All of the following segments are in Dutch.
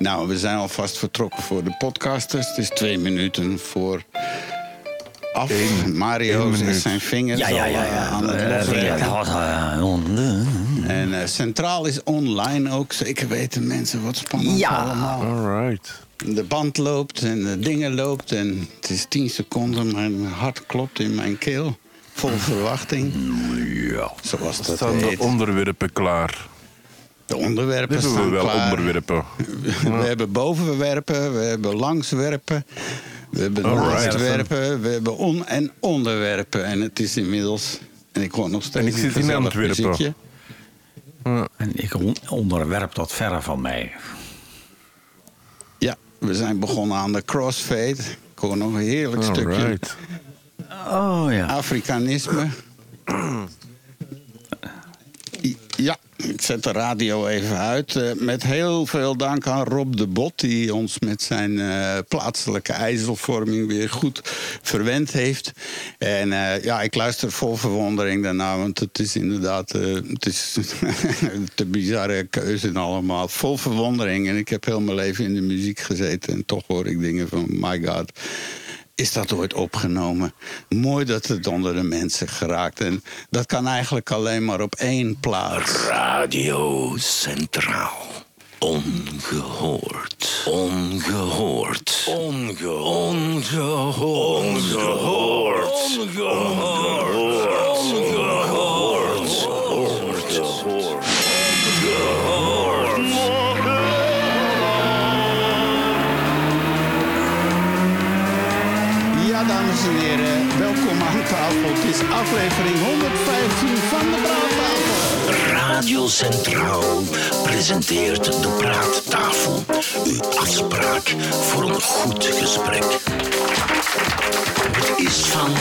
Nou, we zijn alvast vertrokken voor de podcasters. Het is twee minuten voor af. Eén- Mario zet zijn vingers Ja, ja, al, ja. eh, ja. aan het Eh, loswerken. ja, eh, En Centraal is online ook. Zeker weten mensen wat spannend Ja. allemaal. Alright. De band loopt en de dingen loopt. En het is 10 seconden. Mijn hart klopt in mijn keel. Vol verwachting. Ja. Zoals dat Staan de onderwerpen klaar? De onderwerpen Hebben we staan wel klaar. onderwerpen? We hebben bovenwerpen, we hebben langswerpen, we hebben Alright. naastwerpen, we hebben on- en onderwerpen. En het is inmiddels, en ik hoor nog steeds En ik een zit in Antwerpen. En ik on- onderwerp dat verre van mij. Ja, we zijn begonnen aan de crossfade. Ik hoor nog een heerlijk stukje. Oh ja. Afrikanisme. Ja, ik zet de radio even uit. Eh, met heel veel dank aan Rob de Bot, die ons met zijn eh, plaatselijke ijzelvorming weer goed verwend heeft. En eh, ja, ik luister vol verwondering daarna, want het is inderdaad het is te bizarre keuze allemaal. Vol verwondering. En ik heb heel mijn leven in de muziek gezeten en toch hoor ik dingen van, my god is dat ooit opgenomen. Mooi dat het onder de mensen geraakt. En dat kan eigenlijk alleen maar op één plaats. Radio Centraal. Ongehoord. Ongehoord. Onge ongehoord. Ongehoord. Ongehoord. Ongehoord. Welkom aan tafel. Het is aflevering 115 van de Praattafel. Radio Centraal presenteert de Praattafel. Uw afspraak voor een goed gesprek. Het is van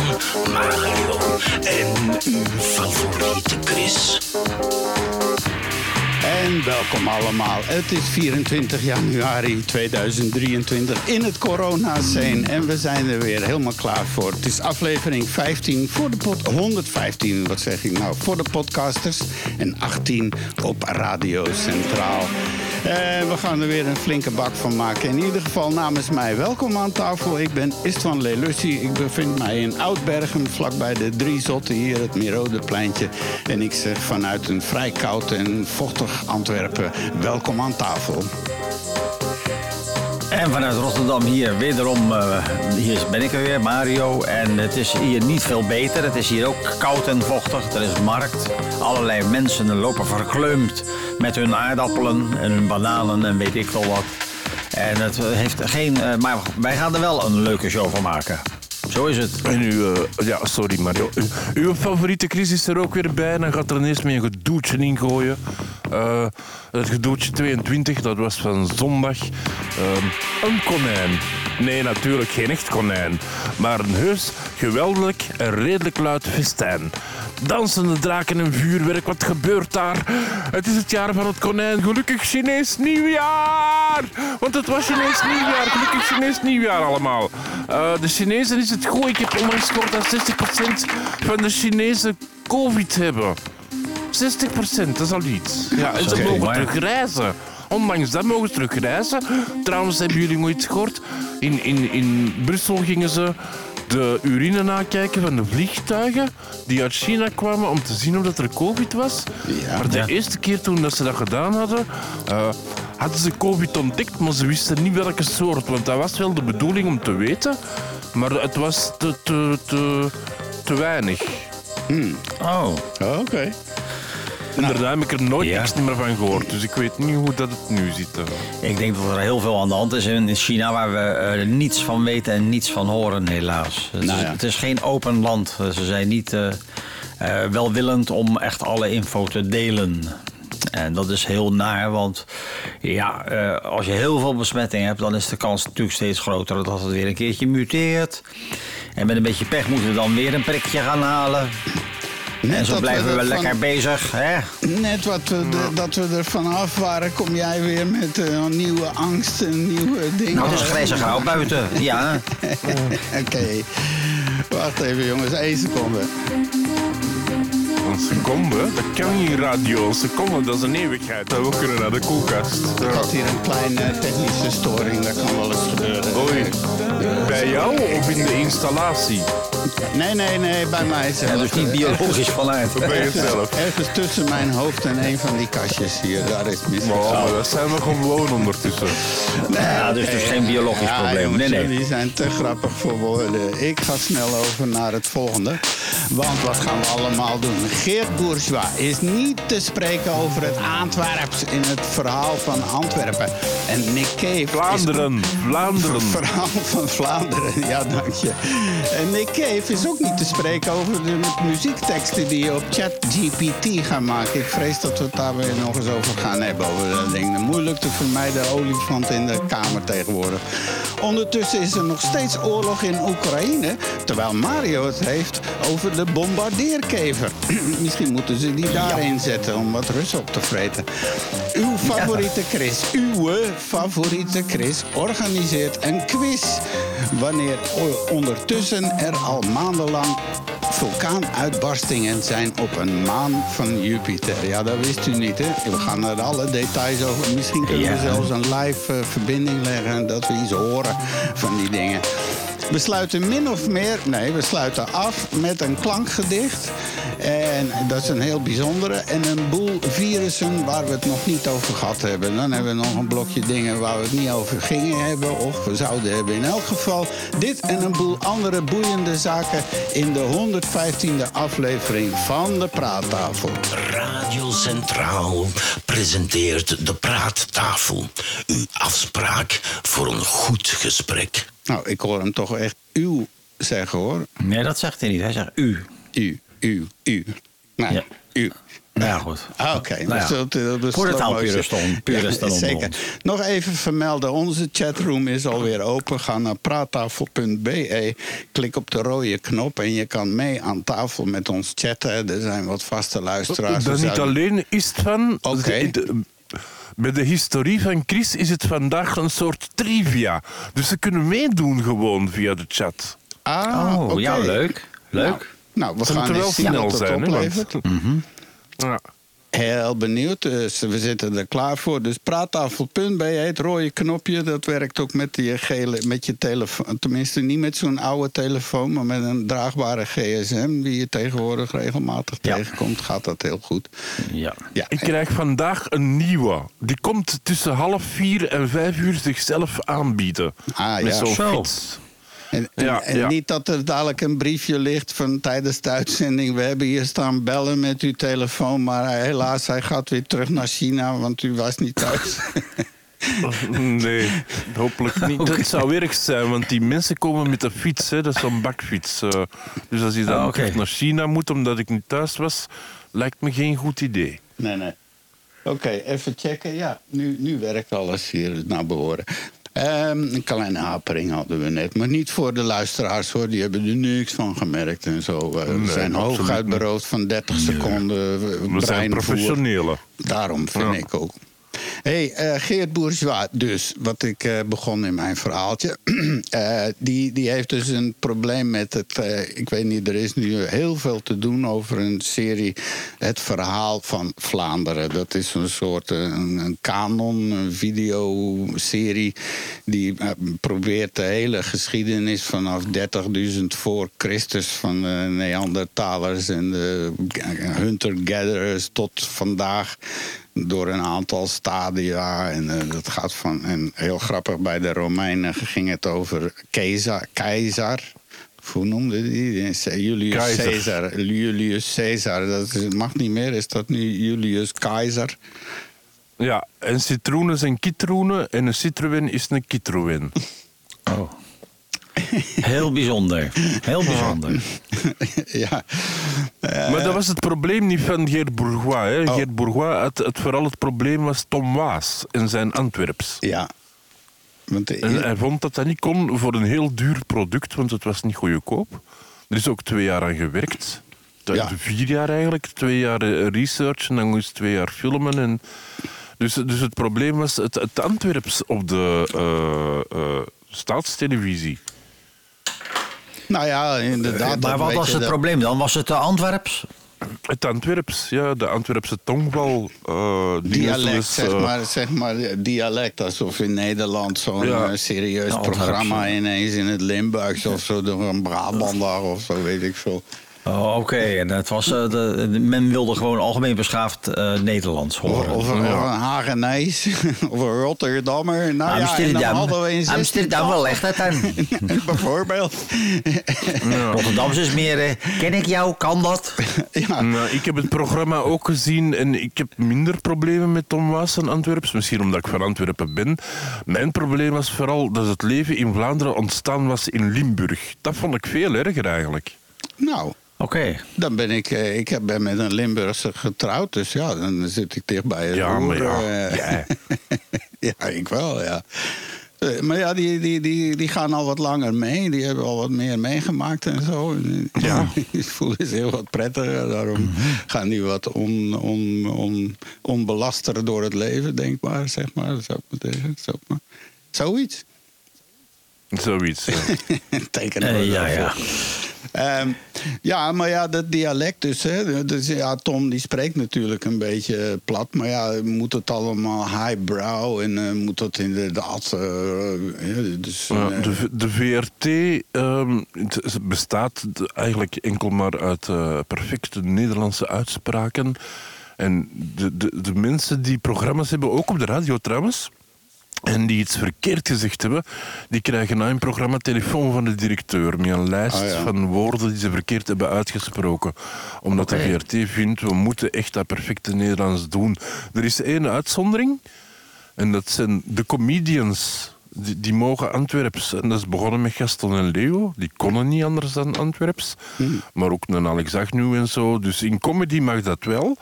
Mario en uw favoriete Chris. En welkom allemaal. Het is 24 januari 2023 in het corona-scene. En we zijn er weer helemaal klaar voor. Het is aflevering 15 voor de pod 115, wat zeg ik nou, voor de podcasters. En 18 op Radio Centraal. En we gaan er weer een flinke bak van maken. In ieder geval namens mij welkom aan tafel. Ik ben Istvan Lelussi. Ik bevind mij in Oudbergen, vlakbij de Drie Zotten, hier het Mirodepleintje. En ik zeg vanuit een vrij koud en vochtig Antwerpen, welkom aan tafel. En vanuit Rotterdam hier wederom, eh, hier ben ik er weer, Mario. En het is hier niet veel beter. Het is hier ook koud en vochtig. Er is markt. Allerlei mensen lopen verkleumd met hun aardappelen en hun bananen en weet ik veel wat. En het heeft geen... eh, maar wij gaan er wel een leuke show van maken. Zo is het. En uw, eh, ja, sorry Mario. U- uw favoriete Chris is er ook weer bij. Dan gaat er ineens mee een gedoetje ingooien. Eh het gedoetje 22, dat was van zondag. Ehm, een konijn. Nee, natuurlijk geen echt konijn. Maar een heus, geweldig en redelijk luid festijn. Dansende draken en vuurwerk, wat gebeurt daar? Het is het jaar van het konijn. Gelukkig Chinees nieuwjaar! Want het was Chinees nieuwjaar. Gelukkig Chinees nieuwjaar allemaal. Eh, de Chinezen is het goed. Ik heb onlangs gehoord dat 60% van de Chinezen COVID hebben. 60%, dat is al iets. Ja, en ze mogen maar- terug reizen. Ondanks dat mogen ze terug reizen. Trouwens, hebben jullie nooit gehoord? In, in, in Brussel gingen ze de urine nakijken van de vliegtuigen die uit China kwamen om te zien of dat er COVID was. Ja. maar de Ja. eerste keer toen dat ze dat gedaan hadden, eh, hadden ze COVID ontdekt, maar ze wisten niet welke soort. Want dat was wel de bedoeling om te weten, maar het was te, te, te, te weinig. Oh. Oké. En daarna heb ik er nooit Ja. niks meer van gehoord. Dus ik weet niet hoe dat het nu zit. Ik denk dat er heel veel aan de hand is in China waar we eh, niets van weten en niets van horen, helaas. Het, Nou is, het is geen open land. Ze zijn niet eh, eh, welwillend om echt alle info te delen. En dat is heel naar, want ja, eh, als je heel veel besmetting hebt, dan is de kans natuurlijk steeds groter dat het weer een keertje muteert. En met een beetje pech moeten we dan weer een prikje gaan halen. en zo blijven we, er van- lekker bezig. Hè? Net wat we de- dat we er vanaf waren, kom jij weer met eh, nieuwe angst en nieuwe dingen. Nou, het is grijze grauw buiten. Ja. Oké. Wacht even jongens, één seconde. Een seconde. Dat kan niet radio. Een seconde, dat is een eeuwigheid. We kunnen naar de koelkast. Ik had hier een kleine technische storing, dat kan wel eens gebeuren. Oei. Bij jou of in de installatie? Nee, nee, nee, bij mij zelf. Ja, dus niet biologisch vanuit. Bij jezelf. Ergens tussen mijn hoofd en een van die kastjes hier, daar is het mis. Oh, maar dat zijn we gewoon ondertussen. Ja, dus dus geen biologisch Ja, probleem. Nee, nee. jullie zijn te grappig voor woorden. Ik ga snel over naar het volgende. Want wat gaan we allemaal doen? Geert Bourgeois is niet te spreken over het Antwerps in het verhaal van Antwerpen. En Nick Cave is Vlaanderen, Vlaanderen. Het verhaal van Vlaanderen, ja, dank je. En Nick Cave is ook niet te spreken over de muziekteksten die je op ChatGPT gaat maken. Ik vrees dat we het daar weer nog eens over gaan hebben. Over dat ding. De moeilijk te vermijden olifant in de kamer tegenwoordig. Ondertussen is er nog steeds oorlog in Oekraïne. Terwijl Mario het heeft over de bombardeerkever. Misschien moeten ze die daarin zetten om wat rust op te vreten. Uw favoriete Chris, uw favoriete Chris organiseert een quiz. Wanneer ondertussen er al maandenlang vulkaanuitbarstingen zijn op een maan van Jupiter. Ja, dat wist u niet, hè? We gaan er alle details over. Misschien kunnen we Ja. zelfs een live eh, verbinding leggen... en dat we iets horen van die dingen. We sluiten min of meer, nee, we sluiten af met een klankgedicht. En dat is een heel bijzondere. En een boel virussen waar we het nog niet over gehad hebben. Dan hebben we nog een blokje dingen waar we het niet over gingen hebben. Of we zouden hebben in elk geval. Dit en een boel andere boeiende zaken in de 115e aflevering van de Praattafel. Radio Centraal presenteert de praattafel. Uw afspraak voor een goed gesprek. Nou, ik hoor hem toch echt uw zeggen hoor. Nee, dat zegt hij niet. Hij zegt u. U, u, u. Nou, Ja. u. Nou ja, goed. Ah, Oké, Nou ja. het, eh, de Voor slow taal motion- puristen- puristen Ja, Zeker. Nog even vermelden, onze chatroom is alweer open. Ga naar praattafel.be, klik op de rode knop en je kan mee aan tafel met ons chatten. Er zijn wat vaste luisteraars. Dat We niet alleen is het van... Oké. Bij de historie van Chris is het vandaag een soort trivia. Dus ze kunnen meedoen gewoon via de chat. Ah, Oh, oké. ja, leuk. Leuk. Nou, we gaan moeten wel snel zijn. Hè, want- ja. Heel benieuwd, dus we zitten er klaar voor. Dus praattafel.be, het rode knopje, dat werkt ook met je, gele, met je telefoon. Tenminste, niet met zo'n oude telefoon, maar met een draagbare GSM... die je tegenwoordig regelmatig Ja. tegenkomt, gaat dat heel goed. Ja. Ja, Ik krijg vandaag een nieuwe. Die komt tussen half vier en vijf uur zichzelf aanbieden. Ah, Met ja. zo'n Zo. fiets. En, en- Ja, en ja. niet dat er dadelijk een briefje ligt van tijdens de uitzending. We hebben hier staan bellen met uw telefoon, maar helaas, hij gaat weer terug naar China, want u was niet thuis. Nee, hopelijk niet. Dat zou erg zijn, want die mensen komen met de fiets. Hè. Dat is zo'n bakfiets. eh. Dus als je dan Ah, naar China moet omdat ik niet thuis was, lijkt me geen goed idee. Nee, nee. Oké, even checken. Ja, nu, nu werkt alles hier naar behoren. Ehm, een kleine hapering hadden we net. Maar niet voor de luisteraars hoor. Die hebben er niks van gemerkt en zo. Eh, we Nee, zijn hooguit beroofd van 30 seconden eh, We zijn breinvoer. professionelen. Daarom vind Ja. ik ook. Hey, eh, Geert Bourgeois, dus, wat ik eh, begon in mijn verhaaltje. eh, die, die heeft dus een probleem met het. ik weet niet, er is nu heel veel te doen over een serie. Het verhaal van Vlaanderen. Dat is een soort een, een kanon, een videoserie. Die probeert de hele geschiedenis vanaf 30.000 voor Christus. van de Neandertalers en de hunter-gatherers tot vandaag door een aantal stadia. En eh, dat gaat van. En heel grappig, bij de Romeinen ging het over keizer. keizer. Hoe noemde die? Julius Keizer. Caesar. Julius Caesar. Dat is- mag niet meer. Is dat nu Julius Keizer? Ja, en citroenen zijn kitroenen en een citroën is een kitroën. Oh. Heel bijzonder. Heel bijzonder. ja. Eh, Maar dat was het probleem niet van Geert Bourgois. Hè. Oh. Geert Bourgois, het, het, vooral het probleem was Tom Waas en zijn Antwerps. ja. Want de- En hij vond dat dat niet kon voor een heel duur product, want het was niet goedkoop. Er is ook twee jaar aan gewerkt. Ja. Vier jaar eigenlijk. Twee jaar eh, research en dan moest twee jaar filmen. En dus, dus het probleem was het, het Antwerps op de eh, eh, staatstelevisie. Nou ja, inderdaad. maar wat was het dat- probleem dan? Was het de Antwerps? Het Antwerps, ja, de Antwerpse tongval. eh, die Dialect, is, zeg, eh, maar, zeg maar dialect. Alsof in Nederland zo'n Ja. eh, serieus programma ineens in het Limburgs of zo door een Brabander of zo, weet ik veel. Oh, Oké, en het was, eh, de, men wilde gewoon algemeen beschaafd eh, Nederlands horen. of, een- of een Hagenees of een Rotterdammer. Nou ja, en dan hadden we in Amsterdam wel echt dat dan. Bijvoorbeeld. Rotterdams is meer, eh, ken ik jou, kan dat? ja. Nou, ik heb het programma ook gezien en ik heb minder problemen met Tom Waas en Antwerps. Misschien omdat ik van Antwerpen ben. Mijn probleem was vooral dat het leven in Vlaanderen ontstaan was in Limburg. Dat vond ik veel erger eigenlijk. Nou, Oké. dan ben ik, eh, ik heb- ben met een Limburgse getrouwd, dus ja, dan zit ik dicht bij het Ja, maar ja, eh. ja, ik wel, ja. Eh, Maar ja, die, die, die, die gaan al wat langer mee. Die hebben al wat meer meegemaakt en zo. Ja. Die voelen zich heel wat prettiger. Daarom gaan die wat on, on, on, onbelaster door het leven, denk maar. Zeg maar, zou ik maar maar. Zoiets. Zoiets. ja. We ja, ja. voor. Ehm, ja, maar ja, dat dialect dus, hè. Dus ja, Tom die spreekt natuurlijk een beetje plat. Maar ja, moet het allemaal highbrow en eh, moet dat inderdaad... ja, dus, Ja, eh, de, de VRT ehm, bestaat eigenlijk enkel maar uit perfecte Nederlandse uitspraken. En de, de, de mensen die programma's hebben, ook op de radio trouwens, en die iets verkeerd gezegd hebben, die krijgen na een programma telefoon van de directeur met een lijst Ah, ja. van woorden die ze verkeerd hebben uitgesproken. Omdat de VRT vindt, we moeten echt dat perfecte Nederlands doen. Er is één uitzondering. En dat zijn de comedians. Die, die mogen Antwerps. En dat is begonnen met Gaston en Leo. Die konden niet anders dan Antwerps. Maar ook een Alex Agnew en zo. Dus in comedy mag dat wel.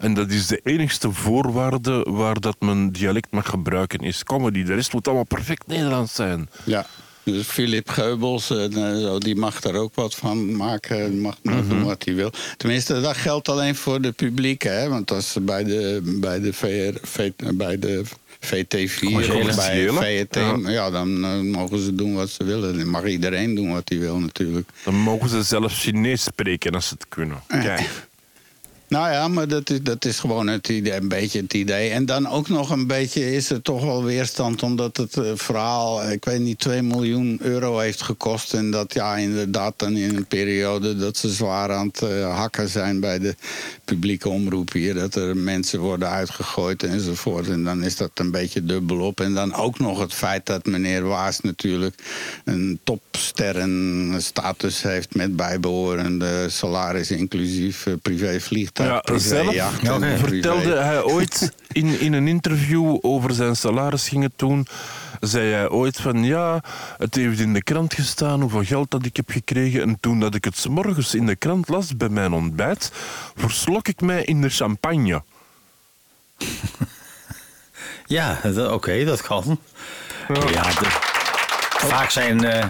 En dat is de enigste voorwaarde waar dat men dialect mag gebruiken, is comedy. De rest moet allemaal perfect Nederlands zijn. ja. Dus Philip Geubels, eh, zo, die mag er ook wat van maken. Mag, doen wat hij wil. Tenminste, dat geldt alleen voor de publiek. Hè? Want als ze bij de, bij de, VR, V- bij de VT4 Commerciële. of bij VT, ja. ja. dan mogen ze doen wat ze willen. Dan mag iedereen doen wat hij wil natuurlijk. Dan mogen ze zelfs Chinees spreken als ze het kunnen. Kijk. Nou ja, maar dat is, dat is gewoon het idee, een beetje het idee. En dan ook nog een beetje is er toch wel weerstand... omdat het eh, verhaal, ik weet niet, 2 miljoen euro heeft gekost. En dat ja, inderdaad dan in een periode dat ze zwaar aan het eh, hakken zijn... bij de publieke omroep hier. Dat er mensen worden uitgegooid enzovoort. En dan is dat een beetje dubbelop. En dan ook nog het feit dat meneer Waas natuurlijk... een topsterrenstatus heeft met bijbehorende salaris... inclusief eh, privévliegtuig, Ja, zelf privé- vertelde hij ooit in, in een interview over zijn salaris ging het toen. Zei hij ooit van ja, het heeft in de krant gestaan hoeveel geld dat ik heb gekregen. En toen dat ik het 's morgens in de krant las bij mijn ontbijt, verslok ik mij in de champagne. Ja, oké, dat kan. Ja, de- vaak zijn... eh,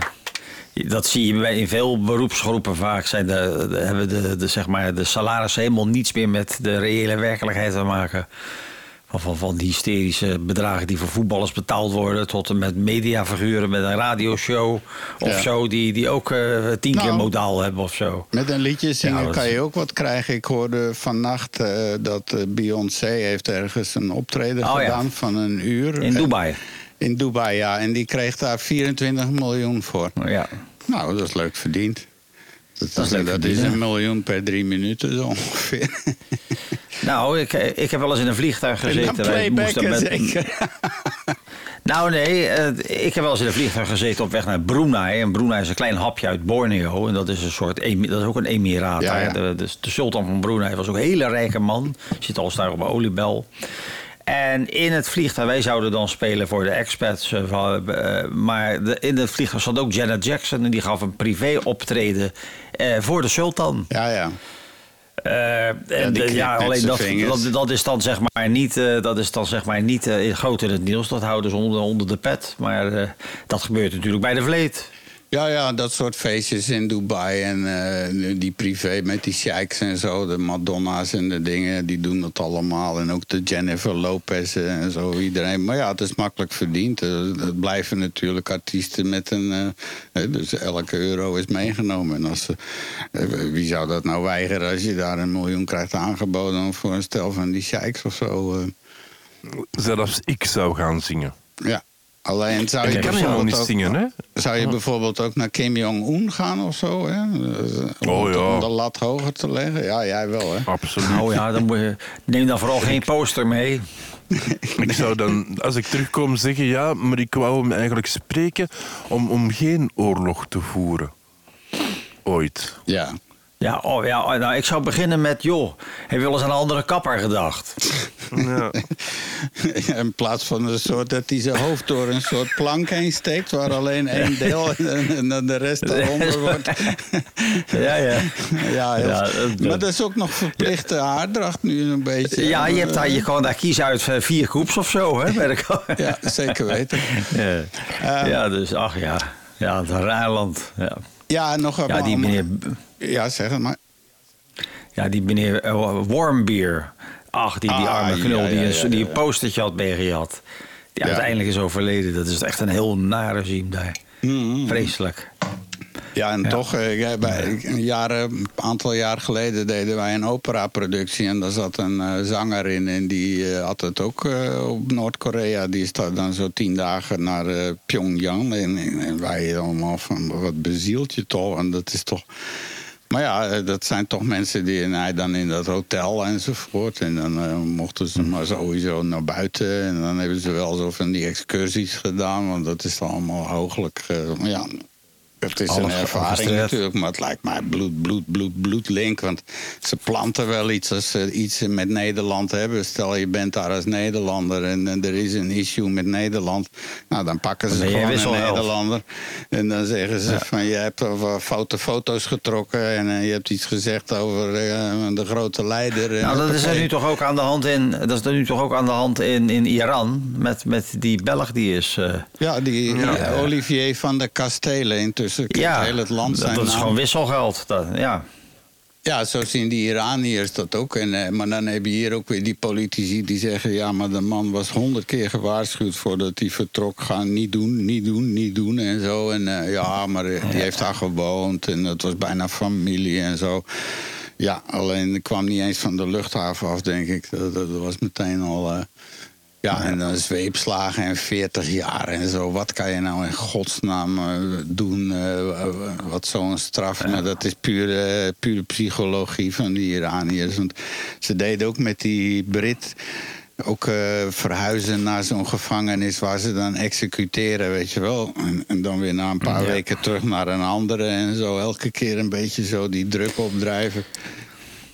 dat zie je bij- in veel beroepsgroepen vaak. Zijn de, de- hebben de, de, zeg maar, de salarissen helemaal niets meer met de reële werkelijkheid te maken. Van, van, van die hysterische bedragen die voor voetballers betaald worden... tot en met mediafiguren met een radioshow of Ja. zo... die, die ook eh, tien keer Nou. modaal hebben of zo. Met een liedje zingen Ja, dat- kan je ook wat krijgen. Ik hoorde vannacht eh, dat eh, Beyoncé heeft ergens een optreden Oh, ja. gedaan van een uur. In Dubai. In Dubai, ja. En die kreeg daar 24 miljoen voor. Ja. Nou, dat is leuk verdiend. Dat, Dat is leuk dat verdiend, is ja. een miljoen per drie minuten zo ongeveer. Nou, ik, ik heb wel eens in een vliegtuig En gezeten. moesten playbacken met- zeker. Nou nee, ik heb wel eens in een vliegtuig gezeten op weg naar Brunei. En Brunei is een klein hapje uit Borneo. En dat is een soort, dat is ook een emiraat. Ja, daar. ja. De, de, de sultan van Brunei was ook een hele rijke man. Zit al daar op een oliebel. En in het vliegtuig, wij zouden dan spelen voor de expats. eh, eh, maar in het vliegtuig zat ook Janet Jackson. En die gaf een privé optreden eh, voor de sultan. Ja, ja. En de- ja, met alleen dat, dat, dat is dan zeg maar niet, eh, dat is dan zeg maar niet eh, groot in het nieuws. Dat houden ze onder, onder de pet. Maar dat gebeurt natuurlijk bij de vleet. Ja, ja, dat soort feestjes in Dubai en eh, die privé met die sheiks en zo. De Madonna's en de dingen, die doen dat allemaal. En ook de Jennifer Lopez en zo, iedereen. Maar ja, het is makkelijk verdiend. Eh, Het blijven natuurlijk artiesten met een... eh, dus elke euro is meegenomen. En als, eh, wie zou dat nou weigeren als je daar een miljoen krijgt aangeboden... voor een stel van die sheiks of zo? eh. Zelfs ik zou gaan zingen. ja. Alleen zou je kan bijvoorbeeld niet ook- zingen, hè? zou je bijvoorbeeld ook naar Kim Jong-un gaan of zo? Hè? Eh, Oh, om, ja. om de lat hoger te leggen? Ja, jij wel, hè? Absoluut. Nou ja, dan moet je, neem dan vooral geen poster mee. Ik zou dan, als ik terugkom, zeggen ja, maar ik wou hem eigenlijk spreken om, om geen oorlog te voeren. Ooit. Ja. Ja, oh, ja nou, ik zou beginnen met, joh, heb je wel eens aan een andere kapper gedacht? Ja. In plaats van een soort dat hij zijn hoofd door een soort plank heen steekt... waar alleen één deel en, dan de rest eronder wordt. Ja, ja. Ja, heel- Ja, dat- maar dat is ook nog verplichte haardracht nu een beetje. Ja, je, hebt daar, je kan daar kiezen uit eh, vier groeps of zo, hè? Bij de ko- Ja, zeker weten. ja. Ehm. ja, dus ach ja. Ja, het Rijnland. Ja. Ja, nog een ja, die meneer, Ja, zeg het maar. ja, die meneer uh, Warmbier. Ach, die, die Ah, arme knul ja, die, ja, een, die een postertje had meegehad. Die uiteindelijk is overleden. Dat is echt een heel naar regime daar. Mm-hmm. Vreselijk. Ja, en toch, eh, bij, een, jaar, een aantal jaar geleden deden wij een operaproductie. En daar zat een eh, zanger in. En die eh, had het ook eh, op Noord-Korea. Die is daar dan zo tien dagen naar eh, Pyongyang. En, en, wij allemaal van, wat bezielt je toch? En dat is toch... Maar ja, eh, dat zijn toch mensen die en hij dan in dat hotel enzovoort. En dan eh, mochten ze maar sowieso naar buiten. En dan hebben ze wel zo van die excursies gedaan. Want dat is allemaal hooglijk. eh, maar ja, het is Alles een ervaring natuurlijk, maar het lijkt mij bloed, bloed, bloed, bloedlink. Want ze planten wel iets als ze iets met Nederland hebben. Stel je bent daar als Nederlander en, eh, er is een issue met Nederland. Nou, dan pakken ze gewoon een. Nederlander. En dan zeggen ze van je hebt over foute foto's getrokken en eh, je hebt iets gezegd over eh, de grote leider. Nou, dat is er nu toch ook aan de hand in. Dat is er nu toch ook aan de hand in, in Iran. Met, met die Belg die is. Ja, die Olivier van der Kastelen intussen. Ja, heel het land dat, zijn dat is naam. gewoon wisselgeld. Dat, ja. Ja, zo zien die Iraniërs dat ook. En, eh, maar dan heb je hier ook weer die politici die zeggen... ja, maar de man was honderd keer gewaarschuwd voordat hij vertrok. Ga niet doen, niet doen, niet doen en zo. En eh, ja, maar die heeft daar gewoond en het was bijna familie en zo. Ja, alleen kwam niet eens van de luchthaven af, denk ik. Dat, dat was meteen al... eh, ja, en dan zweepslagen en 40 jaar en zo. Wat kan je nou in godsnaam eh, doen? eh, wat zo'n straf. Maar dat is pure, pure psychologie van die Iraniërs. Want ze deden ook met die Brit ook eh, verhuizen naar zo'n gevangenis waar ze dan executeren, weet je wel. En, en dan weer na een paar Ja. weken terug naar een andere en zo. Elke keer een beetje zo die druk opdrijven.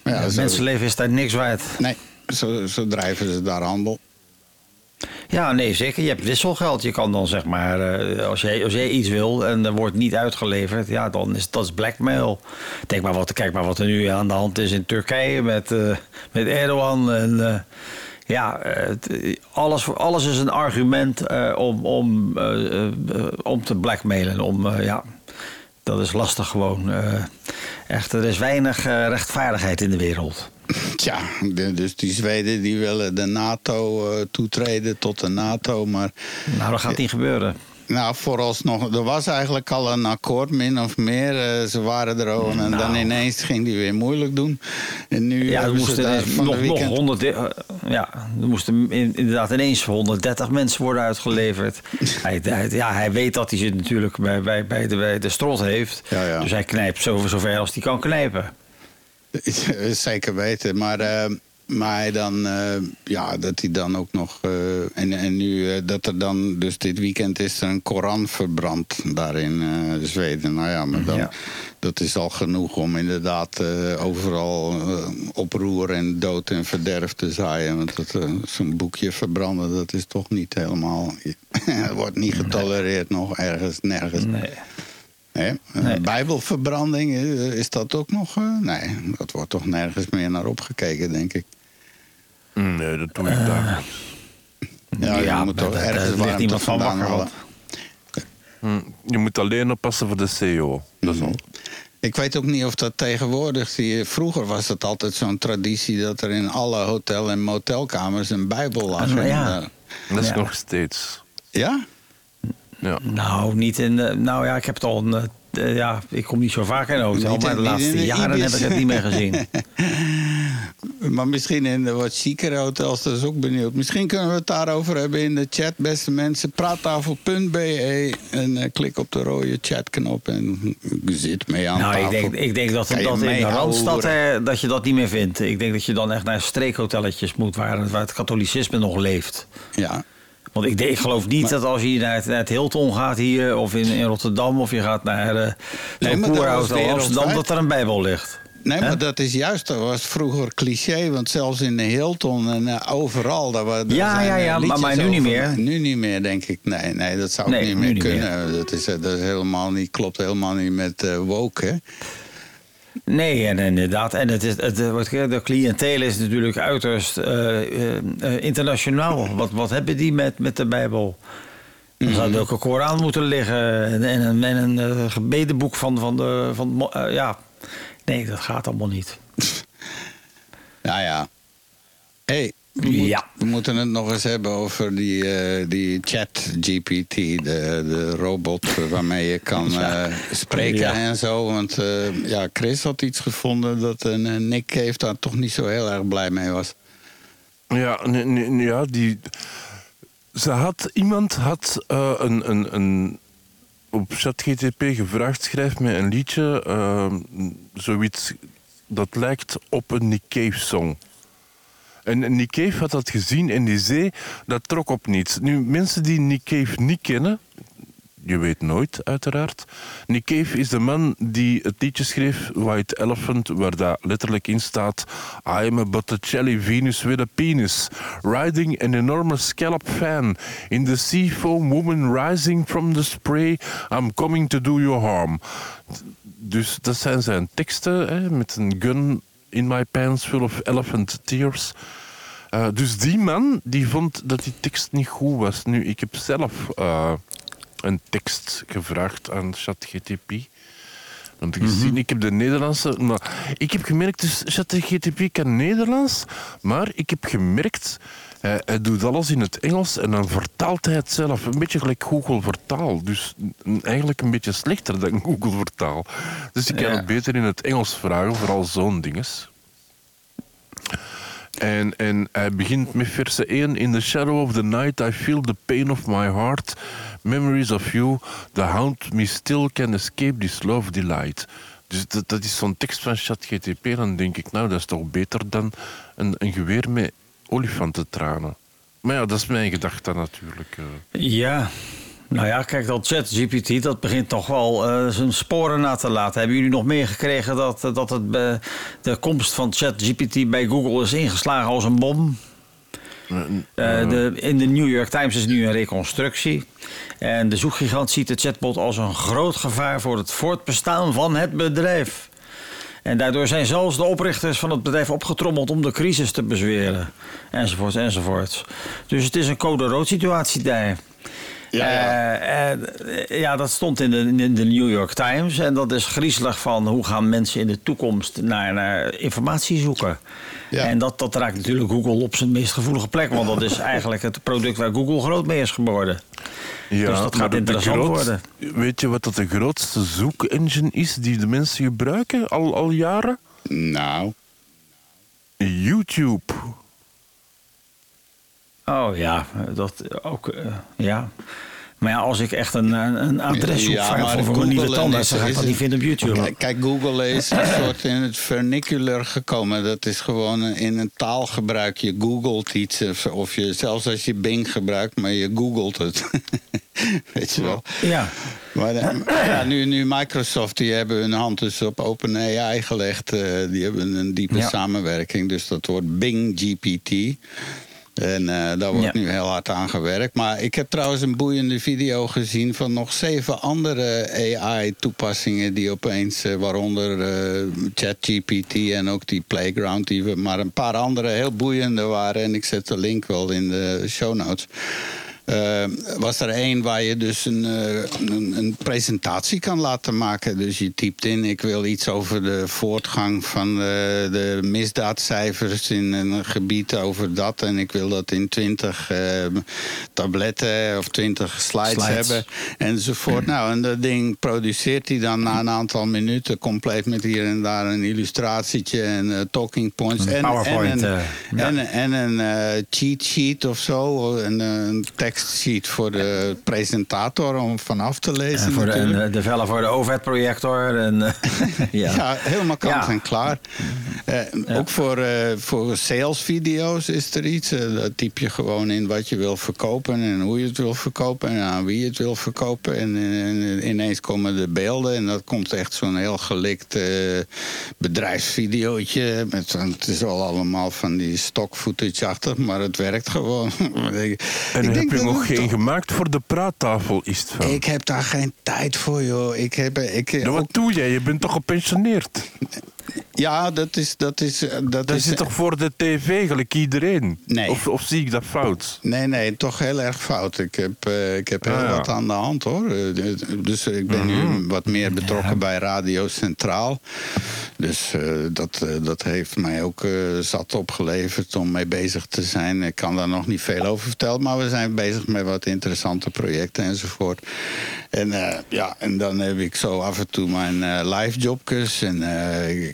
Ja, Het zo- mensenleven is daar niks waard. Nee, zo, zo drijven ze daar handel. Ja, nee, zeker. Je hebt wisselgeld. Je kan dan zeg maar, eh, als, jij, als jij iets wil en er wordt niet uitgeleverd, ja, dan is dat is blackmail. Denk maar wat, kijk maar wat er nu aan de hand is in Turkije met, eh, met Erdogan. En, eh, ja, alles, alles is een argument om, om, om te blackmailen. Om, ja, dat is lastig gewoon. echt, er is weinig rechtvaardigheid in de wereld. Tja, dus die Zweden die willen de NATO eh, toetreden tot de NATO. Maar Nou, dat gaat niet gebeuren. nou, vooralsnog, er was eigenlijk al een akkoord, min of meer. Eh, ze waren er al en dan Nou. ineens ging die weer moeilijk doen. En nu Ja, er moesten dus van nog, nog weekend... 100, eh, ja, er moesten inderdaad ineens 130 mensen worden uitgeleverd. hij, hij- ja, hij weet dat hij ze natuurlijk bij, bij, bij, de, bij de strot heeft. Ja, ja. Dus hij knijpt zo, zover als hij kan knijpen. Zeker weten, maar, eh, maar dan, eh, ja, dat hij dan ook nog. eh, en, en nu dat er dan, dus dit weekend is er een Koran verbrand daar in Zweden. Nou ja, maar dan, Ja. dat is al genoeg om inderdaad overal oproer en dood en verderf te zaaien. Want dat, zo'n boekje verbranden, dat is toch niet helemaal. wordt niet getolereerd nog ergens, nergens. Nee. Een Nee. Bijbelverbranding, eh, is dat ook nog? eh? nee, dat wordt toch nergens meer naar opgekeken, denk ik. Nee, dat doe ik daar. Ja, je moet toch ergens warmte niemand van wakker. halen. Hm, Je moet alleen oppassen voor de CEO. Dat is al. Ik weet ook niet of dat tegenwoordig... zie je- Vroeger was het altijd zo'n traditie... dat er in alle hotel- en motelkamers een bijbel lag. Ah, ja. En, eh, Dat is Ja. nog steeds. ja? Ja. Nou, niet in. de- nou ja, ik heb het al. Een, eh, eh, ja, ik kom niet zo vaak in een hotel, Niet maar de laatste jaren heb ik het niet meer gezien. Maar misschien in de wat chicere hotels, dat is ook benieuwd. Misschien kunnen we het daarover hebben in de chat, beste mensen. Praattafel.be en eh, klik op de rode chatknop en zit mee aan nou, ik tafel. denk, ik denk dat, je dat in de Randstad hè, dat je dat niet meer vindt. Ik denk dat je dan echt naar streekhotelletjes moet waar, waar het katholicisme nog leeft. Ja. Want ik, ik geloof niet dat als je naar het, naar het Hilton gaat hier of in, in Rotterdam of je gaat naar uh, Nee, Amsterdam, dat er een Bijbel ligt. Nee, maar dat is juist, dat was vroeger cliché. Want zelfs in de Hilton en eh, overal... Daar, daar Ja, zijn, ja, eh, ja, maar- nu niet meer. Nu niet meer, denk ik. Nee, nee dat zou ook niet meer niet kunnen. Dat, is, dat is helemaal niet, klopt helemaal niet met eh woke, hè? Nee, en inderdaad. En het is, het, wat- de cliënteel is natuurlijk uiterst eh, eh, eh, internationaal. Wat, wat hebben die met, met de Bijbel? Er zou ook een Koran moeten liggen en, en een, en een gebedenboek van, van de. Van, ja, nee, dat gaat allemaal niet. Nou ja. hey, Ja. we moeten het nog eens hebben over die, eh, die chat-GPT. De, de robot waarmee je kan Ja. eh, spreken Ja. en zo. Want eh, ja, Chris had iets gevonden dat een Nick Cave daar toch niet zo heel erg blij mee was. Ja, ja die, ze had, iemand had een, een, een, op ChatGTP gevraagd, schrijf mij een liedje, zoiets dat lijkt op een Nick Cave song. En Cave had dat gezien en die zei, dat trok op niets. Nu, mensen die Cave niet kennen, je weet nooit, uiteraard. Nick Cave is de man die het liedje schreef, White Elephant, waar daar letterlijk in staat... I am a Botticelli Venus with a penis, riding an enormous scallop fan. In the sea foam woman rising from the spray, I'm coming to do you harm. Dus dat zijn zijn teksten, hè, met een gun in my pants full of elephant tears... Uh, dus die man die vond dat die tekst niet goed was. Nu, ik heb zelf uh, een tekst gevraagd aan ChatGTP. Dan heb ik gezien, ik heb de Nederlandse. Maar ik heb gemerkt, dus ChatGTP kan Nederlands, maar ik heb gemerkt. Hij, hij doet alles in het Engels en dan vertaalt hij het zelf. Een beetje gelijk Google vertaal. Dus eigenlijk een beetje slechter dan Google vertaal. Dus ik kan Ja. het beter in het Engels vragen, vooral zo'n dinges. En, en hij begint met verse 1. In the shadow of the night I feel the pain of my heart. Memories of you, the hound me still can escape this love delight. Dus dat, dat is zo'n tekst van ChatGTP. Dan denk ik, nou, dat is toch beter dan een, een geweer met olifantentranen. Maar ja, dat is mijn gedachte natuurlijk. eh. Ja. Nou ja, kijk, dat ChatGPT, dat begint toch wel eh, zijn sporen na te laten. Hebben jullie nog meegekregen dat, eh, dat het, de komst van ChatGPT bij Google is ingeslagen als een bom? De, in de New York Times is nu een reconstructie. En de zoekgigant ziet de chatbot als een groot gevaar voor het voortbestaan van het bedrijf. En daardoor zijn zelfs de oprichters van het bedrijf opgetrommeld om de crisis te bezweren. Enzovoort, enzovoort. Dus het is een code rood situatie daar. Ja, ja. Eh, eh, ja, dat stond in de, in de New York Times. En dat is griezelig van hoe gaan mensen in de toekomst naar, naar informatie zoeken. Ja. En dat, dat raakt natuurlijk Google op zijn meest gevoelige plek. Want dat is eigenlijk het product waar Google groot mee is geworden. Ja, Dus dat gaat interessant groot- worden. Weet je wat dat de grootste zoekengine is die de mensen gebruiken al, al jaren? Nou, YouTube. Oh ja, dat ook. eh, ja. Maar ja, als ik echt een, een een adres zoek Ja, voor, maar voor, voor een nieuwe tandarts, dan ga ik dat niet vinden op YouTube. Kijk, Google is een soort in het vernacular gekomen. Dat is gewoon in een taalgebruik. Je googelt iets. Of, of je, zelfs als je Bing gebruikt, maar je googelt het. Weet je wel. Ja. Maar eh, ja, nu, nu Microsoft, die hebben hun hand dus op OpenAI gelegd. eh, die hebben een diepe Ja. samenwerking. Dus dat wordt Bing GPT. En eh, daar wordt Ja. nu heel hard aan gewerkt. Maar ik heb trouwens een boeiende video gezien van nog zeven andere AI-toepassingen die opeens, eh, waaronder eh, ChatGPT en ook die Playground, die we, maar een paar andere heel boeiende waren. En ik zet de link wel in de show notes. Eh, was er één waar je dus een, eh, een, een presentatie kan laten maken. Dus je typt in, ik wil iets over de voortgang van eh, de misdaadcijfers in een gebied over dat. En ik wil dat in 20 eh, tabletten of 20 slides, Slides. hebben enzovoort. Nou, en dat ding produceert hij dan na een aantal minuten compleet met hier en daar een illustratietje en talking points. Een en, PowerPoint, En en, en een cheat sheet of zo, een, eh, een tekstsheet voor de presentator om vanaf te lezen. En voor de, natuurlijk. de, de vellen voor de OVED-projector. En, eh, ja. Ja, helemaal kant Ja. en klaar. Eh, Ook voor, eh, voor salesvideo's is er iets. Dat typ je gewoon in wat je wil verkopen en hoe je het wil verkopen en aan wie je het wil verkopen. En, en ineens komen de beelden en dat komt echt zo'n heel gelikt eh, bedrijfsvideootje. Met, het is al allemaal van die stock footage-achtig, maar het werkt gewoon. ik, En ik denk dat nog geen gemaakt voor de praattafel, is het van? Ik heb daar geen tijd voor, joh. Ik heb, ik, Ja, wat doe jij? Je bent toch gepensioneerd? Ja, dat is. Dat is, eh, dat Dat is zit toch voor de tv, gelijk iedereen? Nee. Of, of zie ik dat fout? Nee, nee, toch heel erg fout. Ik heb, eh, ik heb heel Ah, ja. wat aan de hand hoor. Eh, Dus ik ben nu wat meer betrokken bij Radio Centraal. Dus dat, dat heeft mij ook zat opgeleverd om mee bezig te zijn. Ik kan daar nog niet veel over vertellen, maar we zijn bezig met wat interessante projecten enzovoort. En, ja, en dan heb ik zo af en toe mijn live jobjes. En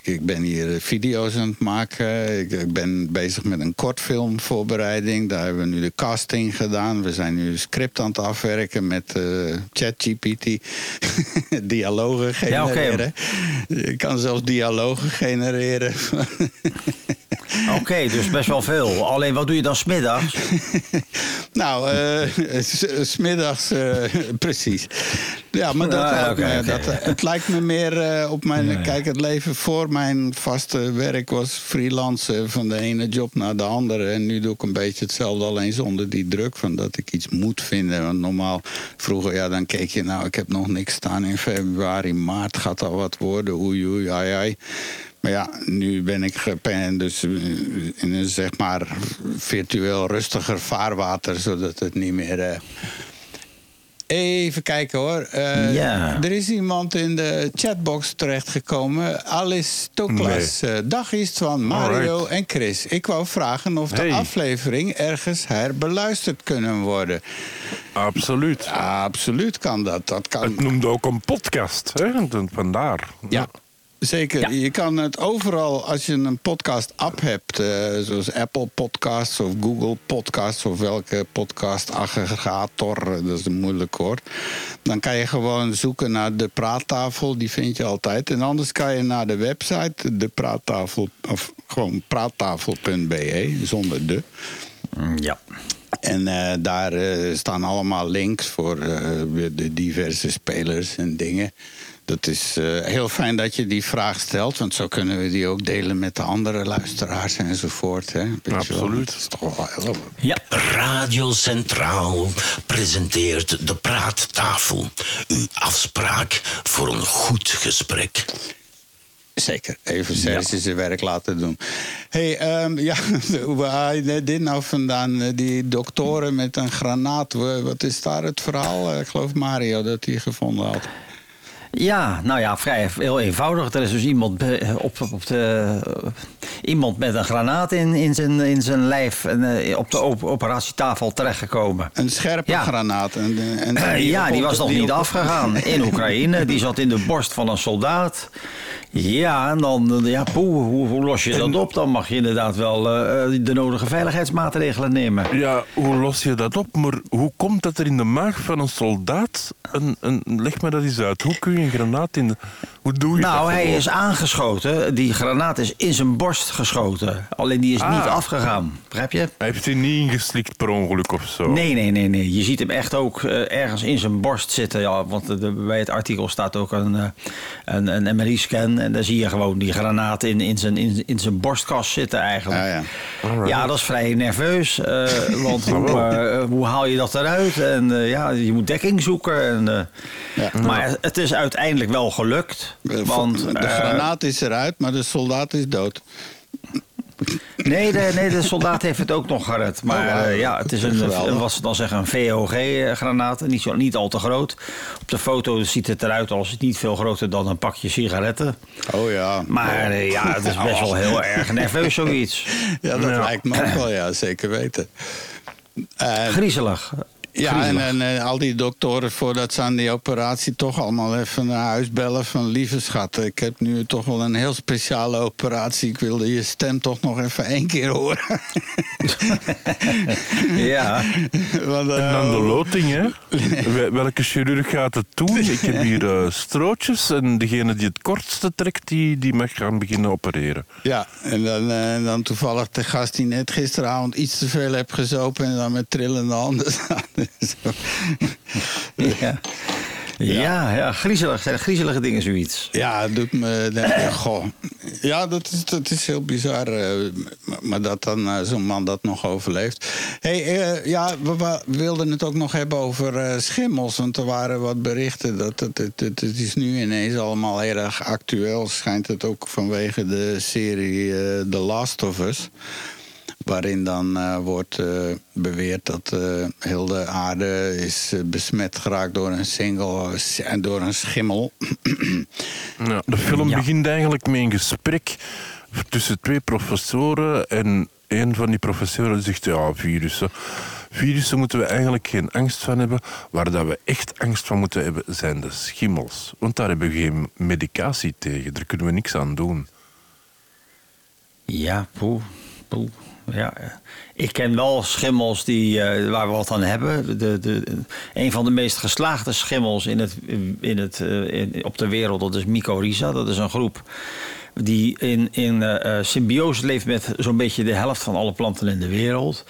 ik, ik ben hier video's aan het maken. Ik, ik ben bezig met een kortfilmvoorbereiding. Daar hebben we nu de casting gedaan. We zijn nu een script aan het afwerken met eh, ChatGPT. dialogen Ja, genereren. Je kan zelfs dialogen genereren. Oké, dus best wel veel. Alleen wat doe je dan smiddags? nou, eh, s- smiddags, eh, precies. Ja, maar dat, Ah, me, dat, het lijkt me meer eh, op mijn... Kijk, het leven voor mijn vaste werk was freelancen van de ene job naar de andere. En nu doe ik een beetje hetzelfde, alleen zonder die druk van dat ik iets moet vinden. Want normaal, vroeger, ja, dan keek je, nou, ik heb nog niks staan in februari, maart gaat al wat worden. Oei, oei, ai, ai. Maar ja, nu ben ik gepen, dus eh, in een zeg maar virtueel rustiger vaarwater, zodat het niet meer. eh, Even kijken hoor. Eh, Ja. Er is iemand in de chatbox terechtgekomen. Alice Toklas. Eh, dag is van Mario Alright. en Chris. Ik wou vragen of Hey. de aflevering ergens herbeluisterd kunnen worden. Absoluut. Absoluut kan dat. Dat kan. Het noemde ook een podcast, hè? Vandaar. Ja. Zeker. Ja. Je kan het overal, als je een podcast-app hebt, eh, zoals Apple Podcasts of Google Podcasts of welke podcast-aggregator, eh, dat is een moeilijk woord. Dan kan je gewoon zoeken naar de praattafel, die vind je altijd. En anders kan je naar de website, de praattafel, of gewoon praattafel.be, zonder de. Mm, Ja. En eh, daar staan allemaal links voor de diverse spelers en dingen. Dat is eh, heel fijn dat je die vraag stelt, want zo kunnen we die ook delen met de andere luisteraars enzovoort. Hè? Absoluut. Dat is toch wel heel... Ja. Radio Centraal presenteert de praattafel. Uw afspraak voor een goed gesprek. Zeker, even Serge zijn werk laten doen. hey, ehm, ja, waar haal je dit nou vandaan? Eh, Die doktoren met een granaat, wa- wat is daar het verhaal? Eh, Ik geloof Mario dat hij gevonden had. Ja, nou ja, vrij heel eenvoudig. Er is dus iemand, be- op, op de, iemand met een granaat in, in, zijn, in zijn lijf en, eh, op de op- operatietafel terechtgekomen. Een scherpe Ja. granaat. En, en, Eh, ja, die was nog die niet op- afgegaan in Oekraïne. Die zat in de borst van een soldaat. Ja, en dan, eh, ja, poeh, hoe, hoe los je dat op? Dan mag je inderdaad wel eh, eh, de nodige veiligheidsmaatregelen nemen. Ja, hoe los je dat op? Maar hoe komt dat er in de maag van een soldaat... Een, een, leg me dat eens uit. Hoe kun je een granaat in... de- Hoe doe je dat? Nou, hij is aangeschoten. Die granaat is in zijn borst geschoten. Alleen die is Ah. niet afgegaan. Begrijp je? Hij heeft hij niet ingeslikt per ongeluk of zo? Nee, nee, nee, nee. Je ziet hem echt ook eh, ergens in zijn borst zitten. Ja, want de- bij het artikel staat ook een, eh, een, een MRI-scan. En daar zie je gewoon die granaat in, in, zijn, in, in zijn borstkas zitten eigenlijk. Ja, ja. Alright. Ja, dat is vrij nerveus. eh, want hoe, eh, hoe haal je dat eruit? En eh, ja, je moet dekking zoeken. En, eh, Ja. Maar het is uiteindelijk wel gelukt. Eh, Want de eh, granaat is eruit, maar de soldaat is dood. Nee, de, nee, de soldaat heeft het ook nog gered. Maar Oh, eh, ja, het is een, wat ze dan zeggen, een VOG-granaat. Niet, zo, niet al te groot. Op de foto ziet het eruit als niet veel groter dan een pakje sigaretten. Oh ja. Maar eh, ja, het is best wel heel erg nerveus zoiets. Ja, dat lijkt me ook wel, ja, zeker weten. Eh, Griezelig. Ja, en, eh, al die doktoren voordat ze aan die operatie toch allemaal even naar huis bellen van lieve schat, ik heb nu toch wel een heel speciale operatie. Ik wilde je stem toch nog even één keer horen. Ja, Want, eh, En dan de loting, hè? Wel- Welke chirurg gaat het doen? Ik heb hier eh, strootjes en degene die het kortste trekt, die, die mag gaan beginnen opereren. Ja, en dan, en dan toevallig de gast die net gisteravond iets te veel heeft gezopen en dan met trillende handen staat. Ja. Ja, ja, griezelig. Zijn griezelige dingen zoiets. Ja, het doet me denken, goh. Ja, dat is, dat is heel bizar. eh, maar- dat dan eh, zo'n man dat nog overleeft. hey, eh, ja, we, we wilden het ook nog hebben over schimmels. Want er waren wat berichten. Dat het, het, het, is nu ineens allemaal erg actueel. Schijnt het ook vanwege de serie The Last of Us. Waarin dan eh, wordt eh, beweerd dat eh, heel de aarde is besmet geraakt door een single en door een schimmel. Ja, de film Ja. begint eigenlijk met een gesprek tussen twee professoren. En een van die professoren zegt: Ja, virussen. Virussen moeten we eigenlijk geen angst van hebben. Waar dat we echt angst van moeten hebben, zijn de schimmels. Want daar hebben we geen medicatie tegen. Daar kunnen we niks aan doen. Ja, poeh, poeh. Ja, eh, ik ken wel schimmels die, eh, waar we wat aan hebben. De, de, een van de meest geslaagde schimmels in het, in het, eh, op de wereld, dat is Mycorrhiza. Dat is een groep die in, in symbiose leeft met zo'n beetje de helft van alle planten in de wereld.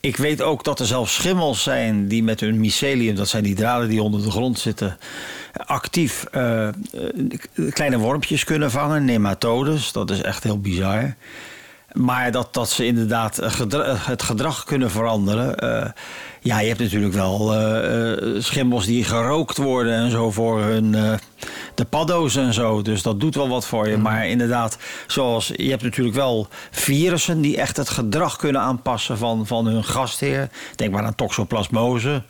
Ik weet ook dat er zelfs schimmels zijn die met hun mycelium, dat zijn die draden die onder de grond zitten, actief kleine wormpjes kunnen vangen, nematodes. Dat is echt heel bizar. Maar dat, dat ze inderdaad eh, gedra- het gedrag kunnen veranderen. eh, ja, je hebt natuurlijk wel eh, eh, schimmels die gerookt worden en zo voor hun. eh, de paddo's en zo. Dus dat doet wel wat voor je. Maar inderdaad, zoals je hebt natuurlijk wel virussen die echt het gedrag kunnen aanpassen van, van hun gastheer. Denk maar aan toxoplasmose.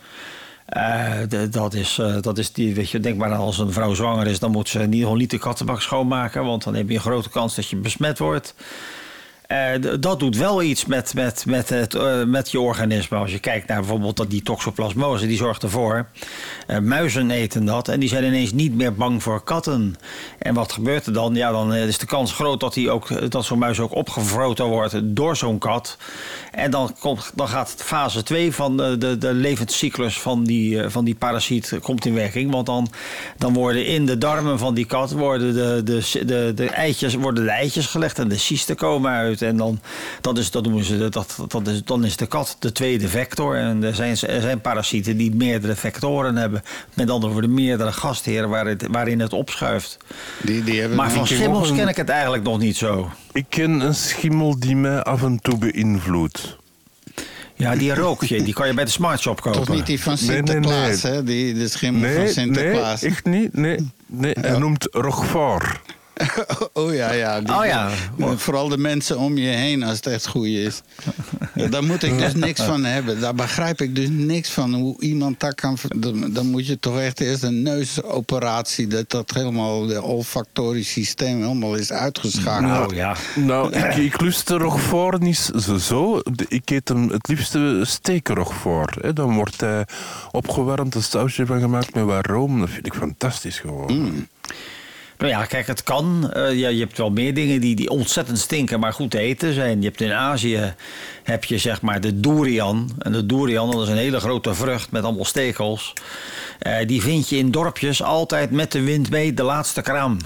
Eh, de- dat, is, eh, dat is die, weet je, denk maar aan als een vrouw zwanger is, dan moet ze niet, gewoon niet de kattenbak schoonmaken, want dan heb je een grote kans dat je besmet wordt. Eh, dat doet wel iets met, met, met, het, eh, met je organisme. Als je kijkt naar bijvoorbeeld dat die toxoplasmose, die zorgt ervoor. eh, muizen eten dat en die zijn ineens niet meer bang voor katten. En wat gebeurt er dan? Ja, dan is de kans groot dat, die ook, dat zo'n muis ook opgevroten wordt door zo'n kat. En dan, komt, dan gaat fase 2 van de, de, de levenscyclus van die, eh, van die parasiet komt in werking. Want dan, dan worden in de darmen van die kat worden de, de, de, de eitjes, worden de eitjes gelegd en de cysten komen uit. En dan, dat is, dat noemen ze, de- dat, dat is, dan is de kat de tweede vector. En er zijn, er zijn parasieten die meerdere vectoren hebben. Met andere woorden, meerdere gastheren waar het, waarin het opschuift. Die, die hebben Maar van schimmels ken ik het eigenlijk nog niet zo. Ik ken een schimmel die mij af en toe beïnvloedt. Ja, die rook je. Die kan je bij de smartshop kopen. Toch niet die van Nee, nee, Sinterklaas, nee. hè? Die, de schimmel van Nee, nee, Sinterklaas. echt niet. Nee, nee. Hij noemt Rochefort. Oh ja, ja. die- Oh ja. Vooral de mensen om je heen als het echt goed is. Ja, daar moet ik dus niks van hebben. Daar begrijp ik dus niks van. Hoe iemand dat kan... Dan, dan moet je toch echt eerst een neusoperatie... dat dat helemaal, de olfactorisch systeem helemaal is uitgeschakeld. Nou ja. Nou, ik, ik lust de Rochefort niet zo- Ik eet hem het liefste steken Rochefort. hè. Dan wordt hij opgewarmd, een sausje van gemaakt met wat room. Dat vind ik fantastisch gewoon. Nou ja, kijk, het kan. Eh, ja, je hebt wel meer dingen die, die ontzettend stinken, maar goed te eten zijn. Je hebt in Azië heb je zeg maar de durian. En de durian, dat is een hele grote vrucht met allemaal stekels. Eh, die vind je in dorpjes altijd met de wind mee, de laatste kraam.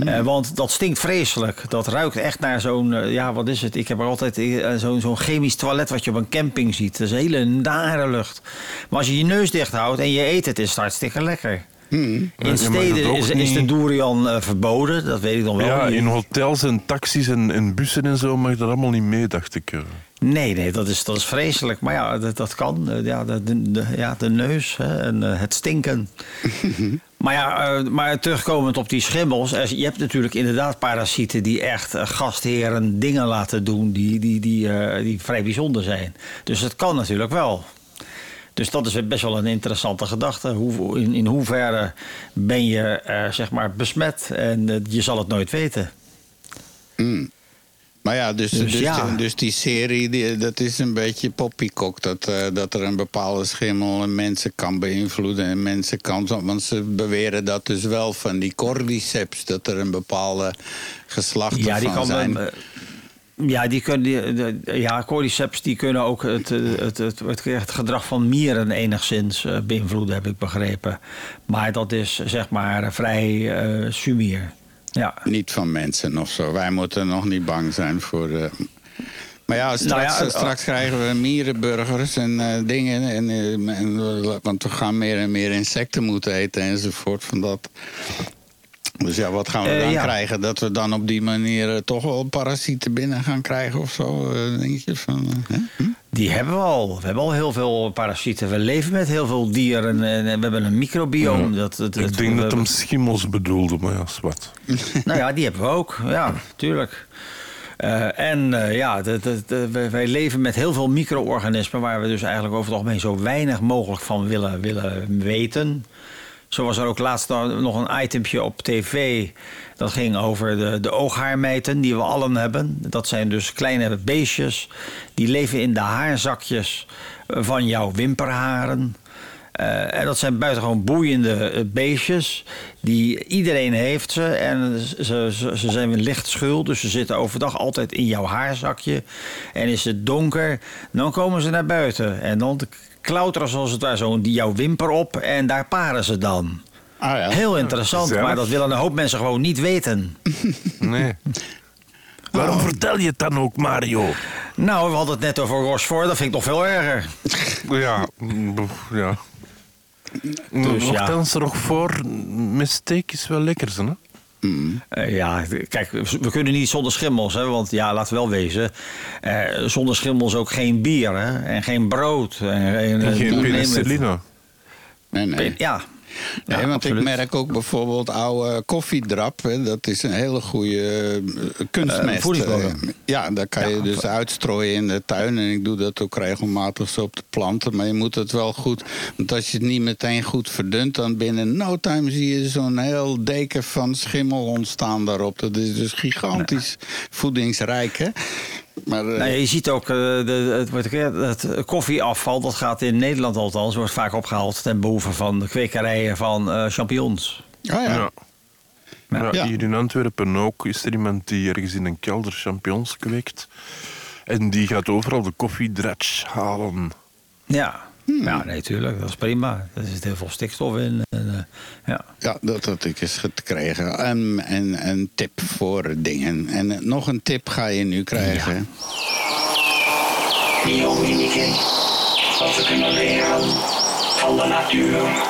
Eh, want dat stinkt vreselijk. Dat ruikt echt naar zo'n, ja, wat is het? Ik heb er altijd zo'n zo'n chemisch toilet wat je op een camping ziet. Dat is een hele nare lucht. Maar als je je neus dicht houdt en je eet het, is het hartstikke lekker. In je mag steden is, is de durian eh, verboden, dat weet ik nog wel. Ja, Je- in hotels en taxis en, en bussen en zo mag dat allemaal niet mee, dacht ik. eh. Nee, nee, dat is, dat is vreselijk. Maar ja, dat, dat kan. Eh, Ja, de, de, de- ja, de neus hè, en het stinken. maar ja, eh, maar terugkomend op die schimmels. er- Je hebt natuurlijk inderdaad parasieten die echt gastheren dingen laten doen die, die, die, eh, die vrij bijzonder zijn. Dus het kan natuurlijk wel. Dus dat is best wel een interessante gedachte. Hoe, in, in hoeverre ben je eh, zeg maar besmet en eh, je zal het nooit weten. Maar ja, dus, Dus dus, ja. dus die serie, die, dat is een beetje poppycock. Dat, eh, dat er een bepaalde schimmel en mensen kan beïnvloeden en mensen kan... Want ze beweren dat dus wel van die cordyceps, dat er een bepaalde geslacht Ja, die van kan. zijn. Ja, die kunnen, die, de- ja, cordyceps die kunnen ook het, het, het, het, het gedrag van mieren enigszins eh, beïnvloeden, heb ik begrepen. Maar dat is zeg maar vrij eh sumier. Ja. Niet van mensen of zo. Wij moeten nog niet bang zijn voor... eh, maar ja, straks, ja, eh, straks krijgen we mierenburgers en dingen. En, en, want we gaan meer en meer insecten moeten eten enzovoort. Van dat. Dus ja, wat gaan we Eh, dan ja. krijgen? Dat we dan op die manier eh, toch wel parasieten binnen gaan krijgen of zo? eh, denk je van, hè? Hm? Die hebben we al. We hebben al heel veel parasieten. We leven met heel veel dieren en, we hebben een microbioom. Dat, dat, Ik denk dat hem schimmels bedoelde, maar ja, is wat. Nou ja, die hebben we ook. Ja, tuurlijk. Eh, en eh, ja, dat- dat- dat- wij, wij leven met heel veel micro-organismen... waar we dus eigenlijk over het algemeen zo weinig mogelijk van willen, willen weten. Zo was er ook laatst nog een itempje op tv... dat ging over de, de ooghaarmijten die we allen hebben. Dat zijn dus kleine beestjes... die leven in de haarzakjes van jouw wimperharen... Eh, en dat zijn buitengewoon boeiende eh, beestjes. Die, iedereen heeft ze. En ze, ze, ze zijn licht schul. Dus ze zitten overdag altijd in jouw haarzakje. En is het donker, dan komen ze naar buiten. En dan klauteren ze als het ware zo die jouw wimper op. En daar paren ze dan. Ah, ja. Heel interessant, maar dat willen een hoop mensen gewoon niet weten. Nee. Waarom vertel je het dan ook, Mario? Nou, we hadden het net over Rochefort, dat vind ik nog veel erger. Ja, ja. Dus ja. Er nog voor, met steak is wel lekker, hè? Eh, ja, kijk, we kunnen niet zonder schimmels, hè, want ja, laten we wel wezen. eh, zonder schimmels ook geen bier hè, en geen brood. En, en, En geen penicilline. Nee, nee. Ja. Nee, Ja, want absoluut. ik merk ook bijvoorbeeld oude koffiedrap. Hè, dat is een hele goede eh, kunstmest. Eh. Eh, ja, daar kan je dus uitstrooien in de tuin. En ik doe dat ook regelmatig zo op de planten. Maar je moet het wel goed... Want als je het niet meteen goed verdunt... dan binnen no time zie je zo'n heel deken van schimmel ontstaan daarop. Dat is dus gigantisch voedingsrijk, hè? Maar, eh, Nou, je ziet ook, eh, de, het, wordt- het koffieafval, dat gaat in Nederland althans, wordt vaak opgehaald ten behoeve van de kwekerijen van eh, champignons. ja. Ja. Ja, Ja. Hier in Antwerpen ook is er iemand die ergens in een kelder champignons kweekt. En die gaat overal de koffiedratch halen. Ja. Ja, nee, tuurlijk, dat is prima. Er zit heel veel stikstof in. En, eh, ja. Ja, dat had ik eens gekregen. En, en een tip voor dingen. En eh, nog een tip ga je nu krijgen. Biomimicry. Wat we kunnen leren van de natuur.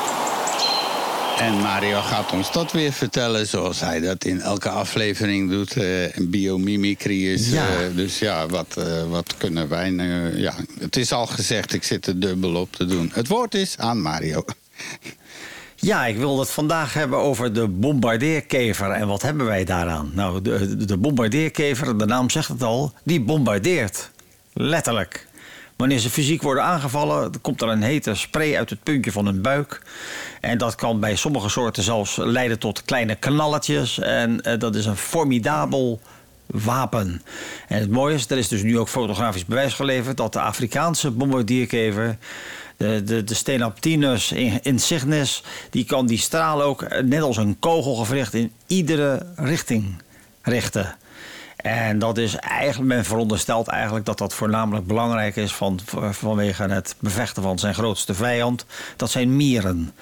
En Mario gaat ons dat weer vertellen zoals hij dat in elke aflevering doet. en biomimicry is. Ja. eh, dus ja, wat, eh, wat kunnen wij nu... Ja, het is al gezegd, ik zit er dubbel op te doen. Het woord is aan Mario. Ja, ik wil het vandaag hebben over de bombardeerkever. En wat hebben wij daaraan? Nou, de, de bombardeerkever, de naam zegt het al, die bombardeert. Letterlijk. Wanneer ze fysiek worden aangevallen, komt er een hete spray uit het puntje van hun buik. En dat kan bij sommige soorten zelfs leiden tot kleine knalletjes. En eh, dat is een formidabel wapen. En het mooie is, er is dus nu ook fotografisch bewijs geleverd dat de Afrikaanse bombardierkever, de, de, de Stenaptinus insignis, die kan die straal ook eh, net als een kogelgevricht in iedere richting richten. En dat is eigenlijk, men veronderstelt eigenlijk dat dat voornamelijk belangrijk is van, vanwege het bevechten van zijn grootste vijand. Dat zijn mieren.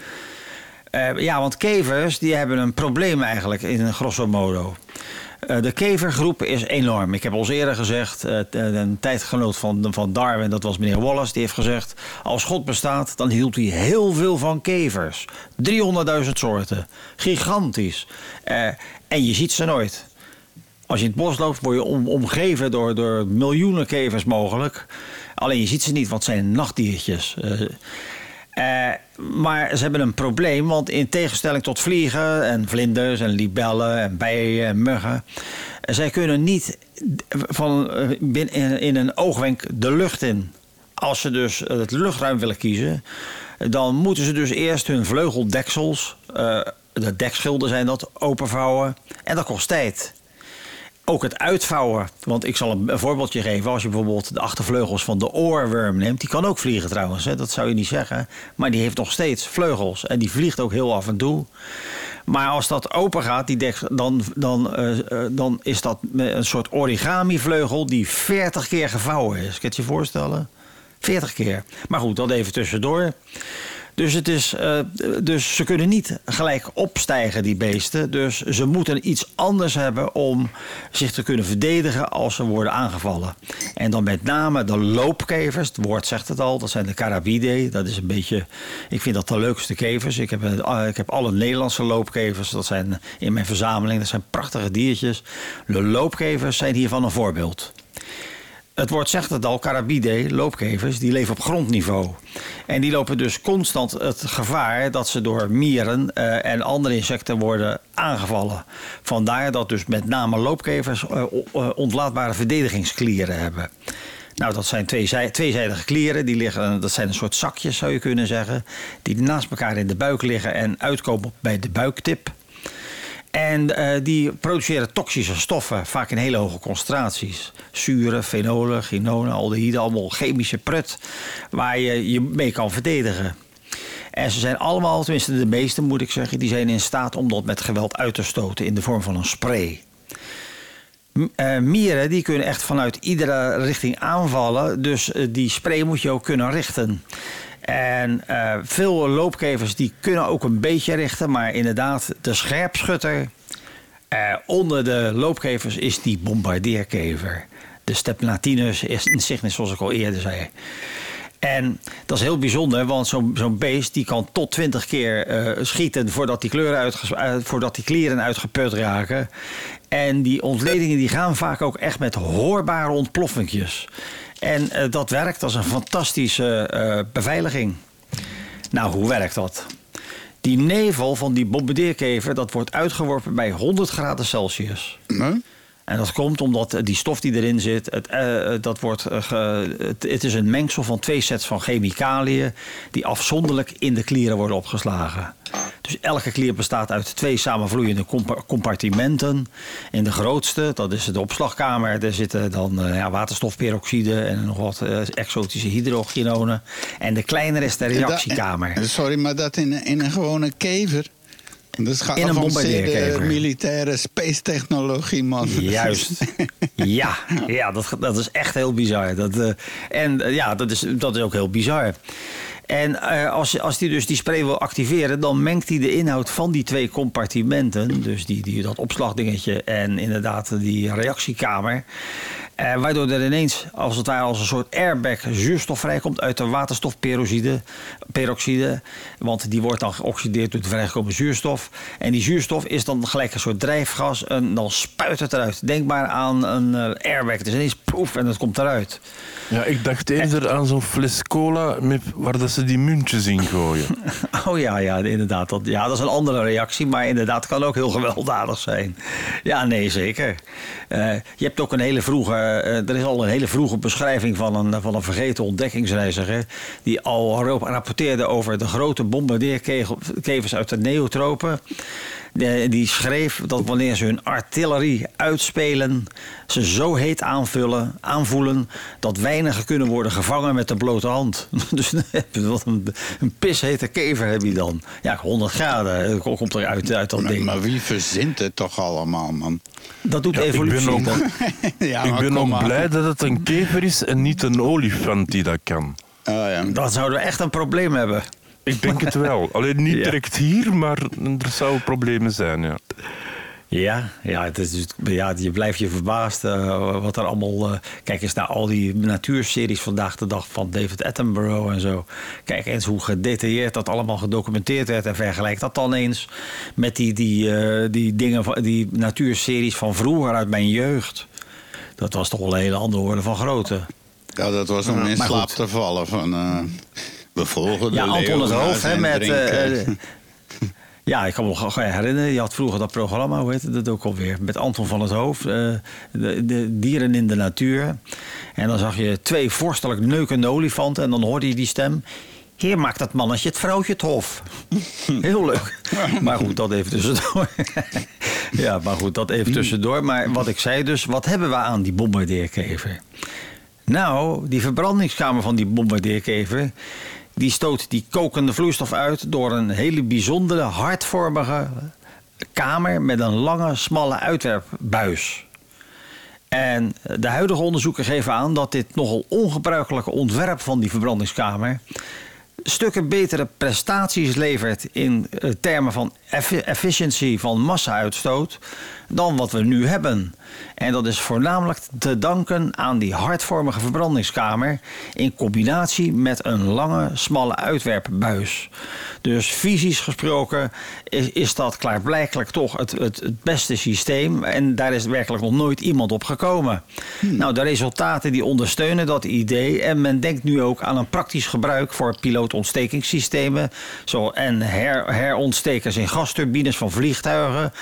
Eh, ja, want kevers die hebben een probleem eigenlijk in grosso modo. Eh, de kevergroep is enorm. Ik heb al eerder gezegd, eh, een tijdgenoot van, van Darwin, dat was meneer Wallace, die heeft gezegd: als God bestaat, dan hield hij heel veel van kevers. 300.000 soorten. Gigantisch. En je ziet ze nooit. Als je in het bos loopt, word je om, omgeven door, door miljoenen kevers mogelijk. Alleen je ziet ze niet, want zijn nachtdiertjes. Eh, eh, maar ze hebben een probleem, want in tegenstelling tot vliegen en vlinders en libellen en bijen en muggen, zij kunnen niet van, eh, in, een oogwenk de lucht in. Als ze dus het luchtruim willen kiezen, dan moeten ze dus eerst hun vleugeldeksels, de dekschilden zijn dat, openvouwen. En dat kost tijd. Ook het uitvouwen. Want ik zal een, voorbeeldje geven. Als je bijvoorbeeld de achtervleugels van de oorworm neemt. Die kan ook vliegen trouwens. Hè? Dat zou je niet zeggen. Maar die heeft nog steeds vleugels. En die vliegt ook heel af en toe. Maar als dat open gaat, die dek, dan, dan, eh, eh, dan is dat een soort origami vleugel die 40 keer gevouwen is. Kan je het je voorstellen? 40 keer. Maar goed, dat even tussendoor. Dus, het is, eh, dus ze kunnen niet gelijk opstijgen, die beesten. Dus ze moeten iets anders hebben om zich te kunnen verdedigen als ze worden aangevallen. En dan met name de loopkevers, het woord zegt het al, dat zijn de carabidae. Dat is een beetje, ik vind dat de leukste kevers. Ik heb, eh, ik heb alle Nederlandse loopkevers, dat zijn in mijn verzameling. Dat zijn prachtige diertjes. De loopkevers zijn hiervan een voorbeeld. Het woord zegt het al, carabidae, loopkevers, die leven op grondniveau. En die lopen dus constant het gevaar dat ze door mieren eh, en andere insecten worden aangevallen. Vandaar dat dus met name loopkevers eh, o- eh, ontlaatbare verdedigingsklieren hebben. Nou, dat zijn tweezij- tweezijdige klieren. Die liggen, dat zijn een soort zakjes, zou je kunnen zeggen. Die naast elkaar in de buik liggen en uitkomen bij de buiktip. En eh, die produceren toxische stoffen, vaak in hele hoge concentraties. Zuren, fenolen, chinonen, aldehyden, allemaal chemische prut waar je je mee kan verdedigen. En ze zijn allemaal, tenminste de meeste moet ik zeggen, die zijn in staat om dat met geweld uit te stoten in de vorm van een spray. Eh, mieren die kunnen echt vanuit iedere richting aanvallen. Dus eh, die spray moet je ook kunnen richten. En eh, veel loopkevers die kunnen ook een beetje richten. Maar inderdaad, de scherpschutter eh, onder de loopkevers is die bombardeerkever. De Stepnatinus insignis, zoals ik al eerder zei. En dat is heel bijzonder, want zo'n zo'n beest die kan tot 20 keer eh, schieten voordat die, kleuren eh, voordat die klieren uitgeput raken. En die ontledingen die gaan vaak ook echt met hoorbare ontploffingjes. En eh, dat werkt als een fantastische eh, beveiliging. Nou, hoe werkt dat? Die nevel van die bombardeerkever dat wordt uitgeworpen bij 100 graden Celsius. Huh? En dat komt omdat eh, die stof die erin zit, het, eh, dat wordt, eh, ge- het, het is een mengsel van twee sets van chemicaliën die afzonderlijk in de klieren worden opgeslagen. Dus elke klier bestaat uit twee samenvloeiende compa- compartimenten. In de grootste, dat is de opslagkamer, daar zitten dan eh, ja, waterstofperoxide en nog wat eh, exotische hydrogenonen. En de kleinere is de reactiekamer. sorry, maar dat in, in een gewone kever. Dat is In een bombardeerkever. militaire space technologie, man. Juist. Ja, ja dat, dat is echt heel bizar. Dat, eh, en eh, ja, dat is, dat is ook heel bizar. En eh, als, als die dus die spray wil activeren, dan mengt hij de inhoud van die twee compartimenten. Dus die, die, dat opslagdingetje en inderdaad die reactiekamer. Eh, waardoor er ineens, als het ware als een soort airbag, zuurstof vrijkomt uit de waterstofperoxide. Peroxide, want die wordt dan geoxideerd door de vrijgekomen zuurstof. En die zuurstof is dan gelijk een soort drijfgas en dan spuit het eruit. Denk maar aan een eh, airbag. Is ineens poef en het komt eruit. Ja, ik dacht eerder aan zo'n fles cola met, waar dat ze die muntjes in gooien. Oh ja, ja, inderdaad. Dat, ja, dat is een andere reactie, maar inderdaad kan ook heel gewelddadig zijn. Ja, nee, zeker. Eh, je hebt ook een hele vroege, eh, er is al een hele vroege beschrijving van een, van een vergeten ontdekkingsreiziger. Die al rapporteerde over de grote bombardeerkevers uit de neotropen. De- die schreef dat wanneer ze hun artillerie uitspelen, ze zo heet aanvullen, aanvoelen dat weinigen kunnen worden gevangen met de blote hand. Dus wat een, een pishete kever heb je dan. Ja, 100 graden eh, komt er uit, uit dat Maar, ding. maar wie verzint het toch allemaal, man? Dat doet Ja, ik ben evolutie. ook- ja, ik ben ook blij dat het een kever is en niet een olifant die dat kan. Oh, ja. Dan zouden we echt een probleem hebben. Ik denk het wel. Alleen niet Ja. direct hier, maar er zouden problemen zijn, ja. Ja, ja, het is, dus- ja, je blijft je verbaasd uh, wat er allemaal... Uh, kijk eens naar al die natuurseries vandaag de dag van David Attenborough en zo. Kijk eens hoe gedetailleerd dat allemaal gedocumenteerd werd... en vergelijk dat dan eens met die, die, uh, die, dingen, van, die natuurseries van vroeger uit mijn jeugd. Dat was toch wel een hele andere orde van grootte. Ja, dat was om in slaap te vallen van... we volgen de Ja, Anton het Hoofd, hè, met... Ja, ik kan me nog herinneren. Je had vroeger dat programma, hoe heette dat ook alweer? Met Anton van het Hoofd. Uh, de, de, dieren in de natuur. En dan zag je twee vorstelijk neukende olifanten. En dan hoorde je die stem. Hier maakt dat mannetje het vrouwtje het hof. Heel leuk. Maar goed, dat even tussendoor. ja, maar goed, dat even tussendoor. Maar wat ik zei dus, wat hebben we aan die bombardeerkever? Nou, die verbrandingskamer van die bombardeerkever die stoot die kokende vloeistof uit door een hele bijzondere hartvormige kamer met een lange, smalle uitwerpbuis. En de huidige onderzoeken geven aan dat dit nogal ongebruikelijke ontwerp van die verbrandingskamer stukken betere prestaties levert in eh, termen van efficiëntie van massa-uitstoot dan wat we nu hebben. En dat is voornamelijk te danken aan die hartvormige verbrandingskamer in combinatie met een lange, smalle uitwerpbuis. Dus fysisch gesproken is, is dat klaarblijkelijk toch het, het, het, beste systeem. En daar is werkelijk nog nooit iemand op gekomen. Hmm. Nou, de resultaten die ondersteunen dat idee. En men denkt nu ook aan een praktisch gebruik voor pilootontstekingssystemen. Zo, en her, herontstekers in gasturbines van vliegtuigen.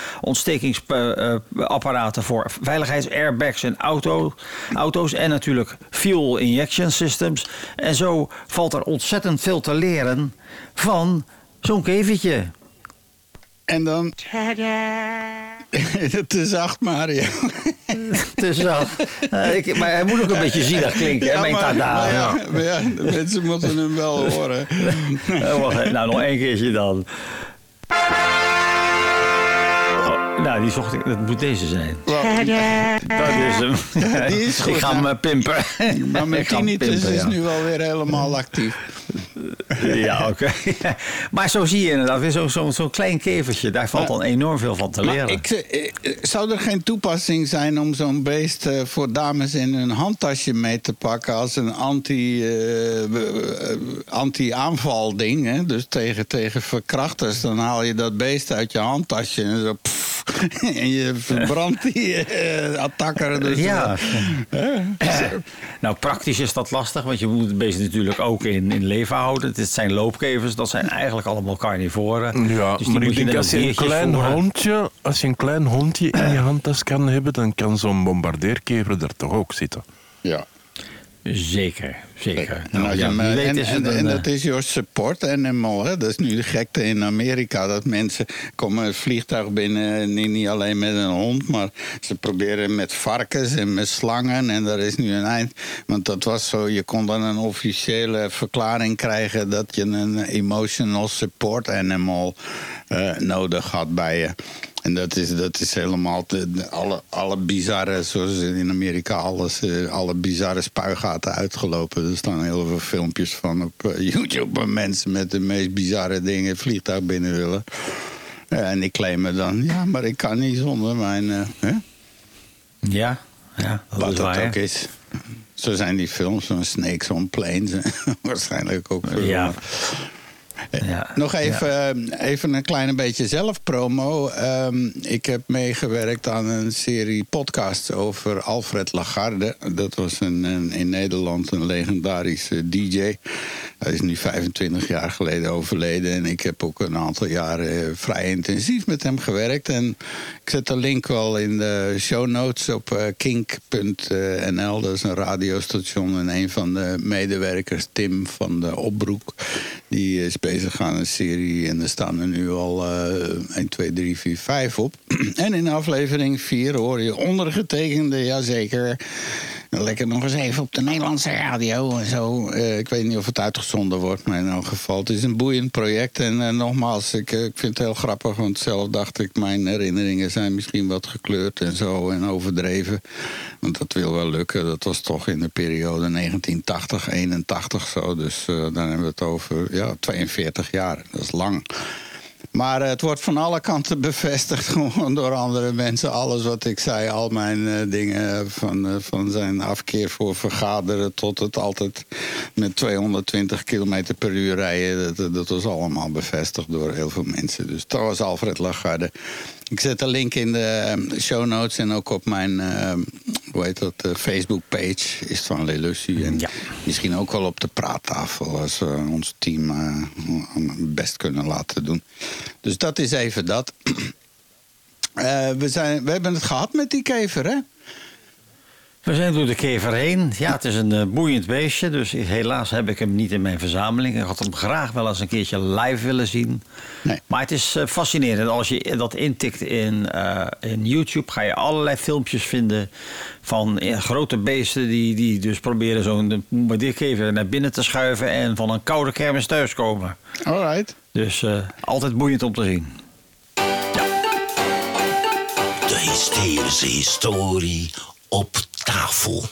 Ontstekingsapparaten voor veiligheidsairbags in auto, auto's. En natuurlijk fuel injection systems. En zo valt er ontzettend veel te leren van zo'n kevertje. En dan... Het is zacht, Mario. Te zacht. Uh, maar hij moet ook een beetje zielig klinken, ja, mijn tada. Maar ja, maar ja, de mensen moeten hem wel horen. nou, nog één keertje dan. Nou, die zocht ik. Dat moet deze zijn. Dat is hem. die is goed, ik ga hem pimpen. Maar mijn tinnitus is ja. nu wel weer helemaal actief. Ja, oké. maar zo zie je inderdaad weer zo'n zo, zo klein kevertje. Daar valt dan enorm veel van te leren. Ik, ik, eh, zou er geen toepassing zijn om zo'n beest uh, voor dames in hun handtasje mee te pakken als een anti, uh, anti-aanval ding? Hè? Dus tegen, tegen verkrachters. Dan haal je dat beest uit je handtasje en zo. Pff, en je verbrandt die uh, attacker. Dus, ja. Uh, nou, praktisch is dat lastig, want je moet het beest natuurlijk ook in, in leven houden. Het zijn loopkevers, dat zijn eigenlijk allemaal carnivoren. Ja, dus maar ik denk als je, een klein hondje, als je een klein hondje in je handtas kan hebben, dan kan zo'n bombardeerkever er toch ook zitten. Ja. Zeker, zeker. Nou, ja, en, en, en, dat is your support animal. Hè? Dat is nu de gekte in Amerika. Dat mensen komen het vliegtuig binnen, niet, niet alleen met een hond... maar ze proberen met varkens en met slangen. En daar is nu een eind. Want dat was zo, je kon dan een officiële verklaring krijgen... dat je een emotional support animal uh, nodig had bij je. En dat is, dat is helemaal te, alle, alle bizarre, zoals in Amerika, alles, uh, alle bizarre spuigaten uitgelopen. Er staan heel veel filmpjes van op uh, YouTube waar mensen met de meest bizarre dingen het vliegtuig binnen willen. Uh, en ik claim me dan, ja, maar ik kan niet zonder mijn. Hè? Ja, ja, dat Wat is dat ook is. Zo zijn die films van Snakes on Planes. Waarschijnlijk ook veel. Ja. Ja, Nog even, ja. even een klein beetje zelfpromo. Um, ik heb meegewerkt aan een serie podcasts over Alfred Lagarde. Dat was een, in Nederland een legendarische DJ. Hij is nu 25 jaar geleden overleden. En ik heb ook een aantal jaren vrij intensief met hem gewerkt. En ik zet de link wel in de show notes op uh, kink.nl. Dat is een radiostation. En een van de medewerkers, Tim van de Opbroek, die is bezig aan een serie. En er staan er nu al uh, 1, 2, 3, 4, 5 op. en in aflevering 4 hoor je ondergetekende, jazeker. Lekker nog eens even op de Nederlandse radio en zo. Uh, ik weet niet of het uitgezonden wordt, maar in elk geval. Het is een boeiend project. En uh, nogmaals, ik, uh, ik vind het heel grappig. Want zelf dacht ik, mijn herinneringen zijn misschien wat gekleurd en zo. En overdreven. Want dat wil wel lukken. Dat was toch in de periode 1980, 81 zo. Dus dan hebben we het over ja, 42 jaar. Dat is lang. Maar het wordt van alle kanten bevestigd gewoon door andere mensen. Alles wat ik zei, al mijn eh, dingen van, eh, van zijn afkeer voor vergaderen... tot het altijd met 220 km per uur rijden. Dat, dat was allemaal bevestigd door heel veel mensen. Dus was Alfred Lagarde. Ik zet een link in de show notes en ook op mijn hoe heet dat, Facebook page is van Lelussie. En Ja. misschien ook wel op de praattafel als we ons team uh, best kunnen laten doen. Dus dat is even dat. Uh, we, zijn, we hebben het gehad met die kever, hè? We zijn door de kever heen. Ja, het is een uh, boeiend beestje. Dus helaas heb ik hem niet in mijn verzameling. Ik had hem graag wel eens een keertje live willen zien. Nee. Maar het is uh, fascinerend. Als je dat intikt in, uh, in YouTube, ga je allerlei filmpjes vinden van grote beesten die, die dus proberen zo'n kever naar binnen te schuiven en van een koude kermis thuiskomen. Alright. Dus uh, altijd boeiend om te zien. Ja. De hysterische historie op tafel.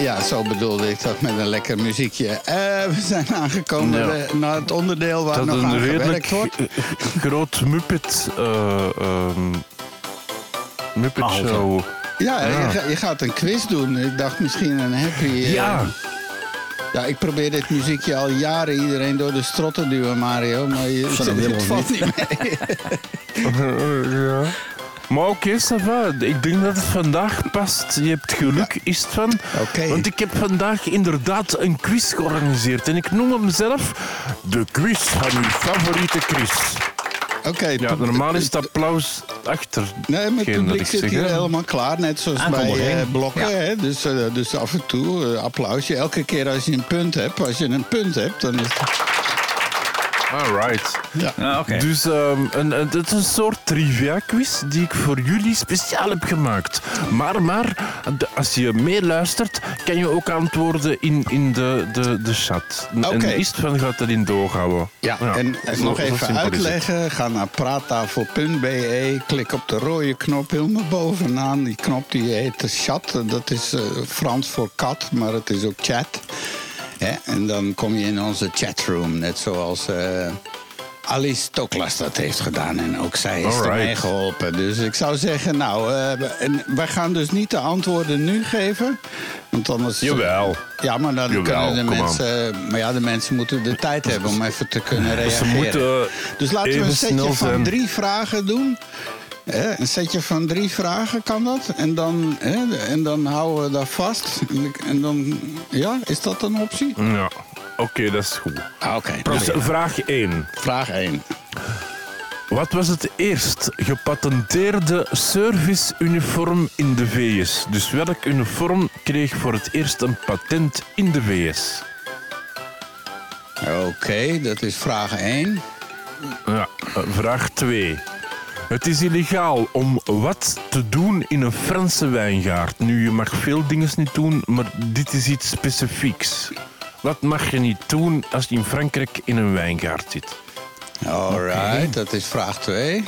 Ja, zo bedoelde ik dat met een lekker muziekje. Uh, we zijn aangekomen ja. naar het onderdeel waar dat nog een aan gewerkt wordt. groot Muppet, uh, um, Muppet show. Ja, ja. Je, je, gaat een quiz doen. Ik dacht misschien een happy... Uh, ja. Ja, ik probeer dit muziekje al jaren iedereen door de strot te duwen, Mario. Maar je, het, het valt niet mee. ja. Maar oké, okay, Sava, ik denk dat het vandaag past. Je hebt geluk, ja. is het van. Okay. Want ik heb vandaag inderdaad een quiz georganiseerd. En ik noem hem zelf de quiz van uw favoriete Chris. Oké. Okay, ja, normaal is het applaus achter. Nee, maar het publiek zit hier helemaal klaar. Net zoals bij uh, blokken. Ja. Hè? Dus, uh, dus af en toe uh, applausje. Elke keer als je een punt hebt. Als je een punt hebt, dan is het... Alright. Ja. Ah, okay. Dus um, een, een, het is een soort trivia-quiz die ik voor jullie speciaal heb gemaakt. Maar, maar als je meeluistert, kan je ook antwoorden in, in de, de, de chat. Okay. En Istvan gaat erin doorhouden. Ja, ja en, en nog even uitleggen. Ga naar praattafel.be. Klik op de rode knop helemaal bovenaan. Die knop die heet de chat. Dat is uh, Frans voor kat, maar het is ook chat. En dan kom je in onze chatroom, net zoals uh, Alice Toklas dat heeft gedaan. En ook zij is Alright. ermee geholpen. Dus ik zou zeggen, nou, uh, en wij gaan dus niet de antwoorden nu geven. Want anders... Jawel. Ja, maar dan Jawel, kunnen de mensen... Maar ja, de mensen moeten de tijd hebben om even te kunnen reageren. Ze moeten dus laten we een setje van drie vragen doen. Een setje van drie vragen kan dat. En dan, hè, en dan houden we dat vast. En dan, ja, is dat een optie? Ja, oké, okay, dat is goed. Ah, Oké, okay. dus vraag 1. Vraag 1. Wat was het eerst gepatenteerde serviceuniform in de VS? Dus welk uniform kreeg voor het eerst een patent in de VS? Oké, okay, dat is vraag 1. Ja, vraag 2. Het is illegaal om wat te doen in een Franse wijngaard. Nu, je mag veel dingen niet doen, maar dit is iets specifieks. Wat mag je niet doen als je in Frankrijk in een wijngaard zit? Alright, okay. dat is vraag 2.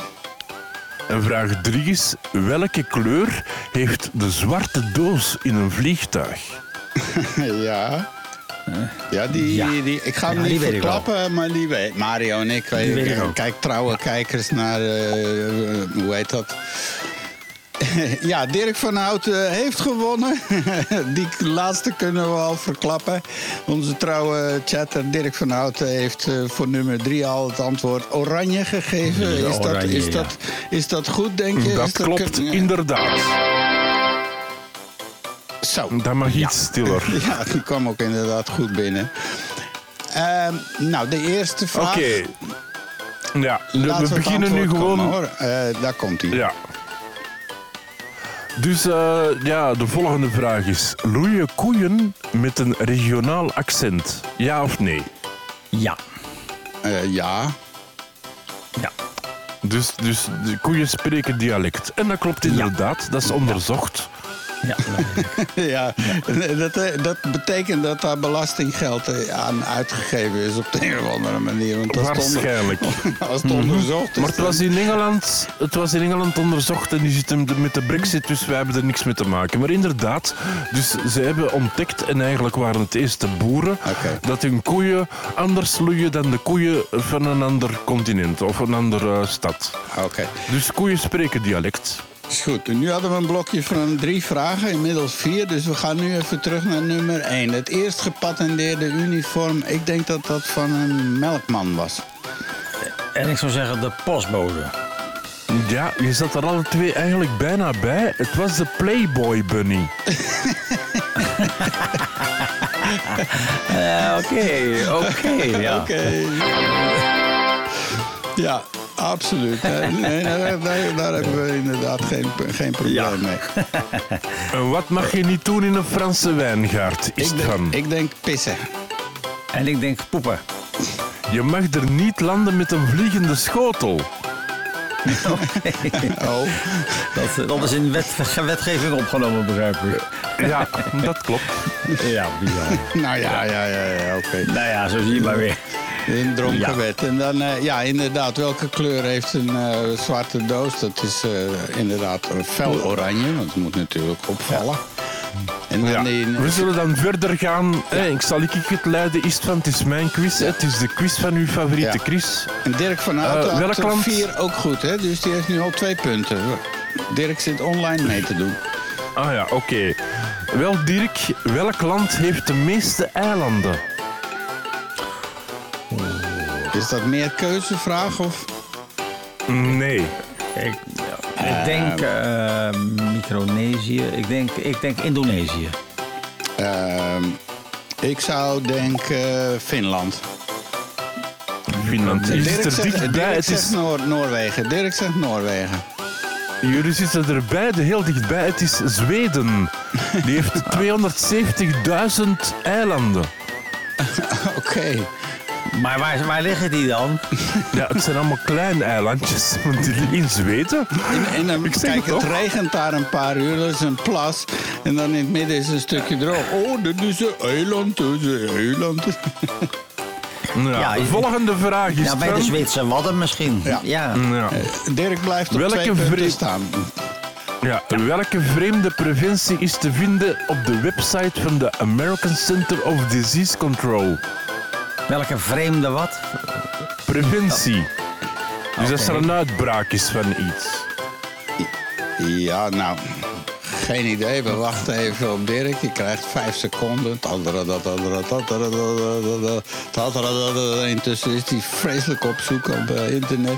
En vraag 3 is: welke kleur heeft de zwarte doos in een vliegtuig? ja. Ja, die, Ja. Die, ik ga hem Ja, niet weet ik verklappen, maar die weet Mario en ik. Weet, weet ik ook. Kijk, trouwe kijkers naar, eh, hoe heet dat? ja, Dirk van Houten heeft gewonnen. die laatste kunnen we al verklappen. Onze trouwe chatter Dirk van Houten heeft eh, voor nummer drie al het antwoord oranje gegeven. Is, dat, is, ja. dat, is dat goed, denk je? Dat klopt inderdaad. Zo. Dat mag iets stiller. Ja, die kwam ook inderdaad goed binnen. Ehm, nou, de eerste vraag. Oké. Ja, we, Laten we het beginnen nu gewoon. komen, hoor. Eh, daar komt hij. Ja. Dus eh, ja, de volgende vraag is: loeien koeien met een regionaal accent? Ja of nee? Ja. Eh, ja. Ja. Dus, dus de koeien spreken dialect. En dat klopt inderdaad, dat is onderzocht. Ja, Ja, dat, eh, dat betekent dat daar belastinggeld eh, aan uitgegeven is op de een of andere manier. Want onder- Waarschijnlijk. als het onderzocht is. Maar het was, in Engeland, het was in Engeland onderzocht en die zitten met de brexit, dus wij hebben er niks mee te maken. Maar inderdaad, dus ze hebben ontdekt, en eigenlijk waren het eerst de boeren, dat hun koeien anders loeien dan de koeien van een ander continent of een andere stad. Oké, Dus koeien spreken dialect. Is goed. En nu hadden we een blokje van drie vragen, inmiddels vier. Dus we gaan nu even terug naar nummer één. Het eerst gepatenteerde uniform, ik denk dat dat van een melkman was. En ik zou zeggen de postbode. Ja, je zat er alle twee eigenlijk bijna bij. Het was de Playboy Bunny. Eh, Oké, oké, ja. Oké. Ja, absoluut. Nee, nee, daar, daar, daar hebben we inderdaad geen, geen probleem Ja. mee. En wat mag je niet doen in een Franse wijngaard? Is Ik denk, ik denk pissen. En ik denk poepen. Je mag er niet landen met een vliegende schotel. Oh, Dat, dat is in wet, wetgeving opgenomen, begrijp ik. Ja, dat klopt. Ja, bizar. nou ja, ja, ja, ja oké. Nou ja, zo zie je maar weer. In dronken Ja. wet. En dan, eh, ja, inderdaad, welke kleur heeft een eh, zwarte doos? Dat is eh, inderdaad een fel oranje, want het moet natuurlijk opvallen. En dan Ja. die, We zullen dan verder gaan. Ik zal ik het leiden. Is het van, het is mijn quiz. Het is de quiz van uw favoriete Ja. Chris. en Dirk van Houten welk had land? vier ook goed, hè? Dus die heeft nu al twee punten. Dirk zit online mee te doen. Ah ja, oké. Wel, Dirk, welk land heeft de meeste eilanden? Is dat meer keuzevraag of... Nee. Ik, ik denk eh, Micronesië. Ik denk, ik denk Indonesië. Ehm, ik zou denken Finland. Finland. Je zit Dirk er zegt, dichtbij. Dirk zegt is, Noor- Noorwegen. Dirk zegt Noorwegen. jullie zitten er beide heel dichtbij. Het is Zweden. Die heeft 270.000 eilanden. Oké. Maar waar, waar liggen die dan? Ja, het zijn allemaal kleine eilandjes. Want die liggen in Zweden. En, en dan, kijk, het regent daar een paar uur, dat is een plas. En dan in het midden is een stukje droog. Oh, dit is een eiland, dit is een eiland. Ja, Ja, je- volgende vraag is Ja, bij de Zweedse Wadden misschien. Ja. ja. Ja. Dirk blijft op Welke twee staan. Ja, welke vreemde preventie is te vinden op de website van de American Center of Disease Control? Welke vreemde wat? Preventie. Dus als er een uitbraak is van iets. Ja, nou, geen idee. We wachten even op Dirk. Je krijgt vijf seconden. Intussen is hij vreselijk op zoek op internet.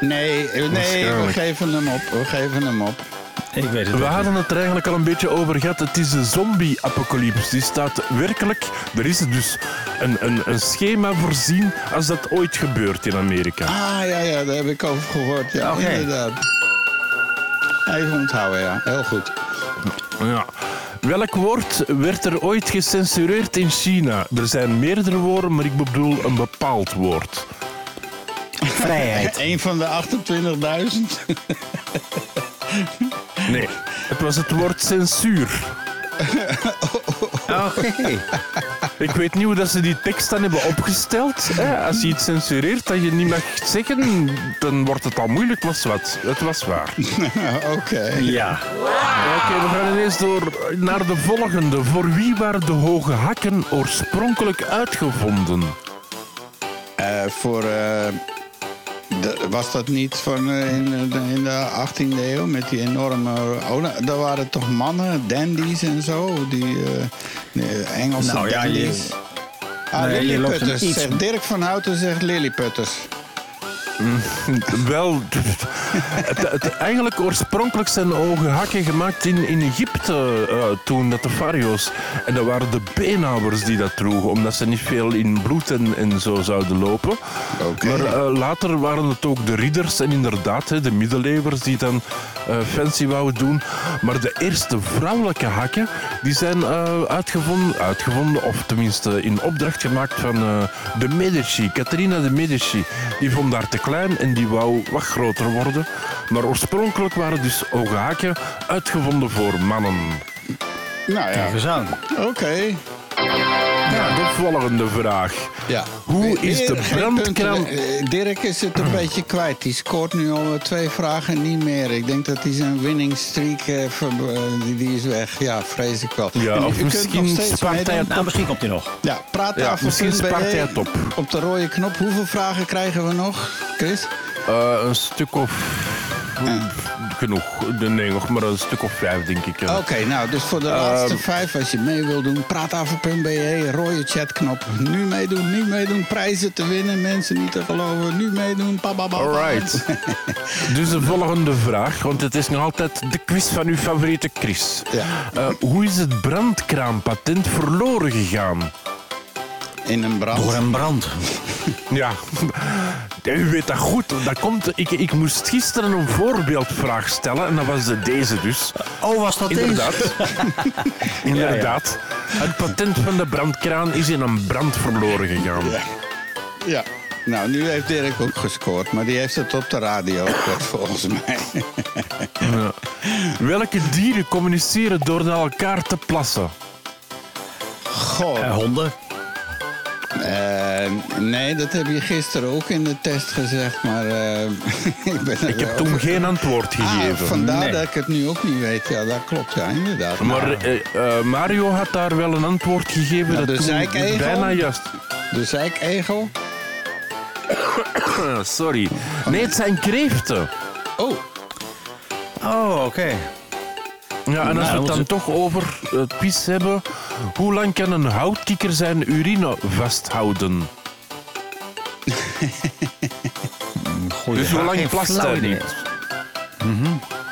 Nee, nee, we geven hem op. We geven hem op. Ik weet het We niet. hadden het er eigenlijk al een beetje over gehad. Het is de zombie-apocalypse. Die staat werkelijk... Er is dus een, een, een schema voorzien als dat ooit gebeurt in Amerika. Ah, ja, ja, daar heb ik over gehoord. Ja, inderdaad. Even onthouden, ja. Heel goed. Ja. Welk woord werd er ooit gecensureerd in China? Er zijn meerdere woorden, maar ik bedoel een bepaald woord. Vrijheid. Een van de 28.000. Nee, het was het woord censuur. Oké. Ik weet niet hoe dat ze die tekst dan hebben opgesteld. Hè? Als je iets censureert dat je niet mag zeggen, dan wordt het al moeilijk. Was wat. Het was waar. Oké. Ja. Oké, we gaan ineens door naar de volgende. Voor wie waren de hoge hakken oorspronkelijk uitgevonden? Eh, voor. eh, de- was dat niet van eh, in, de, in de 18e eeuw met die enorme. Oh, nou, daar waren toch mannen, dandies en zo? Die eh, de Engelse Nou ja, je- dandies. ah, Nee, Lilliputters. Zegt Dirk van Houten zegt Lilliputters. Wel, het, het, eigenlijk oorspronkelijk zijn hoge hakken gemaakt in, in Egypte eh, toen, dat de fario's. En dat waren de beenhouwers die dat droegen, omdat ze niet veel in bloed en, en zo zouden lopen. Maar eh, later waren het ook de ridders en inderdaad hè, de middeleeuwers die dan eh, fancy wouden doen. Maar de eerste vrouwelijke hakken, die zijn uitgevonden, uitgevonden, of tenminste in opdracht gemaakt van de Medici, Caterina de Medici. Die vond haar te klein en die wou wat groter worden. Maar oorspronkelijk waren dus hoge hakken uitgevonden voor mannen. Nou ja, Kijk eens aan. oké. Ja, de volgende vraag. Ja. Hoe is de brandkraan-. Eh, Dirk is het een beetje kwijt. Die scoort nu al twee vragen niet meer. Ik denk dat hij zijn winning streak, eh, eh, die, is weg. Ja, vrees ik wel. Ja, of kunt misschien hij het Nou, misschien komt hij nog. Ja, praattafel. Ja, misschien spaart hij het op. Op de rode knop. Hoeveel vragen krijgen we nog, Chris? Eh, een stuk of... Genoeg. Nee, nog maar een stuk of vijf, denk ik. Oké, nou, dus voor de Ehm. laatste vijf, als je mee wil doen, praattafel.be, rode chatknop. Nu meedoen, nu meedoen, prijzen te winnen, mensen niet te geloven. Nu meedoen, papa. Alright. Dus de volgende vraag, want het is nog altijd de quiz van uw favoriete Chris. Ja. Eh, hoe is het brandkraampatent verloren gegaan? In een brand. Door een brand. Ja, u weet dat goed. Dat komt, ik, ik moest gisteren een voorbeeldvraag stellen en dat was de- deze dus. Oh, was dat Inderdaad. deze? Inderdaad. Het patent van de brandkraan is in een brand verloren gegaan. Ja. ja. Nou, nu heeft Dirk ook gescoord, maar die heeft het op de radio gehoord, volgens mij. Ja. Welke dieren communiceren door naar elkaar te plassen? Goh. Eh, honden. Eh, nee, dat heb je gisteren ook in de test gezegd, maar eh, ik ben er Ik heb toen over- geen antwoord Ah, gegeven. vandaar Nee. dat ik het nu ook niet weet. Ja, dat klopt, ja, inderdaad. Maar eh, Mario had daar wel een antwoord gegeven dat de zeikegel? bijna juist. de zeikegel. Sorry. Nee, het zijn kreeften. Oh, Oh, oké. Ja, en als we het dan toch over het pis hebben, hoe lang kan een houtkikker zijn urine vasthouden? Goeie Dus hoe lang plast hij niet?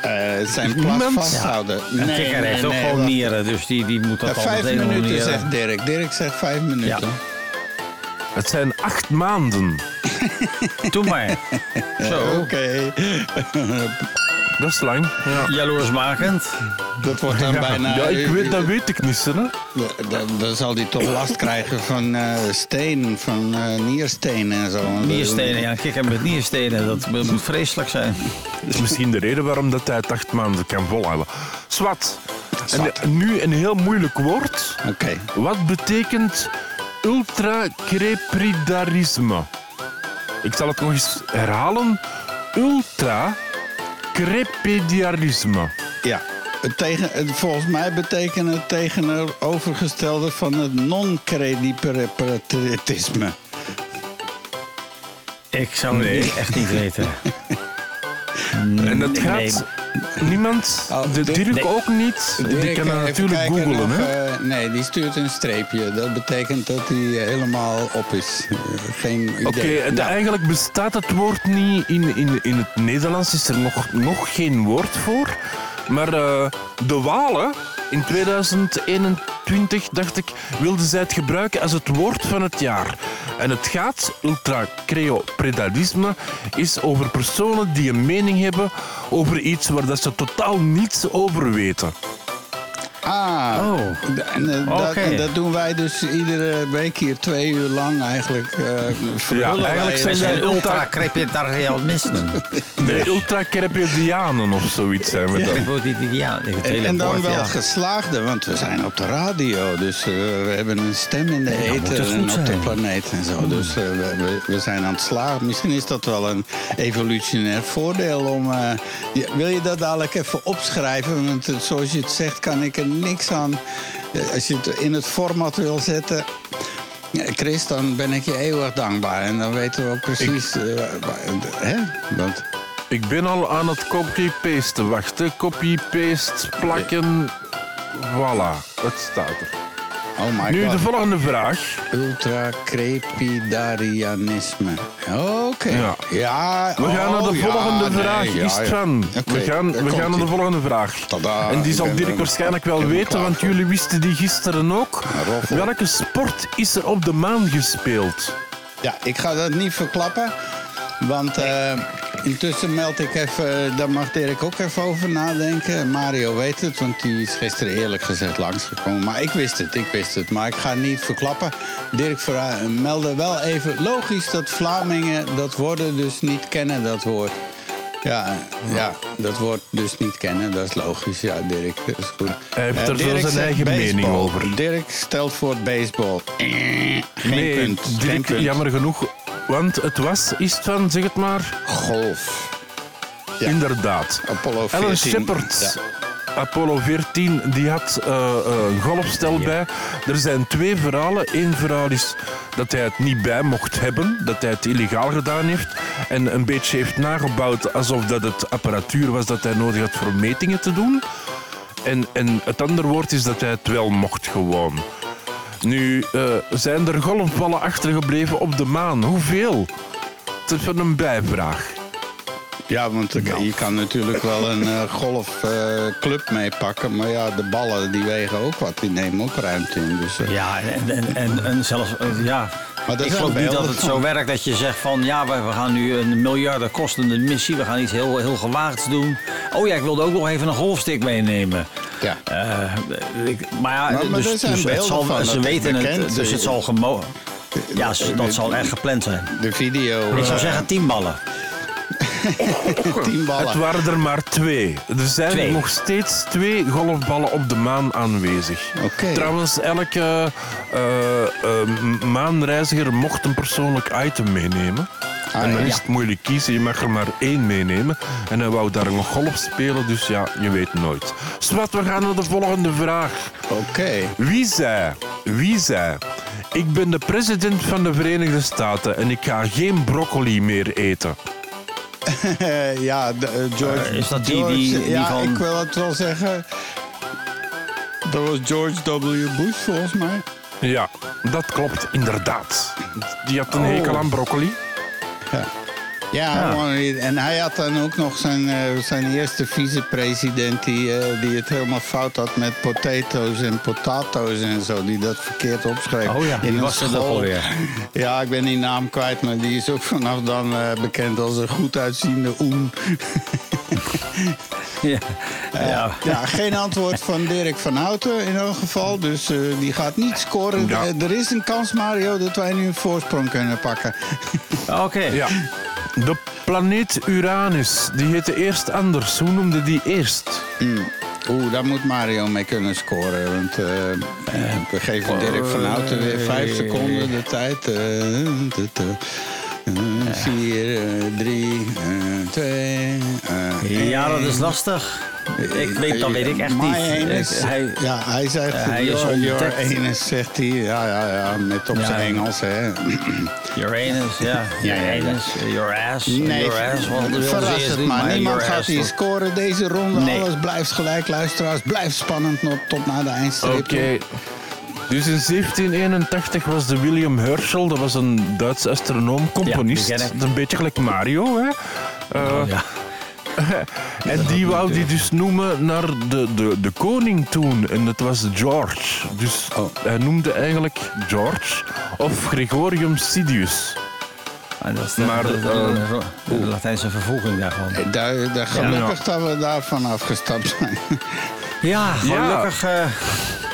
eh, zijn plas vasthouden. Een kikker heeft ook gewoon nieren, dus die, die moet dat Ja, al vijf minuten, onnieren. zegt Dirk. Dirk zegt vijf minuten. Ja. Het zijn acht maanden. Doe maar. Zo. Oké. Dat is lang. Ja, Jaloersmakend. Dat wordt dan bijna... ja ik weet, dat weet ik niet. Hè? Dan, dan zal hij toch last krijgen van eh, steen, van eh, nierstenen en zo. Nierstenen, ja. Kikker met nierstenen, dat moet vreselijk zijn. Dat is misschien de reden waarom dat hij het acht maanden kan volhouden. Swat. Zwat. En nu een heel moeilijk woord. Oké. Wat betekent ultracrepidarisme? Ik zal het nog eens herhalen. Ultracrepidarisme. Ja. Het tegen, het, volgens mij betekent het tegenovergestelde van het non-credipatisme. Ik zou het Nee. echt niet weten. En dat gaat... Niemand, Oh, de Dirk- ook niet. Die kan eh, natuurlijk nog, hè? eh, nee, die stuurt een streepje. Dat betekent dat hij helemaal op is. Eh, geen idee. Oké, Nou, eigenlijk bestaat het woord niet. In, in, in het Nederlands is er nog, nog geen woord voor. Maar eh, de Walen in 2021, dacht ik, wilden zij het gebruiken als het woord van het jaar. En het gaat, ultracreopredalisme, is over personen die een mening hebben over iets waar dat ze totaal niets over weten. Ah, Oh. eh, dat, Oké. en dat doen wij dus iedere week hier twee uur lang eigenlijk. eh verhullen eigenlijk zijn wij zijn ultra-crepitarianismen. De ultracrepidianen of zoiets zijn we dan. Ja, En, en dan woord, wel ja. geslaagde, want we zijn op de radio. Dus eh, we hebben een stem in de eten het en op de planeet en zo. Dus we, we, zijn aan het slagen. Misschien is dat wel een evolutionair voordeel om... eh, ja, wil je dat dadelijk even opschrijven? Want zoals je het zegt, kan ik er niks aan... Eh, als je het in het format wil zetten... Chris, dan ben ik je eeuwig dankbaar. En dan weten we ook precies... eh, waar- hè? Want Ik ben al aan het copy-pasten wachten. Copy-paste, plakken. Voilà, het staat er. Oh my Nu god. de volgende vraag. Ultracrepidarianisme. Oké. Ja. Ja. We gaan naar de oh, volgende nee, vraag. Is ja. Oké, We gaan, we gaan naar de volgende vraag. Tada, en die zal Dirk waarschijnlijk wel weten, want jullie wisten die gisteren ook. Welke sport is er op de maan gespeeld? Ja, ik ga dat niet verklappen. Want eh, intussen meld ik even, daar mag Dirk ook even over nadenken. Mario weet het, want die is gisteren eerlijk gezegd langsgekomen. Maar ik wist het, ik wist het. Maar ik ga niet verklappen. Dirk meldde wel even logisch dat Vlamingen dat woorden dus niet kennen, dat woord. Ja, ja, dat woord dus niet kennen, dat is logisch. Ja, Dirk, dat is goed. Hij heeft Eh, er Dirk zijn eigen mening over. Dirk stelt voor baseball. Geen nee, punt. geen Dirk, punt. jammer genoeg. Want het was, is het van, zeg het maar, Golf. Ja. inderdaad. Apollo 14. Alan Shepard, Apollo 14, die had eh, eh, een golfstel bij. Er zijn twee verhalen. Eén verhaal is dat hij het niet bij mocht hebben, dat hij het illegaal gedaan heeft en een beetje heeft nagebouwd alsof dat het apparatuur was dat hij nodig had voor metingen te doen. En, en het andere woord is dat hij het wel mocht gewoon. Nu eh, zijn er golfballen achtergebleven op de maan. Hoeveel? Het is van een bijvraag. Ja, want er- je kan natuurlijk wel een eh, golfclub meepakken. Maar ja, de ballen die wegen ook wat. Die nemen ook ruimte in. Dus, eh, Ja, en, en, en, en zelfs, eh, ja. Maar er ik geloof niet dat het van. zo werkt dat je zegt van ja, we, we gaan nu een miljarden kostende missie, we gaan iets heel, heel gewaagds doen. Oh ja, ik wilde ook nog even een golfstick meenemen. ja. Ik- maar ja, Maar- maar dus, zijn dus het zal, van, ze dat weten bekend. het, dus het zal gemo... Ja, dat zal echt gepland zijn. De video. Ik zou zeggen tien ballen. tien ballen. Het waren er maar twee. Er zijn Twee. nog steeds twee golfballen op de maan aanwezig. Oké. Trouwens, elke eh, eh, maanreiziger mocht een persoonlijk item meenemen. Ah, en dan ja. is het moeilijk kiezen, je mag er maar één meenemen. En hij wou daar nog golf spelen, dus ja, je weet nooit. Swat, we gaan naar de volgende vraag. Oké. Wie zei, wie zei, ik ben de president van de Verenigde Staten en ik ga geen broccoli meer eten. Ja, de, eh, George. Eh, is dat die- George- die- die ja, van- ik wil het wel zeggen. Dat was George W. Bush volgens mij. Ja, dat klopt, inderdaad. Die had een Oh. hekel aan broccoli. Ja. Ja, en hij had dan ook nog zijn, eh, zijn eerste vicepresident die, eh, die het helemaal fout had met potatoes en potatoes en zo. Die dat verkeerd opschreef. Oh ja, in een was dat school. alweer? Ja, ik ben die naam kwijt, maar die is ook vanaf dan eh, bekend als een goed uitziende oen. Ja. ja. Ja, geen antwoord van Dirk van Houten in elk geval. Dus eh, die gaat niet scoren. Ja. Er is een kans, Mario, dat wij nu een voorsprong kunnen pakken. Oké. Ja. De planeet Uranus, die heette eerst anders. Hoe noemde die eerst? Mm. Oeh, daar moet Mario mee kunnen scoren. Want eh, we geven Dirk van Houten weer vijf seconden de tijd. Eh, 4, 3, 2, Ja, dat is lastig. Ik weet, dat weet ik echt niet. Hij, ja, hij zegt, uh, hij your, your zegt hij. Ja, ja, ja, met op zijn Engels, hè. Your anus, ja. ja, ja, your ass, nee, your ass. Maar, niemand gaat hier scoren deze ronde. Alles blijft gelijk, luisteraars. Blijft spannend tot na de eindstreep. Oké. Dus in 1781 was de William Herschel, dat was een Duitse astronoom, componist. is een beetje gelijk Mario, hè? Eh, Oh, ja. En die wou die dus noemen naar de, de, de koning toen. En dat was George. Dus Oh. hij noemde eigenlijk George of Gregorium Sidius. Ah, dat is de, Maar, de, de- eh, de- de Latijnse vervoeging daarvan. Eh, Daar, daar gelukkig dat we daarvan afgestapt zijn. Ja, gelukkig. eh,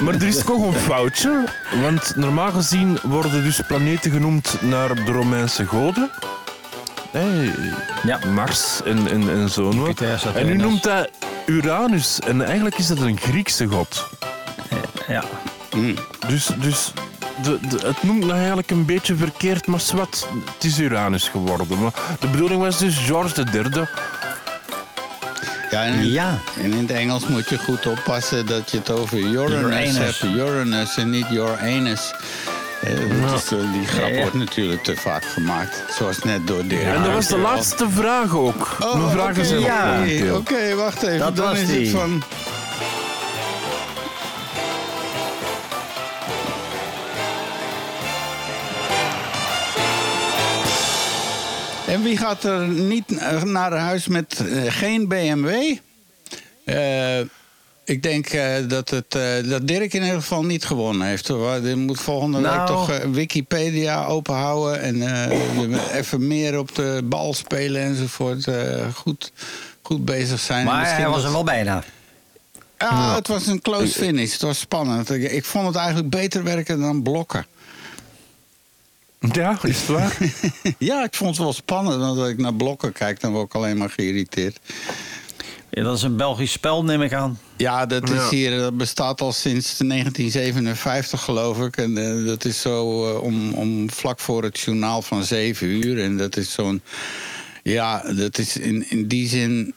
Maar er is toch een foutje. Want normaal gezien worden dus planeten genoemd naar de Romeinse goden. Hey, ja. Mars en, en, en zo. En u noemt dat Uranus. En eigenlijk is dat een Griekse god. ja. Dus, dus de, de- het noemt nou eigenlijk een beetje verkeerd, maar wat, het is Uranus geworden. Maar de bedoeling was dus George III. Ja, en in, Ja. en in het Engels moet je goed oppassen dat je het over Uranus, Uranus. hebt. Uranus en niet your anus. Eh, die grap Ja, ja. wordt natuurlijk te vaak gemaakt. Zoals net door Dirk. en dat was de Ja. laatste vraag ook. Oh, Mijn ja. Oké, wacht even. Dat Dan was is die. het van... En wie gaat er niet eh, naar huis met eh, geen BMW? Eh, ik denk dat, het, dat Dirk in ieder geval niet gewonnen heeft. Je moet volgende week Nou. toch Wikipedia openhouden... en even meer op de bal spelen enzovoort. goed, goed bezig zijn. Maar hij was er wel bijna. Ja, het was een close finish. Het was spannend. Ik, ik vond het eigenlijk beter werken dan blokken. Ja, is het waar? Ja, ik vond het wel spannend. Want als ik naar blokken kijk, dan word ik alleen maar geïrriteerd. Ja, dat is een Belgisch spel, neem ik aan. Ja, dat, is hier, dat bestaat al sinds 1957, geloof ik. En eh, dat is zo eh, om, om vlak voor het journaal van 7 uur. En dat is zo'n. Ja, dat is in, in die zin.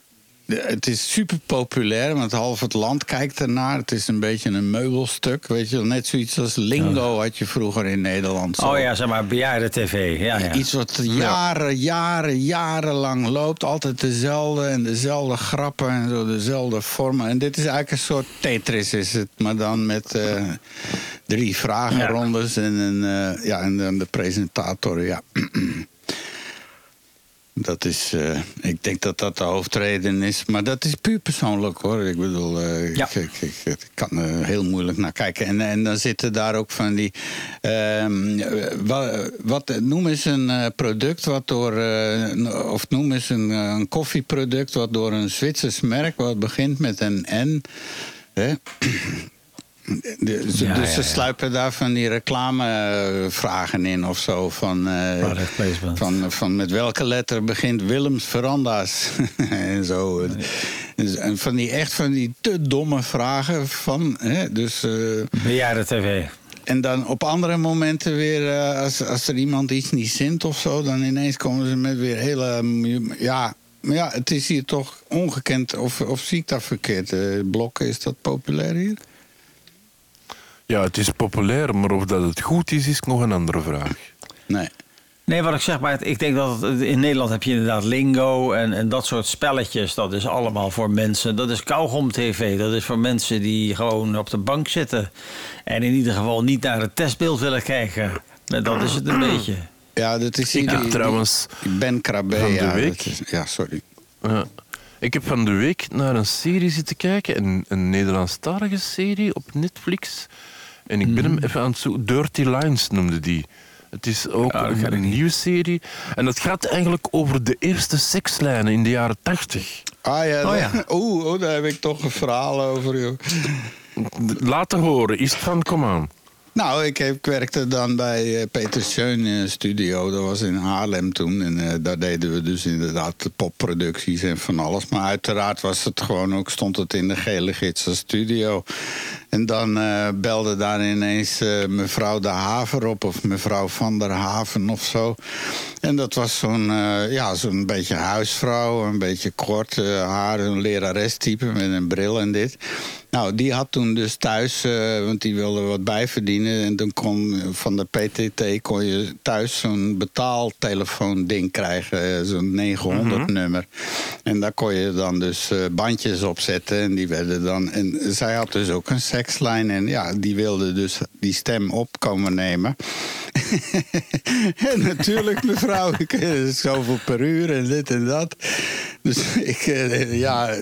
Het is super populair, want half het land kijkt ernaar. Het is een beetje een meubelstuk. Weet je, wel. net zoiets als Lingo had je vroeger in Nederland. Zo. Oh ja, zeg maar, bejaarde tv. Ja, ja. Iets wat jaren, jaren, jarenlang loopt. Altijd dezelfde en dezelfde grappen en zo, dezelfde vormen. En dit is eigenlijk een soort Tetris, is het. Maar dan met eh, drie vragenrondes en, een, eh, ja, en dan de presentator. Ja. Dat is, eh, ik denk dat dat de hoofdreden is. Maar dat is puur persoonlijk hoor. Ik bedoel, eh, Ja. ik, ik, ik, kan er heel moeilijk naar kijken. En, en dan zitten daar ook van die. ehm, wat, wat, noem eens een eh, product wat door. of noem eens een, een koffieproduct wat door een Zwitsers merk. wat begint met een N. Hè? De- ze- Ja, dus ja, ze ja. sluipen daar van die reclamevragen in of zo. Van, eh, van, van met welke letter begint Willems Veranda's? en zo. Dus, en van die echt van die te domme vragen. Van, hè, dus, eh, Bejaarde tv. en dan op andere momenten weer, eh, als, als er iemand iets niet zint of zo, dan ineens komen ze met weer hele. Ja, maar ja, het is hier toch ongekend. Of, of zie ik dat verkeerd? Eh, blokken, is dat populair hier? Ja, het is populair, maar of dat het goed is, is nog een andere vraag. Nee. Nee, wat ik zeg, maar ik denk dat het- in Nederland heb je inderdaad lingo en, en dat soort spelletjes. Dat is allemaal voor mensen. Dat is kauwgom tv. Dat is voor mensen die gewoon op de bank zitten. En in ieder geval niet naar het testbeeld willen kijken. En Dat is het een beetje. Ja, dat is Ik hier heb trouwens die Ben Krabbe. van de ja, week- is- ja, sorry. Ja. Ik heb van de week naar een serie zitten kijken, een, een Nederlandstalige serie op Netflix. En ik ben hem even aan het zoeken. Dirty Lines noemde die. Het is ook Ja, een, nieuwe serie. En dat gaat eigenlijk over de eerste sekslijnen in de jaren tachtig. Ah ja, Oh, ja. Oeh, oh, daar heb ik toch een verhaal over. Joh. Laten horen, is het van, kom aan. Nou, ik, heb, ik werkte dan bij eh, Peter Schön eh, Studio. Dat was in Haarlem toen. En eh, daar deden we dus inderdaad de popproducties en van alles. Maar uiteraard was het gewoon ook, stond het in de gele gids als studio. En dan eh, belde daar ineens eh, mevrouw De Haver op. Of mevrouw Van der Haven of zo. En dat was zo'n eh, ja, zo'n beetje huisvrouw. Een beetje kort haar. Een lerares-type met een bril en dit. Nou, die had toen dus thuis, eh, want die wilde wat bijverdienen. En toen kon van de PTT kon je thuis zo'n betaaltelefoon-ding krijgen. eh, zo'n 900-nummer. En daar kon je dan dus eh, bandjes op zetten. En die werden dan. En zij had dus ook een sekslijn. En ja, die wilde dus die stem op komen nemen. en natuurlijk, mevrouw, ik zoveel per uur en dit en dat. Dus ik, ja,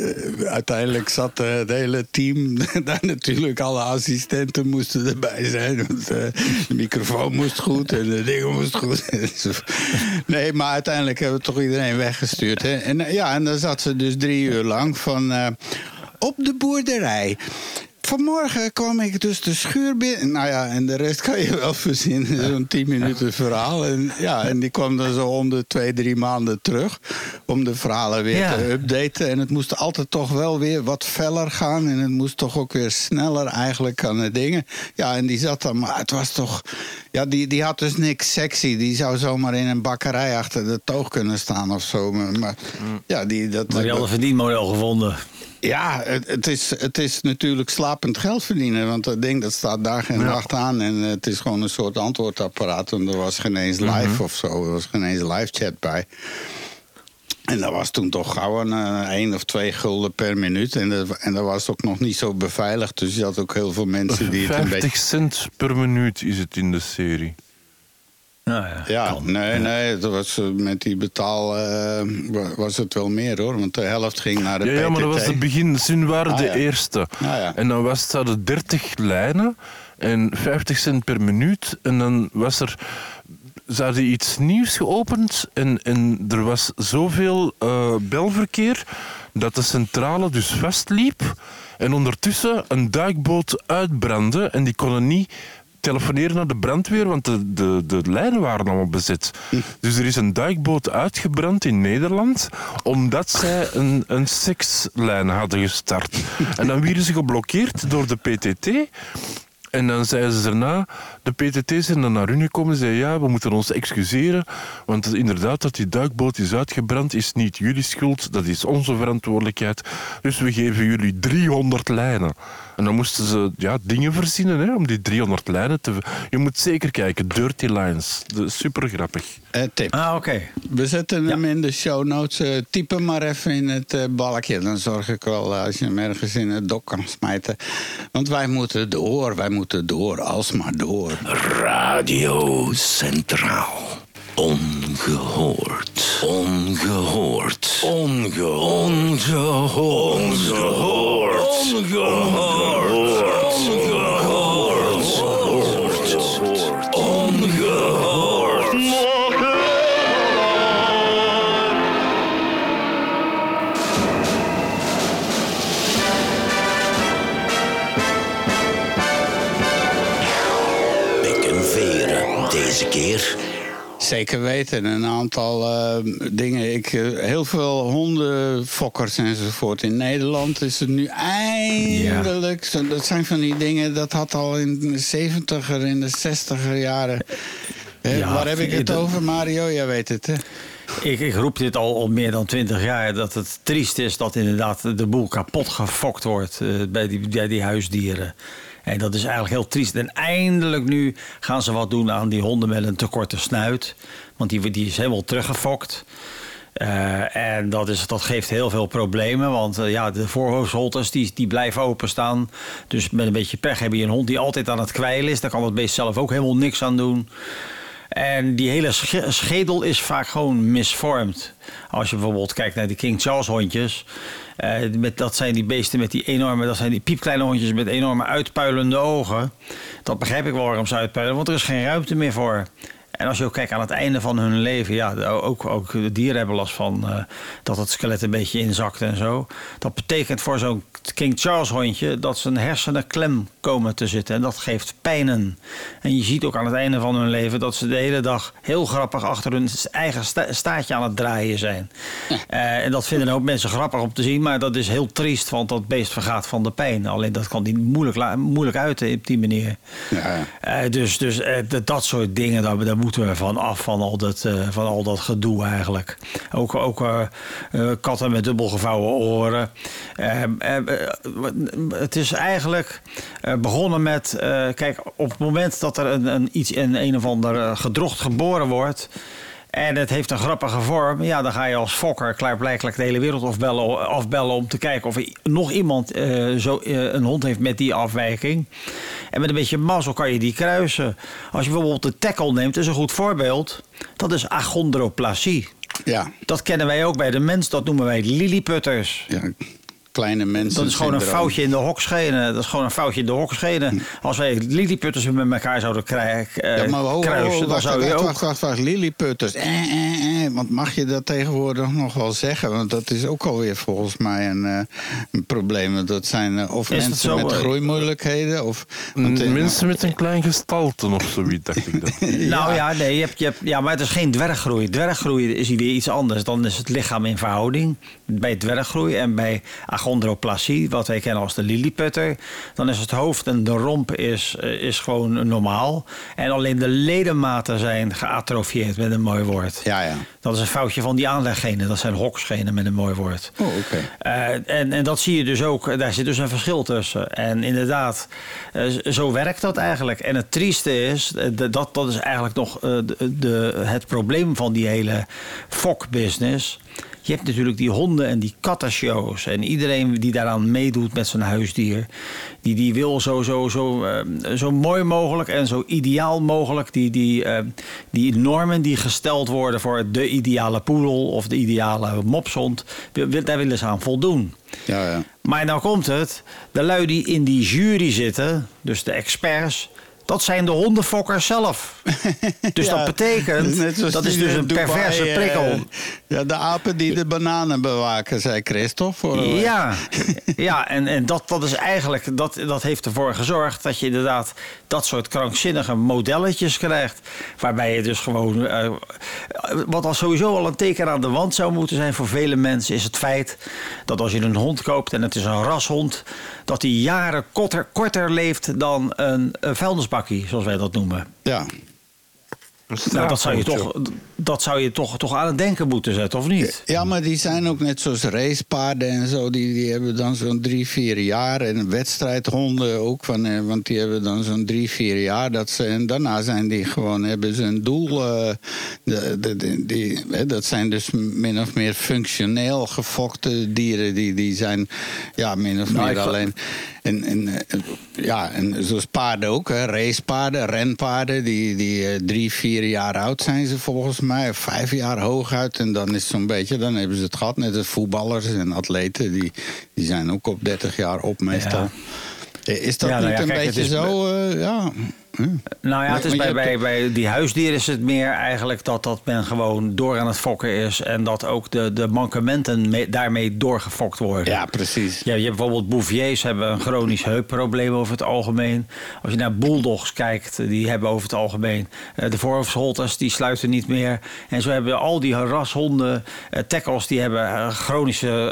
uiteindelijk zat het hele team daar natuurlijk. Alle assistenten moesten erbij zijn. Want eh, de microfoon moest goed en de dingen moesten goed. nee, maar uiteindelijk hebben we toch iedereen weggestuurd. Hè? En eh, ja, en dan zat ze dus drie uur lang van eh, op de boerderij. Vanmorgen kwam ik dus de schuur binnen. Nou ja, en de rest kan je wel verzinnen. Zo'n tien minuten verhaal. En, ja, en die kwam dan zo om de twee, drie maanden terug. Om de verhalen weer Ja. te updaten. En het moest altijd toch wel weer wat feller gaan. En het moest toch ook weer sneller eigenlijk aan de dingen. Ja, en die zat dan... Maar het was toch... Ja, die, die had dus niks sexy. Die zou zomaar in een bakkerij achter de toog kunnen staan of zo. Maar, maar ja, die... Dat, Maar die hadden een verdienmodel gevonden. ja, het, het, is, het is natuurlijk slapend geld verdienen. Want dat ding dat staat dag en nacht aan. En eh, het is gewoon een soort antwoordapparaat. En er was geen eens live of zo. Er was geen eens live chat bij. En dat was toen toch gauw een eh, één of twee gulden per minuut. En dat, en dat was ook nog niet zo beveiligd. Dus je had ook heel veel mensen die het een 50 beetje... cent per minuut is het in de serie. Nou ja, Ja, kan. nee, nee, dat was, eh, met die betaal eh, wa- was het wel meer hoor. Want de helft ging naar de Ja, ja, maar dat was het begin. Ze waren Ah, de ja. eerste. Ah, ja. En dan was, hadden 30 lijnen en 50 cent per minuut. En dan was er... Ze hadden iets nieuws geopend en, en er was zoveel eh, belverkeer dat de centrale dus vastliep. En ondertussen een duikboot uitbrandde en die konden niet telefoneren naar de brandweer, want de, de, de lijnen waren allemaal bezet. Dus er is een duikboot uitgebrand in Nederland, omdat zij een, een sekslijn hadden gestart. En dan werden ze geblokkeerd door de PTT. En dan zeiden ze daarna, de PTT zijn dan naar hun gekomen en zeiden ja, we moeten ons excuseren, want inderdaad dat die duikboot is uitgebrand is niet jullie schuld, dat is onze verantwoordelijkheid. Dus we geven jullie 300 lijnen. En dan moesten ze ja, dingen verzinnen hè, om die 300 lijnen te... Je moet zeker kijken, Dirty Lines. Super grappig. Eh, tip. Ah, oké. We zetten hem in de show notes. Eh, typ hem maar even in het eh, balkje. Dan zorg ik wel als je hem ergens in het dok kan smijten. Want wij moeten door, wij moeten door, alsmaar door. Radio Centraal. Ongehoord. Ongehoord. Onge ongehoord. Ongehoord. Ongehoord. Ongehoord. Keer Zeker weten. Een aantal eh, dingen. Ik, eh, heel veel hondenfokkers enzovoort. In Nederland is het nu eindelijk. zo- Dat zijn van die dingen. Dat had al in de 70er, in de 60er jaren. Ja, waar heb ik het over, Mario? Jij weet het, hè? Ik, ik roep dit al, al meer dan twintig jaar. Dat het triest is dat inderdaad de boel kapot gefokt wordt eh, bij, die, bij die huisdieren. En dat is eigenlijk heel triest. En eindelijk nu gaan ze wat doen aan die honden met een te korte snuit. Want die, die is helemaal teruggefokt. Eh, en dat, is, dat geeft heel veel problemen. Want eh, ja, de voorhoofdholters die, die blijven openstaan. Dus met een beetje pech heb je een hond die altijd aan het kwijlen is. Daar kan het beest zelf ook helemaal niks aan doen. En die hele sche- schedel is vaak gewoon misvormd. Als je bijvoorbeeld kijkt naar die King Charles hondjes. Eh, met, dat zijn die beesten met die enorme, dat zijn die piepkleine hondjes met enorme uitpuilende ogen. Dat begrijp ik wel waarom ze uitpuilen, want er is geen ruimte meer voor. En als je ook kijkt aan het einde van hun leven, ja, ook, ook de dieren hebben last van eh, dat het skelet een beetje inzakt en zo. Dat betekent voor zo'n King Charles hondje dat zijn hersenen klem komen te zitten. En dat geeft pijnen. En je ziet ook aan het einde van hun leven dat ze de hele dag heel grappig achter hun eigen sta- staartje aan het draaien zijn. Eh, en dat vinden ook mensen grappig om te zien, maar dat is heel triest, want dat beest vergaat van de pijn. Alleen dat kan die moeilijk, moeilijk uiten op die manier. Ja. Eh, dus dus dat soort dingen, daar, daar moeten we van af, van al dat, eh, van al dat gedoe eigenlijk. Ook, ook eh, eh, katten met dubbel gevouwen oren. Eh, eh, eh, het is eigenlijk eh, begonnen met, eh, kijk, op het moment dat er een, een, iets, een, een of ander eh, gedrocht geboren wordt... En het heeft een grappige vorm. Ja, dan ga je als fokker klaarblijkelijk de hele wereld afbellen, afbellen om te kijken of er nog iemand eh, zo, eh, een hond heeft met die afwijking. En met een beetje mazzel kan je die kruisen. Als je bijvoorbeeld de tackle neemt, is een goed voorbeeld. Dat is achondroplasie. Ja. Dat kennen wij ook bij de mens, dat noemen wij lilliputters. ja. Kleine mensen. Dat is gewoon een foutje in de hokschenen. Dat is gewoon een foutje in de hokschenen. Als wij lilliputters met elkaar zouden krijgen, Ja, maar ho, ho, kruisen, dan wacht, zou je wacht, ook... wacht, wacht, wacht. Lilliputters. Eh, eh, eh. Want mag je dat tegenwoordig nog wel zeggen? Want dat is ook alweer volgens mij een, eh, een probleem. Dat zijn eh, of Is mensen zo, met eh? groeimoeilijkheden. Of, want, eh, Mensen met een klein gestalte of zoiets, dacht ik dat. Nou ja, nee, je hebt, je hebt, ja, maar het is geen dwerggroei. Dwerggroei is hier weer iets anders. Dan is het lichaam in verhouding. Bij dwerggroei en bij achondroplasie, wat wij kennen als de lilliputter, dan is het hoofd en de romp is, eh, is gewoon normaal. En alleen de ledematen zijn geatrofieerd met een mooi woord. Ja, ja. Dat is een foutje van die aanleggenen. Dat zijn hokschenen met een mooi woord. Oh, oké. Eh, en, en dat zie je dus ook, daar zit dus een verschil tussen. En inderdaad, eh, zo werkt dat eigenlijk. En het trieste is, dat, dat is eigenlijk nog de, de, het probleem van die hele fokbusiness. Je hebt natuurlijk die honden en die kattenshows. En iedereen die daaraan meedoet met zijn huisdier... die, die wil zo, zo, zo, eh, zo mooi mogelijk en zo ideaal mogelijk... Die, die, eh, die normen die gesteld worden voor de ideale poedel... of de ideale mopshond, daar willen ze aan voldoen. Ja, ja. Maar nou komt het, de lui die in die jury zitten, dus de experts, Dat zijn de hondenfokkers zelf. Dus Ja, dat betekent, dat is dus een Dubai, perverse eh, prikkel. ja, de apen die de bananen bewaken, zei Christophe. Ja, ja en, en dat, dat is eigenlijk, dat, dat heeft ervoor gezorgd dat je inderdaad dat soort krankzinnige modelletjes krijgt. Waarbij je dus gewoon, eh, wat al sowieso al een teken aan de wand zou moeten zijn voor vele mensen, is het feit dat als je een hond koopt en het is een rashond, dat die jaren korter, korter leeft dan een, een vuilnisbakkie, zoals wij dat noemen. Ja. Nou, dat zou je, toch, dat zou je toch, toch aan het denken moeten zetten, of niet? Ja, maar die zijn ook net zoals racepaarden en zo. Die, die hebben dan zo'n drie, vier jaar. En wedstrijdhonden ook. Van, eh, want die hebben dan zo'n drie, vier jaar. Dat ze, en daarna zijn die gewoon, hebben ze een doel. eh, de, de, de- die, hè, dat zijn dus min of meer functioneel gefokte dieren. Die, die zijn ja, min of Nou, meer alleen. En, en, eh, ja, en zoals paarden ook, hè, racepaarden, renpaarden, die, die eh, drie, vier jaar oud zijn ze volgens mij, of vijf jaar hooguit. En dan is het zo'n beetje, dan hebben ze het gehad. Net als voetballers en atleten, die, die zijn ook op 30 jaar op meestal. Eh, Is dat Ja, nou niet ja, een kijk, beetje is- zo? eh, ja. Hm. Nou ja, het is bij, bij, die huisdieren is het meer eigenlijk dat, dat men gewoon door aan het fokken is. En dat ook de, de mankementen mee- daarmee doorgefokt worden. Ja, precies. Ja, je hebt bijvoorbeeld Bouviers hebben een chronisch heupprobleem over het algemeen. Als je naar bulldogs kijkt, die hebben over het algemeen. eh, de voorhoofdsholters die sluiten niet meer. En zo hebben al die rashonden, eh, tackles, die hebben eh, chronische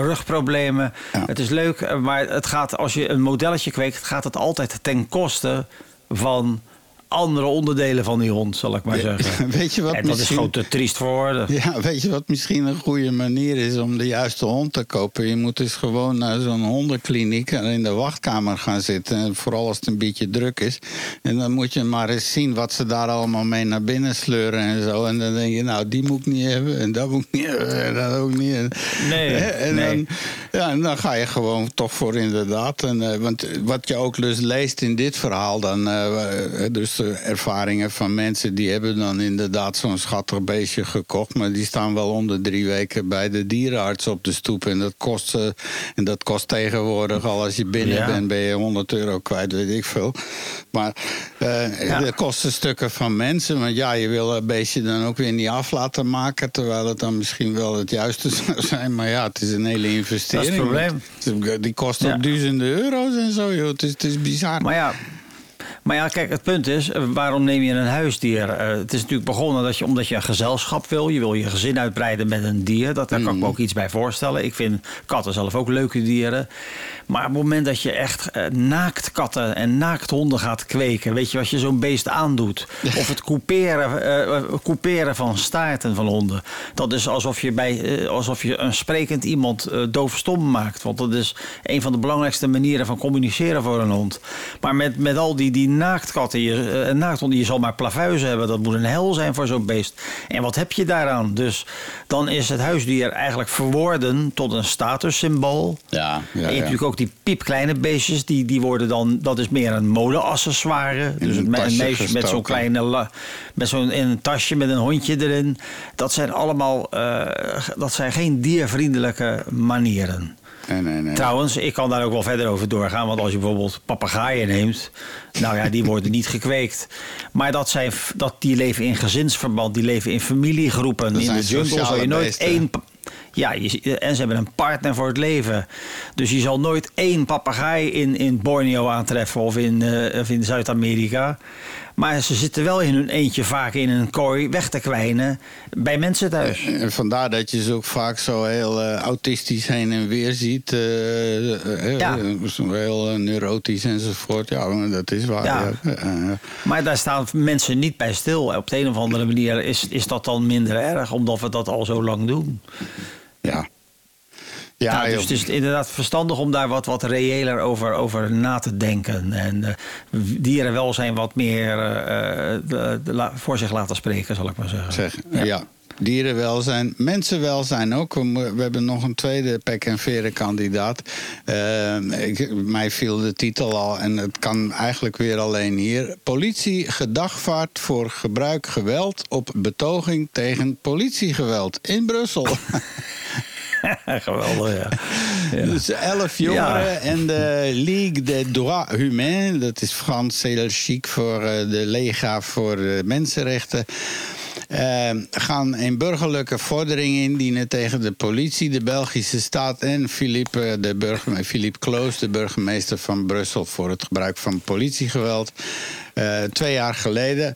rugproblemen. Ja. Het is leuk, maar het gaat, als je een modelletje kweekt, gaat het altijd ten koste van andere onderdelen van die hond, zal ik maar zeggen. Weet je wat en dat is gewoon te triest voor woorden. Ja, weet je wat misschien een goede manier is om de juiste hond te kopen? Je moet dus gewoon naar zo'n hondenkliniek en in de wachtkamer gaan zitten. En vooral als het een beetje druk is. En dan moet je maar eens zien wat ze daar allemaal mee naar binnen sleuren en zo. En dan denk je, nou, die moet ik niet hebben. En dat moet ik niet hebben. En dat ook niet. En, Nee, en, nee. Dan, ja, en dan ga je gewoon toch voor inderdaad. En, eh, want wat je ook dus leest in dit verhaal, dan, eh, eh, dus ervaringen van mensen die hebben dan inderdaad zo'n schattig beestje gekocht, maar die staan wel onder drie weken bij de dierenarts op de stoep. En dat kost, eh, en dat kost tegenwoordig al als je binnen Ja. bent, ben je 100 euro kwijt, weet ik veel. Maar eh Ja. dat kosten stukken van mensen. Want ja, je wil een beestje dan ook weer niet af laten maken, terwijl het dan misschien wel het juiste zou zijn. Maar ja, het is een hele investering. Dat is het probleem. Die kost Ja. ook duizenden euro's en zo, joh. Het is, het is bizar. Maar ja, maar ja, kijk, het punt is, eh, waarom neem je een huisdier? Eh, het is natuurlijk begonnen dat je, omdat je een gezelschap wil. Je wil je gezin uitbreiden met een dier. Dat, daar kan ik me ook iets bij voorstellen. Ik vind katten zelf ook leuke dieren. Maar op het moment dat je echt eh, naakt katten en naakt honden gaat kweken... weet je wat je zo'n beest aandoet? Of het couperen, eh, couperen van staarten van honden. Dat is alsof je, bij, alsof je een sprekend iemand doofstom maakt. Want dat is een van de belangrijkste manieren van communiceren voor een hond. Maar met, met al die, die naaktkatten, je, eh, naakthonden, je zal maar plavuizen hebben. Dat moet een hel zijn voor zo'n beest. En wat heb je daaraan? Dus dan is het huisdier eigenlijk verworden tot een statussymbool. Ja, ja, en je hebt ja. natuurlijk ook die piepkleine beestjes, die, die worden dan, dat is meer een modeaccessoire. Dus een een, een meisje met zo'n kleine, la- met zo'n in een tasje met een hondje erin. Dat zijn allemaal, eh, dat zijn geen diervriendelijke manieren. Nee, nee, nee. Trouwens, ik kan daar ook wel verder over doorgaan. Want als je bijvoorbeeld papegaaien neemt. Nou ja, die worden niet gekweekt. Maar dat zijn, dat, die leven in gezinsverband. Die leven in familiegroepen. Dat in de jungle zal je nooit beesten. één... Ja, je, en ze hebben een partner voor het leven. Dus je zal nooit één papegaai in, in Borneo aantreffen of in, eh, of in Zuid-Amerika. Maar ze zitten wel in hun eentje vaak in een kooi weg te kwijnen bij mensen thuis. En vandaar dat je ze ook vaak zo heel eh, autistisch heen en weer ziet. eh, Ja. heel eh, neurotisch enzovoort. Ja, dat is waar. Ja. Ja. Maar daar staan mensen niet bij stil. Op de een of andere manier is, is dat dan minder erg, omdat we dat al zo lang doen. ja. Ja, Nou, dus het is inderdaad verstandig om daar wat, wat reëler over, over na te denken. En eh, dierenwelzijn wat meer eh, la- voor zich laten spreken, zal ik maar zeggen. Zeg, ja. Dierenwelzijn, mensenwelzijn ook. We, hebben nog een tweede pek en veren kandidaat. Eh, ik, mij viel de titel al en het kan eigenlijk weer alleen hier. Politie gedagvaard voor gebruik geweld op betoging tegen politiegeweld in Brussel. Geweldig, ja. ja. Dus elf jongeren Ja. en de Ligue des Droits Humains, dat is Frans heel chic voor eh, de Lega voor de mensenrechten. eh, gaan een burgerlijke vordering indienen tegen de politie, de Belgische staat en Philippe, de burgeme- Philippe Kloos, de burgemeester van Brussel, voor het gebruik van politiegeweld. Eh, twee jaar geleden.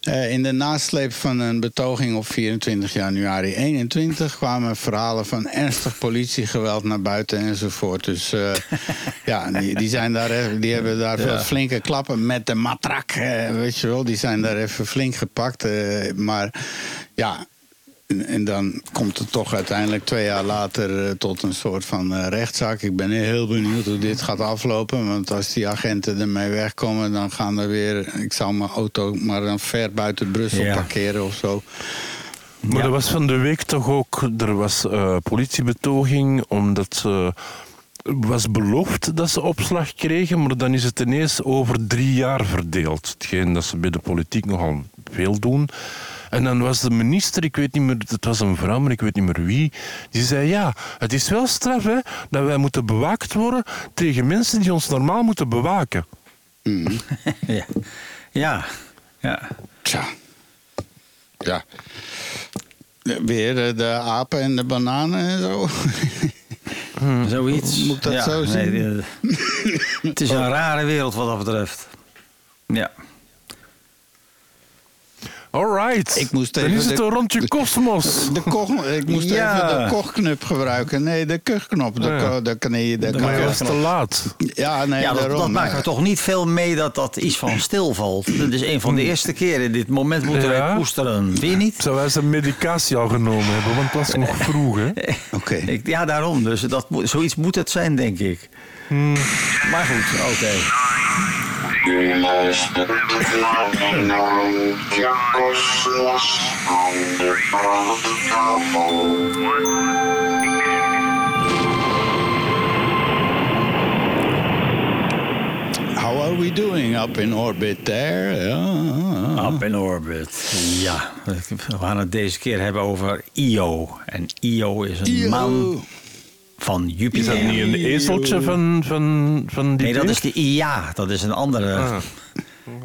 Eh, in de nasleep van een betoging op 24 januari 21 kwamen verhalen van ernstig politiegeweld naar buiten enzovoort. Dus eh, ja, die, die, zijn daar, die hebben daar veel flinke klappen met de matrak. weet je wel, die zijn daar even flink gepakt. maar ja. En, en dan komt het toch uiteindelijk twee jaar later eh, tot een soort van eh, rechtszaak. Ik ben heel benieuwd hoe dit gaat aflopen. Want als die agenten ermee wegkomen, dan gaan er weer. Ik zal mijn auto maar dan ver buiten Brussel Ja. parkeren of zo. Maar Ja. er was van de week toch ook... Er was eh, politiebetoging omdat ze... was beloofd dat ze opslag kregen, maar dan is het ineens over drie jaar verdeeld. Hetgeen dat ze bij de politiek nogal veel doen. En dan was de minister, ik weet niet meer, het was een vrouw, maar ik weet niet meer wie, die zei ja, het is wel straf hè, dat wij moeten bewaakt worden tegen mensen die ons normaal moeten bewaken. ja. Ja. ja. Tja. Ja. Weer eh, de apen en de bananen en zo. Zoiets. Moet ik dat ja, zo zien? nee, eh, het is een rare wereld wat dat betreft. Ja. Alright, Ik moest dan even is het een rondje kosmos. De koch, ik moest Ja. even de kochknop gebruiken. Nee, de kuchknop. De, Ja. de, nee, de, Maar je was te laat. Ja, nee, ja, dat, daarom. dat maakt er toch niet veel mee dat dat iets van stilvalt. Dat is een van de eerste keren. Dit moment moeten Ja. wij koesteren. Je niet? Zou wij zijn medicatie al genomen hebben, want het was nog vroeg, hè? Oké. Ik, ja, daarom. Dus dat, moet- zoiets moet het zijn, denk ik. Maar goed, oké. U luistert naar Jan Kosmos aan de praattafel. How are we doing up in orbit there? Ja. Up in orbit. Ja, we gaan het deze keer hebben over Io. En Io is een Io. maan van Is Jupiter. dat niet een ezeltje van, van, van die Nee, dat is de IA. Dat is een andere. Ah.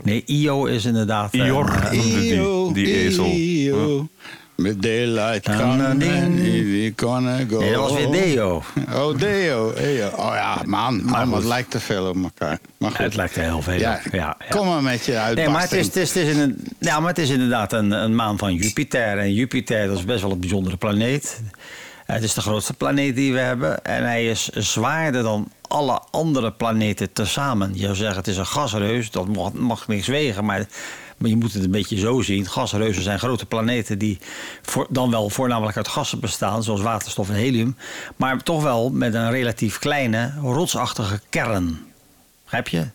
Nee, Io is inderdaad... eh, Ior noemde die, die ezel. Io. Met daylight kan dan, ding. we gonna go. Nee, dat was weer Deo. Oh, Deo. Oh ja, man. Maar man het lijkt te veel op elkaar. Maar goed. Het lijkt er heel veel ja, op. Ja, ja. Kom maar met je Nee, uitbarsting. maar het is, het is, het is een, ja, maar het is inderdaad een, een maan van Jupiter. En Jupiter dat is best wel een bijzondere planeet. Het is de grootste planeet die we hebben. En hij is zwaarder dan alle andere planeten tezamen. Je zou zeggen, het is een gasreus. Dat mag, mag niks wegen, maar... Maar je moet het een beetje zo zien. Gasreuzen zijn grote planeten die dan wel voornamelijk uit gassen bestaan, zoals waterstof en helium. Maar toch wel met een relatief kleine, rotsachtige kern. Begrijp je?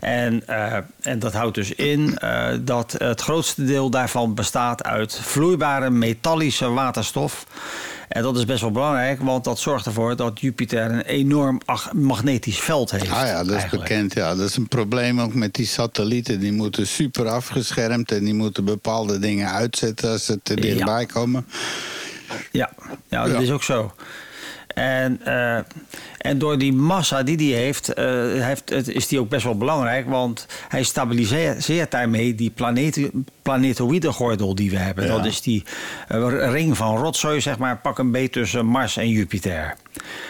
en, eh, en dat houdt dus in eh, dat het grootste deel daarvan bestaat uit vloeibare metallische waterstof. En dat is best wel belangrijk, want dat zorgt ervoor dat Jupiter een enorm magnetisch veld heeft. Ah ja, dat is eigenlijk. bekend. Ja. Dat is een probleem ook met die satellieten. Die moeten super afgeschermd en die moeten bepaalde dingen uitzetten als ze er Ja. dichtbij komen. Ja, ja dat Ja. is ook zo. En, eh, en door die massa die hij heeft, eh, heeft het, is die ook best wel belangrijk. Want hij stabiliseert daarmee die planetoïdegordel die we hebben. Ja. Dat is die eh, ring van rotzooi, zeg maar, pak een beet tussen Mars en Jupiter.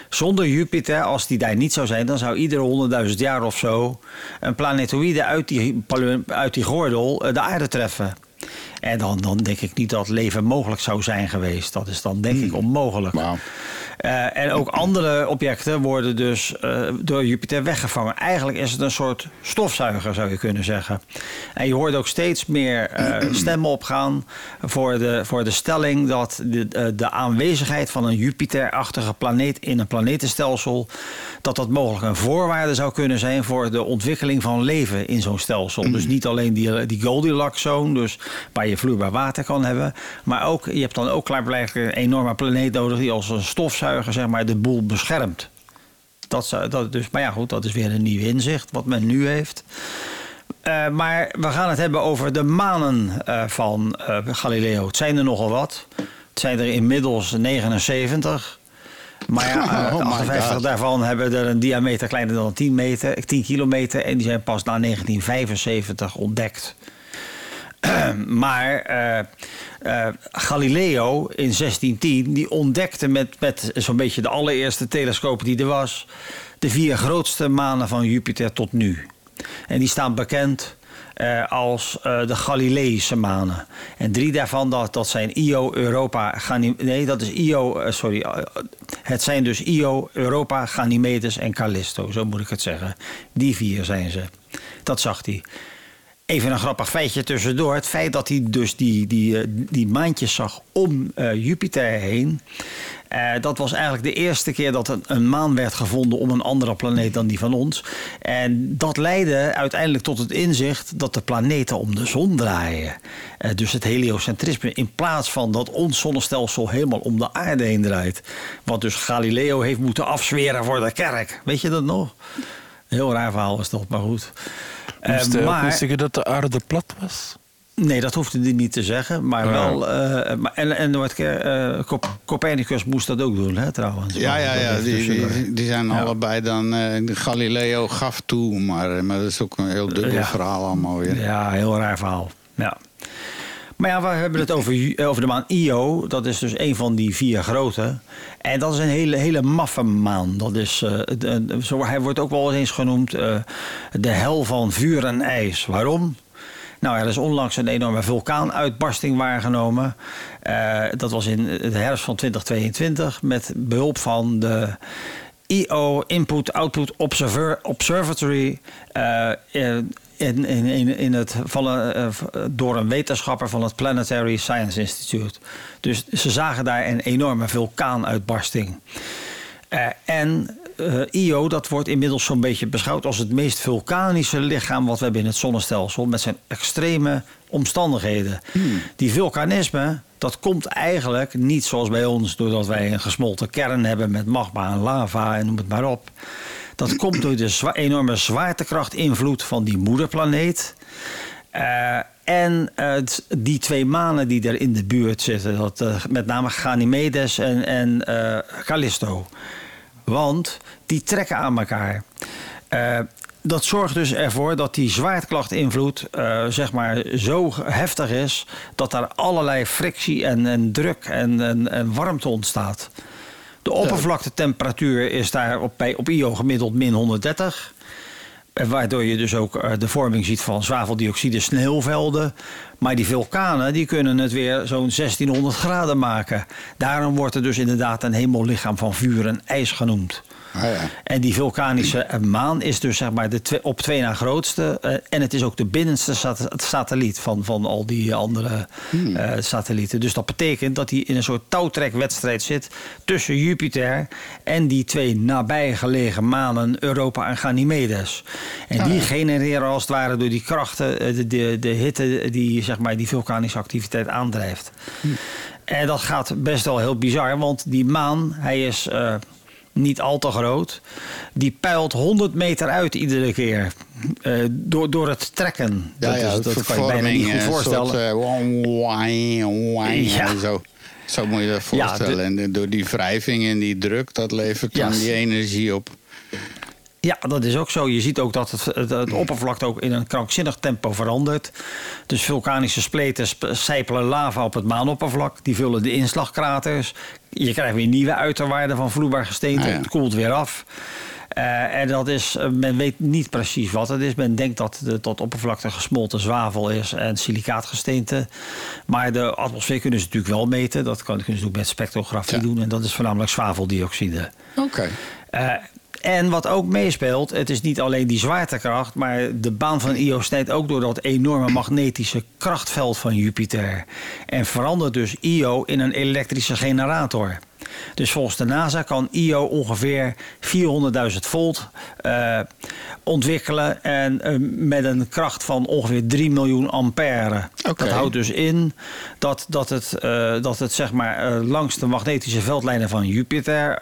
Zonder Jupiter, als die daar niet zou zijn, dan zou iedere honderdduizend jaar of zo een planetoïde uit die, uit die gordel de aarde treffen. En dan, dan denk ik niet dat leven mogelijk zou zijn geweest. Dat is dan denk ik onmogelijk. Eh, en ook andere objecten worden dus eh, door Jupiter weggevangen. Eigenlijk is het een soort stofzuiger, zou je kunnen zeggen. En je hoort ook steeds meer eh, stemmen opgaan voor de, voor de stelling dat de, de aanwezigheid van een Jupiter-achtige planeet in een planetenstelsel, dat dat mogelijk een voorwaarde zou kunnen zijn voor de ontwikkeling van leven in zo'n stelsel. Dus niet alleen die, die Goldilocks-zone, dus waar je vloeibaar water kan hebben, maar ook, je hebt dan ook klaarblijkelijk een enorme planeet nodig die als een stofzuiger zeg maar, de boel beschermt. Dat, zou- dat, dus, maar ja, goed, dat is weer een nieuw inzicht wat men nu heeft. Eh, maar we gaan het hebben over de manen eh, van eh, Galileo. Het zijn er nogal wat. Het zijn er inmiddels 79. Maar ja, eh, Oh my 58 God. daarvan hebben er een diameter kleiner dan 10, meter, 10 kilometer. En die zijn pas na 1975 ontdekt. maar eh, eh, Galileo in 1610 die ontdekte met, met zo'n beetje de allereerste telescoop die er was... de vier grootste manen van Jupiter tot nu. En die staan bekend eh, als de Galileïsche manen. En drie daarvan, dat, dat zijn Io, Europa, Ganymedes... Nee, dat is Io, sorry. het zijn dus Io, Europa, Ganymedes en Callisto. Zo moet ik het zeggen. Die vier zijn ze. Dat zag hij. Even een grappig feitje tussendoor. Het feit dat hij dus die, die, eh, die maantjes zag om eh, Jupiter heen. eh, dat was eigenlijk de eerste keer dat een, een maan werd gevonden om een andere planeet dan die van ons. En dat leidde uiteindelijk tot het inzicht dat de planeten om de zon draaien. Dus het heliocentrisme. In plaats van dat ons zonnestelsel helemaal om de aarde heen draait. Wat dus Galileo heeft moeten afzweren voor de kerk. Weet je dat nog? Heel raar verhaal is dat, maar goed. Eh, Moest hij ook maar- niet zeggen dat de aarde plat was? Nee, dat hoefde hij niet te zeggen. Maar Ja. wel. eh, maar, en en eh, Copernicus moest dat ook doen, hè, trouwens. Ja, ja, ja. heeft Die, die, die zijn Ja. allebei dan. eh, Galileo gaf toe, maar, maar dat is ook een heel dubbel Ja. verhaal allemaal weer. Ja, heel raar verhaal. Ja. Maar ja, we hebben het over, Ju- over de maan Io. Dat is dus een van die vier grote. En dat is een hele, hele maffe maan. Dat is, eh, de- zo, hij wordt ook wel eens genoemd eh, de hel van vuur en ijs. Waarom? Nou, er is onlangs een enorme vulkaanuitbarsting waargenomen. Eh, dat was in de herfst van 2022 met behulp van de IO Input Output Observer, Observatory. eh, in, in, in, het, van, een, eh, door een wetenschapper van het Planetary Science Institute. Dus ze zagen daar een enorme vulkaanuitbarsting. Eh, en eh, Io, dat wordt inmiddels zo'n beetje beschouwd als het meest vulkanische lichaam wat we hebben in het zonnestelsel. Met zijn extreme omstandigheden. Die vulkanisme, dat komt eigenlijk niet zoals bij ons, doordat wij een gesmolten kern hebben met magma en lava en noem het maar op. Dat komt door de zwa- enorme zwaartekrachtinvloed van die moederplaneet. Eh, en eh, die twee manen die er in de buurt zitten, dat, eh, met name Ganymedes en, en Callisto. Want die trekken aan elkaar. Dat zorgt dus ervoor dat die zwaartekrachtinvloed zeg maar zo heftig is dat daar allerlei frictie en, en druk en, en warmte ontstaat. De oppervlaktetemperatuur is daar op, bij, op Io gemiddeld min 130. En Waardoor je dus ook eh, de vorming ziet van zwaveldioxide sneeuwvelden. Maar die vulkanen die kunnen het weer zo'n 1600 graden maken. Daarom wordt er dus inderdaad een hemellichaam van vuur en ijs genoemd. Ah, ja. En die vulkanische maan is dus zeg maar de op twee na grootste. eh, en het is ook de binnenste sat- satelliet van, van al die andere eh, satellieten. Dus dat betekent dat hij in een soort touwtrekwedstrijd zit tussen Jupiter en die twee nabijgelegen manen Europa en Ganymedes. En die genereren als het ware door die krachten eh, de, de, de hitte die zeg maar, die vulkanische activiteit aandrijft. En dat gaat best wel heel bizar, want die maan, hij is niet al te groot. Die peilt 100 meter uit iedere keer. eh, door, door het trekken. Ja, ja, is- dat kan je bijna niet goed een voorstellen. soort, eh, Ja. Zo, zo moet je dat Ja, voorstellen. en door die wrijving en die druk, dat levert dan die energie op. Ja, dat is ook zo. Je ziet ook dat het, het, het oppervlak ook in een krankzinnig tempo verandert. Dus vulkanische spleten sp- sijpelen lava op het maanoppervlak. Die vullen de inslagkraters. Je krijgt weer nieuwe uiterwaarden van vloeibaar gesteente. Ah, ja. Het koelt weer af. Eh, en dat is, eh, men weet niet precies wat het is. Men denkt dat de tot oppervlakte gesmolten zwavel is en silicaatgesteente. Maar de atmosfeer kunnen ze natuurlijk wel meten. Dat kan- kunnen ze ook met spectrografie Ja. doen. En dat is voornamelijk zwaveldioxide. Oké. Eh, en wat ook meespeelt, het is niet alleen die zwaartekracht, maar de baan van Io snijdt ook door dat enorme magnetische krachtveld van Jupiter. En verandert dus Io in een elektrische generator. Dus volgens de NASA kan Io ongeveer 400.000 volt eh, ontwikkelen en eh, met een kracht van ongeveer 3 miljoen ampère. Dat houdt dus in dat, dat het, eh, dat het zeg maar, langs de magnetische veldlijnen van Jupiter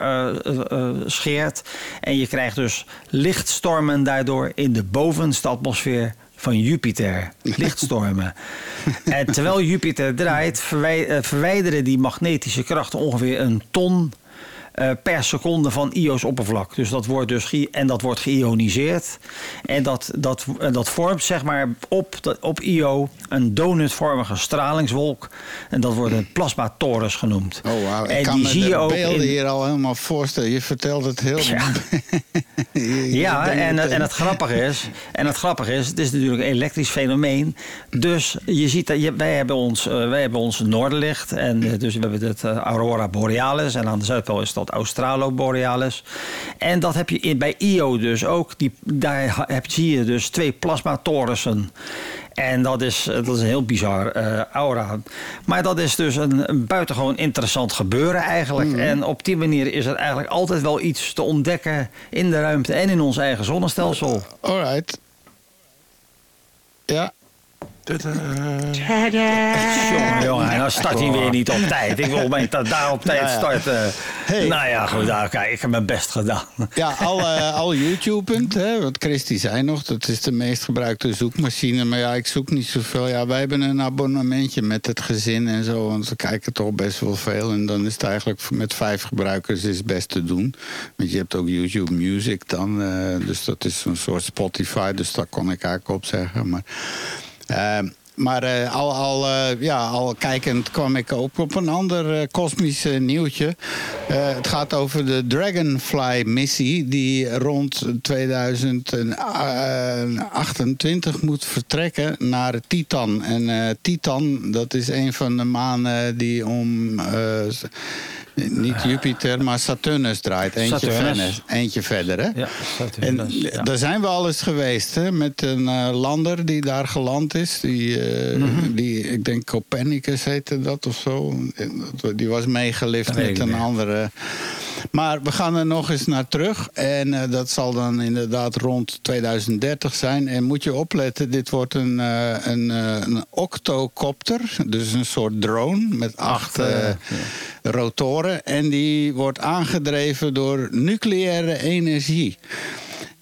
scheert. En je krijgt dus lichtstormen daardoor in de bovenste atmosfeer van Jupiter. Lichtstormen. en terwijl Jupiter draait, verwij- eh, verwijderen die magnetische krachten ongeveer een ton eh, per seconde van Io's oppervlak. Dus dat wordt dus en dat wordt geïoniseerd. En dat, dat, dat vormt zeg maar op, op Io een donutvormige stralingswolk. En dat wordt een plasmatorus genoemd. Oh. Ik En kan die me zie de je ook beelden in- hier al helemaal voorstellen. Je vertelt het heel... Ja. Ja, en, het- en het grappige is, en het grappige is, het is natuurlijk een elektrisch fenomeen. Dus je ziet dat je, wij hebben ons, eh, wij hebben ons noorderlicht en eh, dus we hebben het aurora borealis en aan de zuidpool is dat australoborealis. En dat heb je in, bij Io dus ook. Die, daar heb, zie je dus twee plasmatorussen. En dat is, dat is een heel bizar eh, aura. Maar dat is dus een, een buitengewoon interessant gebeuren eigenlijk. En op die manier is er eigenlijk altijd wel iets te ontdekken in de ruimte en in ons eigen zonnestelsel. Alright. Ja. Jongen, jongen, en dan start hij weer niet op tijd. Ik wil mij dat daar op tijd Ja, ja. starten. Hey. Nou ja, goed, nou, kijk, ik heb mijn best gedaan. Ja, al, eh, al YouTube, hè, wat Christy zei nog, dat is de meest gebruikte zoekmachine. Maar ja, ik zoek niet zoveel. Ja, wij hebben een abonnementje met het gezin en zo, want we kijken toch best wel veel. En dan is het eigenlijk met vijf gebruikers is het best te doen. Want je hebt ook YouTube Music dan, eh, dus dat is een soort Spotify, dus daar kon ik eigenlijk op zeggen. Maar, maar eh, al, al, eh, ja, al kijkend kwam ik ook op een ander eh, kosmisch nieuwtje. Het gaat over de Dragonfly-missie die rond 2028 moet vertrekken naar Titan. En Titan, dat is een van de manen die om... eh, niet Jupiter, maar Saturnus draait. Eentje, Saturnus. verder, eentje verder, hè? Ja, Saturnus, En ja. daar zijn we al eens geweest, hè? Met een eh, lander die daar geland is. Die, eh, Mhm. die, ik denk Copernicus heette dat of zo. Die was meegelift met een meer. andere. Maar we gaan er nog eens naar terug. En eh, dat zal dan inderdaad rond 2030 zijn. En moet je opletten, dit wordt een, eh, een, eh, een octocopter. Dus een soort drone met acht, rotoren. En die wordt aangedreven door nucleaire energie.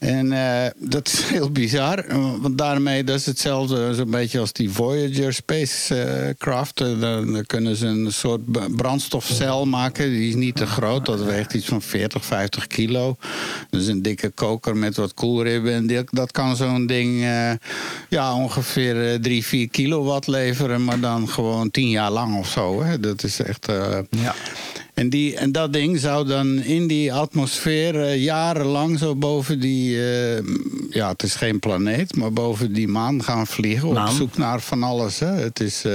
En eh, dat is heel bizar, eh, want daarmee dat is hetzelfde zo'n beetje als die Voyager spacecraft. Eh, dan, dan kunnen ze een soort brandstofcel maken, die is niet te groot, dat weegt iets van 40, 50 kilo. Dus een dikke koker met wat koelribben. En dat kan zo'n ding eh, ja, ongeveer eh, 3, 4 kilowatt leveren, maar dan gewoon 10 jaar lang of zo. Hè. Dat is echt. eh, Ja. En, die, en dat ding zou dan in die atmosfeer eh, jarenlang zo boven die... eh, ja, het is geen planeet, maar boven die maan gaan vliegen... op zoek naar van alles. Hè. Het is... eh,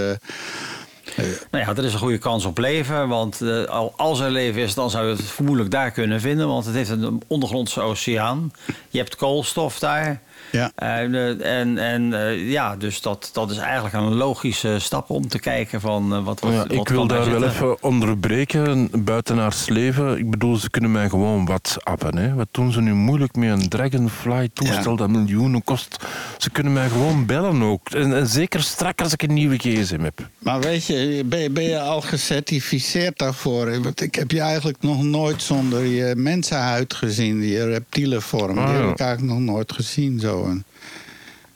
Nou ja, er is een goede kans op leven. Want al- als er leven is, dan zou je het vermoedelijk daar kunnen vinden. Want het heeft een ondergrondse oceaan. Je hebt koolstof daar. Ja. En, eh, en, en eh, ja, dus dat, dat is eigenlijk een logische stap om te kijken van eh, wat, wat, Ja, wat ik wil daar wel even onderbreken. Buitenaards leven. Ik bedoel, ze kunnen mij gewoon wat appen. Hè. Wat doen ze nu moeilijk met een Dragonfly-toestel Ja. dat miljoenen kost? Ze kunnen mij gewoon bellen ook. En, en zeker strak als ik een nieuwe gsm heb. maar weet je, ben, je- ben je al gecertificeerd daarvoor? Want ik heb je eigenlijk nog nooit zonder je mensenhuid gezien. Die reptiele vorm. Ah, die heb ik eigenlijk nog nooit gezien. Zo.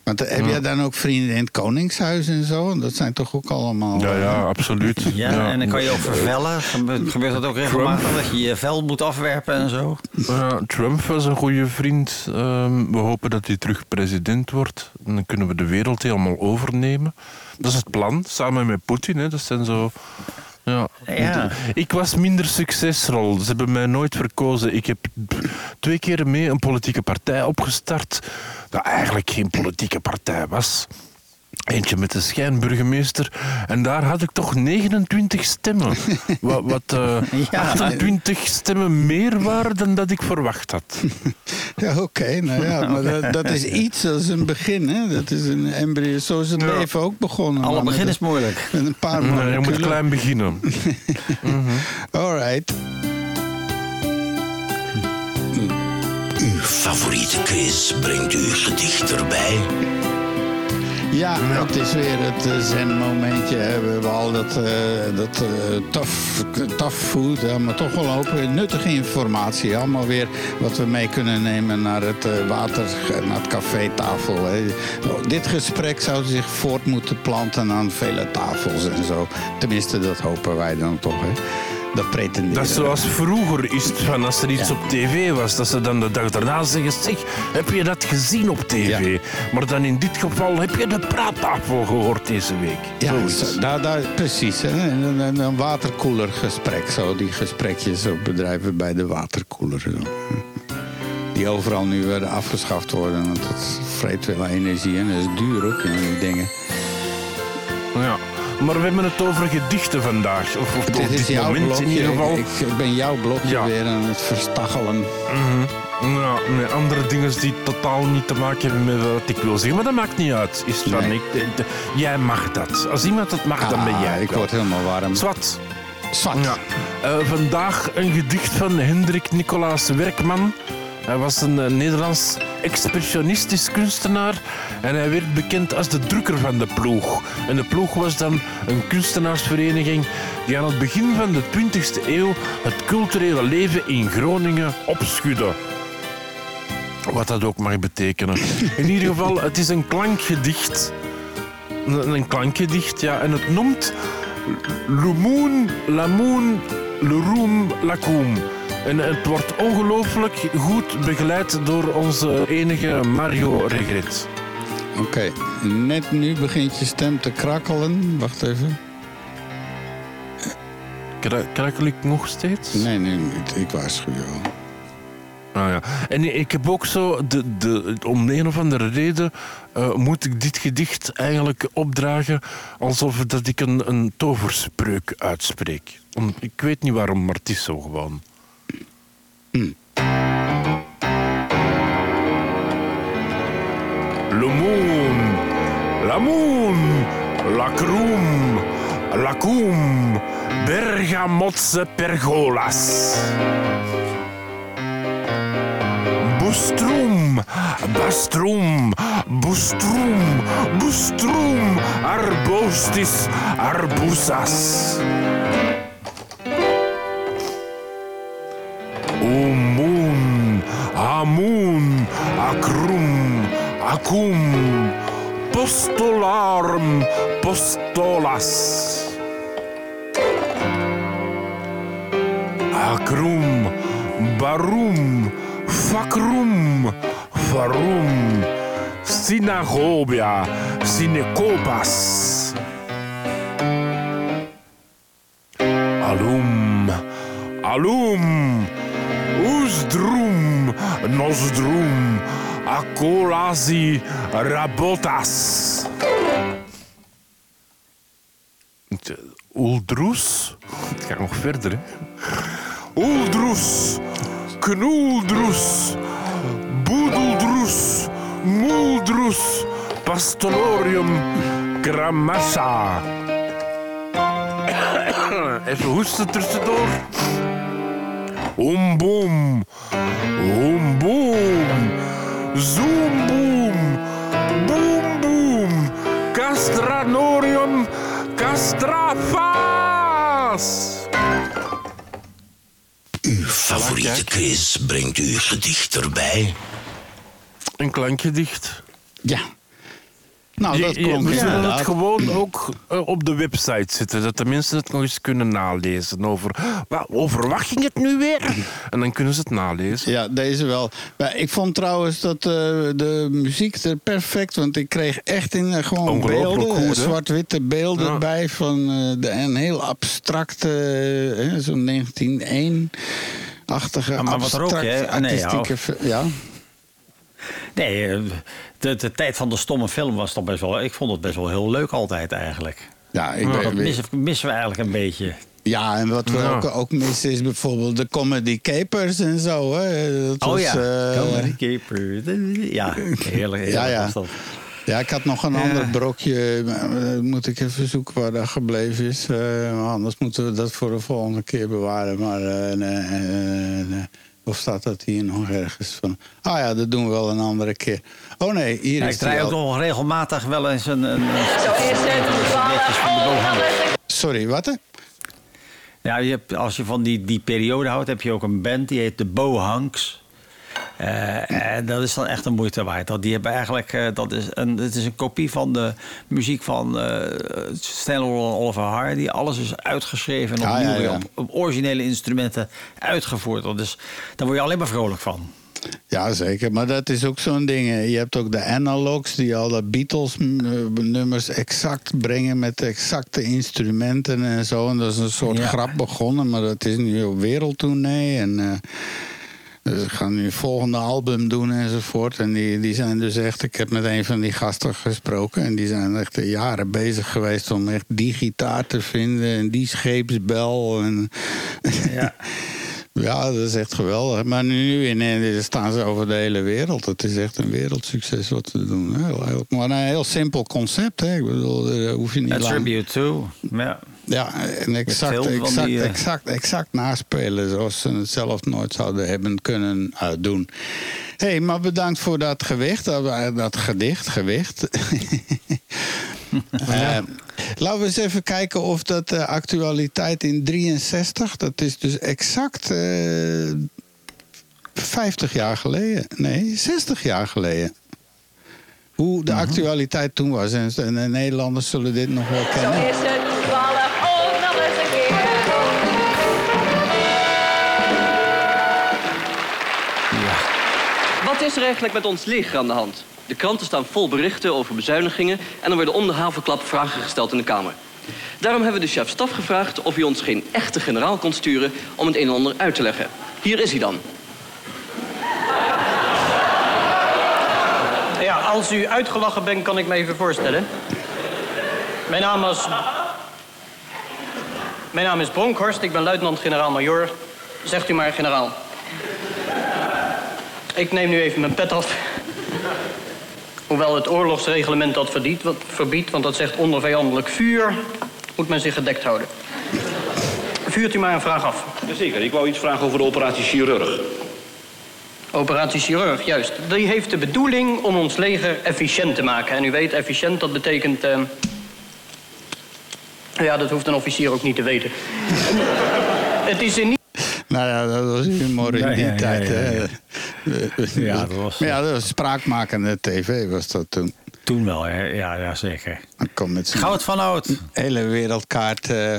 Want eh, heb jij dan ook vrienden in het Koningshuis en zo? Dat zijn toch ook allemaal... Ja, eh, ja, absoluut. Ja, en dan kan je ook vervellen. Gebe- Gebeurt dat ook regelmatig dat je je vel moet afwerpen en zo? Ja, Trump was een goede vriend. Ehm, we hopen dat hij terug president wordt. En dan kunnen we de wereld helemaal overnemen. Dat is het plan, samen met Poetin. Hè. Dat zijn zo... Ja. Ja. Ik was minder succesvol. Ze hebben mij nooit verkozen. Ik heb twee keer mee een politieke partij opgestart. Dat eigenlijk geen politieke partij was. Eentje met de schijnburgemeester. En daar had ik toch 29 stemmen. Wat, wat eh, Ja. 28 stemmen meer waren dan dat ik verwacht had. Ja, oké. nou ja, maar dat, dat is iets, dat is een begin. Hè? Dat is een embryo. Zo is het Ja. leven ook begonnen. Alle begin is moeilijk. Met een paar Nee, je moet klein beginnen. All right. Uw favoriete quiz brengt u gedicht erbij. Ja, het is weer het eh, zen-momentje. We hebben al dat, eh dat eh, tough, food, maar toch wel weer nuttige informatie. Allemaal weer wat we mee kunnen nemen naar het water, naar het cafétafel. Hè. Dit gesprek zou zich voort moeten planten aan vele tafels en zo. Tenminste, dat hopen wij dan toch. Hè. Dat pretenderen. Dat is zoals vroeger is het van als er iets Ja. op tv was, dat ze dan de dag daarna zeggen, zeg, heb je dat gezien op tv? Ja. Maar dan in dit geval, heb je de praattafel gehoord deze week? Ja, zo- precies. Hè? Een, een, een waterkoelergesprek. Zo, die gesprekjes op bedrijven bij de waterkoeler. Zo. Die overal nu weer afgeschaft worden. Want dat vreet wel energie en dat is duur ook, die dingen. Ja. Maar we hebben het over gedichten vandaag. Of, of Dit moment blokje. in ieder geval. Ik, ik ben jouw blokje Ja. weer aan het verstachelen. Ja, met andere dingen die totaal niet te maken hebben met wat ik wil zeggen. Maar dat maakt niet uit. Is Nee. jij mag dat. Als iemand dat mag, dan ben Ah, jij Ik word helemaal warm. Zwat. Zwart. Ja. Eh, vandaag een gedicht van Hendrik Nicolaas Werkman. Hij was een eh, Nederlands expressionistisch kunstenaar en hij werd bekend als de drukker van de ploeg. En de ploeg was dan een kunstenaarsvereniging die aan het begin van de 20e eeuw het culturele leven in Groningen opschudde. Wat dat ook mag betekenen. In ieder geval, het is een klankgedicht. Een, klankgedicht, ja. En het noemt Lumoon, Lamoon, Leroom, Lakoum. En het wordt ongelooflijk goed begeleid door onze enige Mario Regret. Oké, net nu begint je stem te krakkelen. Wacht even. Kra- Krakkel ik nog steeds? Nee, nee, niet. ik waarschuw je al. Ah, ja. En ik heb ook zo, de, de, om de een of andere reden, eh, moet ik dit gedicht eigenlijk opdragen alsof dat ik een, een toverspreuk uitspreek. Om, ik weet niet waarom, maar het is zo gewoon. Le moon, la moon, la kroem, la koem, bergamotse pergolas. Boestroem, bastroem, boestroem, boestroem, arbostis, arbusas. Amun, acrum, acum, Postolarm, postolas. Acrum, barum, facrum, farum, synagobia, synecopas. Alum, alum, usdrum. Nosdroem, akolasi, rabotas. Oeldroes? Het gaat nog verder, hè? Oeldroes, knoeldroes, boedeldroes, moeldroes, pastororium, gramassa. Even hoesten tussendoor. Omboom, omboom, zoomboom, boom boom, castranorium, castrafas. Uw favoriete quiz brengt uw gedicht erbij. Een klankgedicht. Ja. Nou, dat klonk we zullen inderdaad. het gewoon ook eh, op de website zetten, dat de mensen het nog eens kunnen nalezen. Over, over wat ging het nu weer? En dan kunnen ze het nalezen. Ja, deze wel. Maar ik vond trouwens dat eh, de muziek er perfect... want ik kreeg echt in eh, gewoon beelden, zwart-witte beelden Ja. bij... van eh, de, een heel abstracte, zo'n 1901-achtige, maar wat er ook? Ah, nee, ja. artistieke... fi- ja. Nee, de, de tijd van de stomme film was toch best wel... Ik vond het best wel heel leuk altijd eigenlijk. Ja, ik Dat ben, missen, missen we eigenlijk een beetje. ja, en wat we Ja. ook, ook missen is bijvoorbeeld de comedy capers en zo. Hè. Dat Oh was, ja, eh, Comedy Keeper. Ja, heerlijk, heerlijk Ja, ja. was dat. Ja, ik had nog een Ja. ander brokje. eh, moet ik even zoeken waar dat gebleven is. Eh, maar anders moeten we dat voor de volgende keer bewaren. Maar eh, nee, eh, nee. of staat dat hier nog ergens van? Ah ja, dat doen we wel een andere keer. Oh nee, hier Ja, is ik draai ook nog regelmatig wel eens een... een, een Zo is het. netjes van de bovenhang. Sorry, wat? Ja, je hebt, als je van die, die periode houdt, heb je ook een band die heet de Bohanks. Eh, en dat is dan echt een moeite waard. Dat, die hebben eigenlijk, eh, dat is een, het is een kopie van de muziek van eh Stanley en Oliver Hardy. Alles is uitgeschreven en Ah, opnieuw ja, weer ja. Op, op originele instrumenten uitgevoerd. Dat is, daar word je alleen maar vrolijk van. Ja, zeker. Maar dat is ook zo'n ding. Je hebt ook de analogs die alle Beatles-nummers exact brengen met exacte instrumenten en zo. En dat is een soort Ja. grap begonnen, maar dat is nu op wereldtournee. En eh, dus ze gaan nu het volgende album doen enzovoort. En die, die zijn dus echt, ik heb met een van die gasten gesproken. En die zijn echt jaren bezig geweest om echt die gitaar te vinden en die scheepsbel. En Ja. Ja, dat is echt geweldig. Maar nu in, staan ze over de hele wereld. Het is echt een wereldsucces wat ze doen. Heel, heel, maar een heel simpel concept. Hè? Ik bedoel, daar hoef je niet A lang... tribute to. Ja. Ja, en exact, exact, die, eh, exact, exact naspelen zoals ze het zelf nooit zouden hebben kunnen uh, doen. Hé, hey, maar bedankt voor dat gewicht, dat, dat gedicht, gewicht. uh, laten we eens even kijken of dat uh, actualiteit in 63, dat is dus exact uh, 50 jaar geleden, nee, 60 jaar geleden. Hoe de actualiteit toen was. En, en de Nederlanders zullen dit nog wel kennen. Zo is het 12 oh, nog eens een keer. Ja. Wat is er eigenlijk met ons leger aan de hand? De kranten staan vol berichten over bezuinigingen... en er worden om de havenklap vragen gesteld in de Kamer. Daarom hebben we de chef-staf gevraagd of hij ons geen echte generaal kon sturen... om het een en ander uit te leggen. Hier is hij dan. Ja, als u uitgelachen bent, kan ik me even voorstellen. Mijn naam is... Mijn naam is Bronkhorst, ik ben luitenant-generaal-majoor. Zegt u maar, generaal. Ik neem nu even mijn pet af. Hoewel het oorlogsreglement dat verdient, wat, verbiedt, want dat zegt onder vijandelijk vuur... moet men zich gedekt houden. Vuurt u maar een vraag af. Jazeker, ik wou iets vragen over de operatie Chirurg. Operatie Chirurg, juist. Die heeft de bedoeling om ons leger efficiënt te maken. En u weet, efficiënt, dat betekent... Uh... Ja, dat hoeft een officier ook niet te weten. Het is in. Nou ja, dat was humor in die tijd. ja, dat was- Maar ja, dat was spraakmakende tv was dat toen. Toen wel, hè? Ja, ja zeker. Met Goud van oud. hele wereldkaart. eh.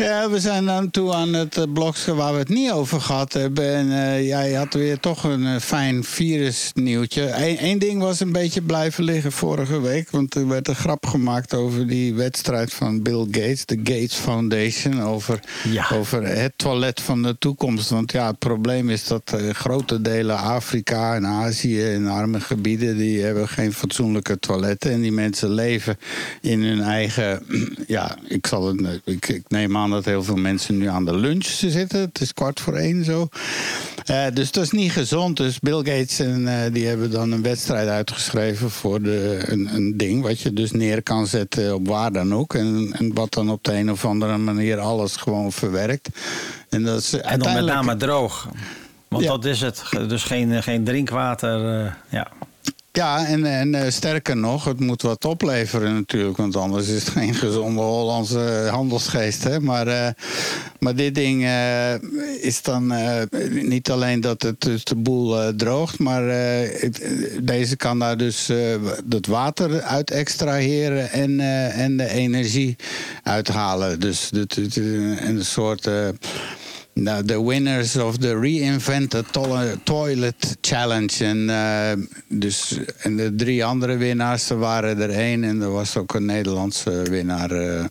Ja, we zijn dan toe aan het uh, blokje waar we het niet over gehad hebben. En uh, jij had weer toch een uh, fijn virusnieuwtje. Eén ding was een beetje blijven liggen vorige week. Want er werd een grap gemaakt over die wedstrijd van Bill Gates, de Gates Foundation. Over, Ja. over het toilet van de toekomst. Want ja, het probleem is dat uh, grote delen Afrika en Azië en arme gebieden... die hebben geen fatsoenlijke toiletten. En die mensen leven in hun eigen... Ja, ik, zal het, ik, ik neem aan dat heel veel mensen nu aan de lunch zitten. Het is kwart voor één zo. Uh, dus dat is niet gezond. Dus Bill Gates en uh, die hebben dan een wedstrijd uitgeschreven voor de, een, een, ding wat je dus neer kan zetten op waar dan ook. En, en wat dan op de een of andere manier alles gewoon verwerkt. En, dat is En dan met name droog. Want Ja. dat is het. Dus geen, geen drinkwater. eh, ja. Ja, en, en uh, sterker nog, het moet wat opleveren natuurlijk. Want anders is het geen gezonde Hollandse handelsgeest. Hè? Maar, uh, maar dit ding uh, is dan niet alleen dat het dus de boel droogt. Maar het, deze kan daar dus het water uit extraheren en, en de energie uithalen. Dus het, het, een soort... Nou, de winners of the Reinvented Toilet Challenge. En, uh, dus, en de drie andere winnaars, waren er één. En er was ook een Nederlandse winnaar. Uh,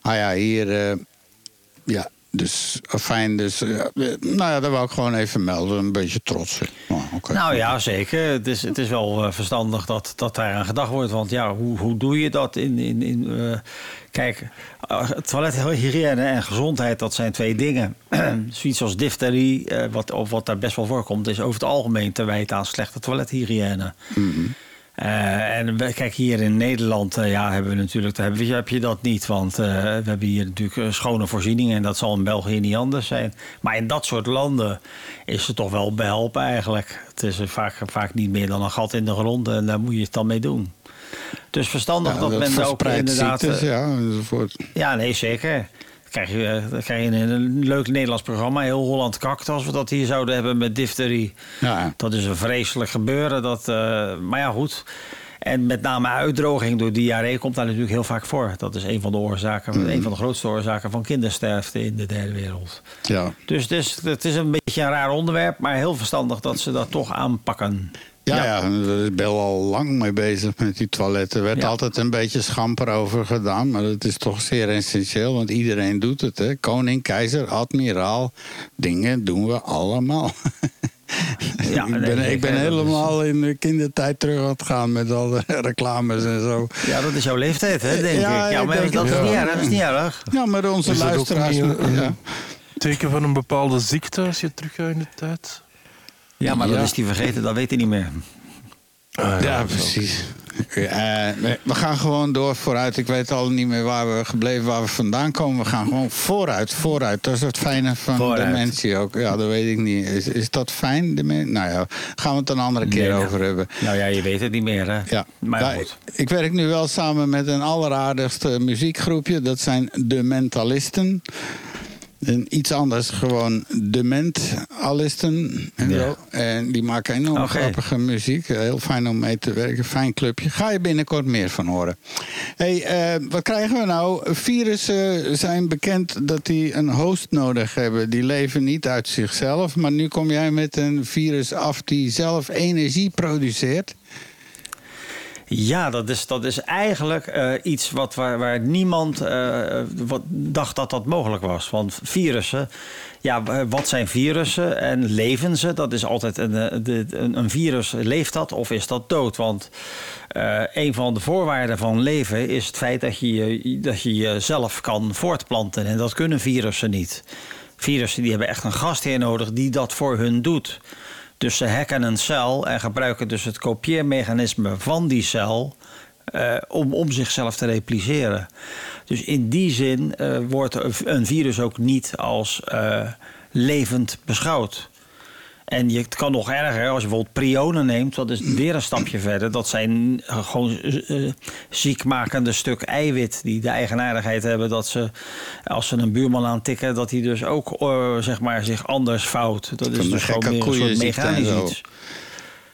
ah ja, hier... Uh, ja, dus fijn. Dus, nou ja, dat wou ik gewoon even melden. Een beetje trots. Oh, okay. Nou ja, zeker. Het is, het is wel verstandig dat, dat daar aan gedacht wordt. Want ja, hoe, hoe doe je dat in... in, in Kijk, toilethygiëne en gezondheid, dat zijn twee dingen. Zoiets als difterie, wat, of wat daar best wel voorkomt, is over het algemeen te wijten aan slechte toilethygiëne. Mm -hmm. Uh, en kijk, hier in Nederland uh, ja, hebben we natuurlijk, heb je, heb je dat niet. Want uh, we hebben hier natuurlijk schone voorzieningen en dat zal in België niet anders zijn. Maar in dat soort landen is het toch wel behelpen eigenlijk. Het is vaak, vaak niet meer dan een gat in de grond en daar moet je het dan mee doen. Dus verstandig ja, dat, dat men ook inderdaad... Ziektes, ja, enzovoort. ja, nee, zeker. Krijg je, eh, krijg je een leuk Nederlands programma, heel Holland kakt, als we dat hier zouden hebben met difterie. Ja. Dat is een vreselijk gebeuren. Dat, eh, maar ja, goed. En met name uitdroging door diarree komt daar natuurlijk heel vaak voor. Dat is een van de oorzaken, Mm. een van de grootste oorzaken van kindersterfte in de derde wereld. Ja. Dus het is, het is een beetje een raar onderwerp, maar heel verstandig dat ze dat toch aanpakken. Ja, ja. daar is Bel al lang mee bezig met die toiletten. Er werd Ja. altijd een beetje schamper over gedaan. Maar dat is toch zeer essentieel, want iedereen doet het. Hè? Koning, keizer, admiraal. Dingen doen we allemaal. Ja, ik ben, nee, ik ben helemaal in de kindertijd terug aan het gaan met al de reclames en zo. Ja, dat is jouw leeftijd, hè, denk Ja, ik. Ja, ik maar dat, is niet erg, dat is niet erg. Ja, maar onze Is dat ook luisteraars... een- ja. Teken van een bepaalde ziekte als je teruggaat in de tijd? Ja, maar dat Ja. is die vergeten, dat weet hij niet meer. Ah, Ja, dat precies. Eh, nee, we gaan gewoon door vooruit. Ik weet al niet meer waar we gebleven, waar we vandaan komen. We gaan gewoon vooruit, vooruit. Dat is het fijne van Vooruit. dementie ook. Ja, dat weet ik niet. Is, is dat fijn? demen- Nou ja, gaan we het een andere keer Nee, over hebben. Nou ja, je weet het niet meer, hè. Ja, Maar Ja, goed. ik, ik werk nu wel samen met een alleraardigste muziekgroepje. Dat zijn de Mentalisten. En iets anders, gewoon de Mentalisten. En, Ja. zo. en die maken enorm grappige muziek. Heel fijn om mee te werken. Fijn clubje. Ga je binnenkort meer van horen. hey, eh, wat krijgen we nou? Virussen zijn bekend dat die een host nodig hebben. Die leven niet uit zichzelf. Maar nu kom jij met een virus af die zelf energie produceert. Ja, dat is, dat is eigenlijk eh, iets wat, waar, waar niemand eh, wat dacht dat dat mogelijk was. Want virussen, ja, wat zijn virussen en leven ze? Dat is altijd een, eh, een, een virus, leeft dat of is dat dood? Want een van de voorwaarden van leven is het feit dat je- dat je jezelf kan voortplanten. En dat kunnen virussen niet. Virussen die hebben echt een gastheer nodig die dat voor hun doet. Dus ze hacken een cel en gebruiken dus het kopieermechanisme van die cel eh, om, om zichzelf te repliceren. Dus in die zin eh, wordt een virus ook niet als eh, levend beschouwd. En je, het kan nog erger, als je bijvoorbeeld prionen neemt, dat is weer een stapje verder. Dat zijn eh, gewoon eh, ziekmakende stuk eiwit die de eigenaardigheid hebben dat ze, als ze een buurman aantikken, dat hij dus ook zeg maar, zich anders vouwt. Dat is dus gewoon meer een soort mechanisch iets.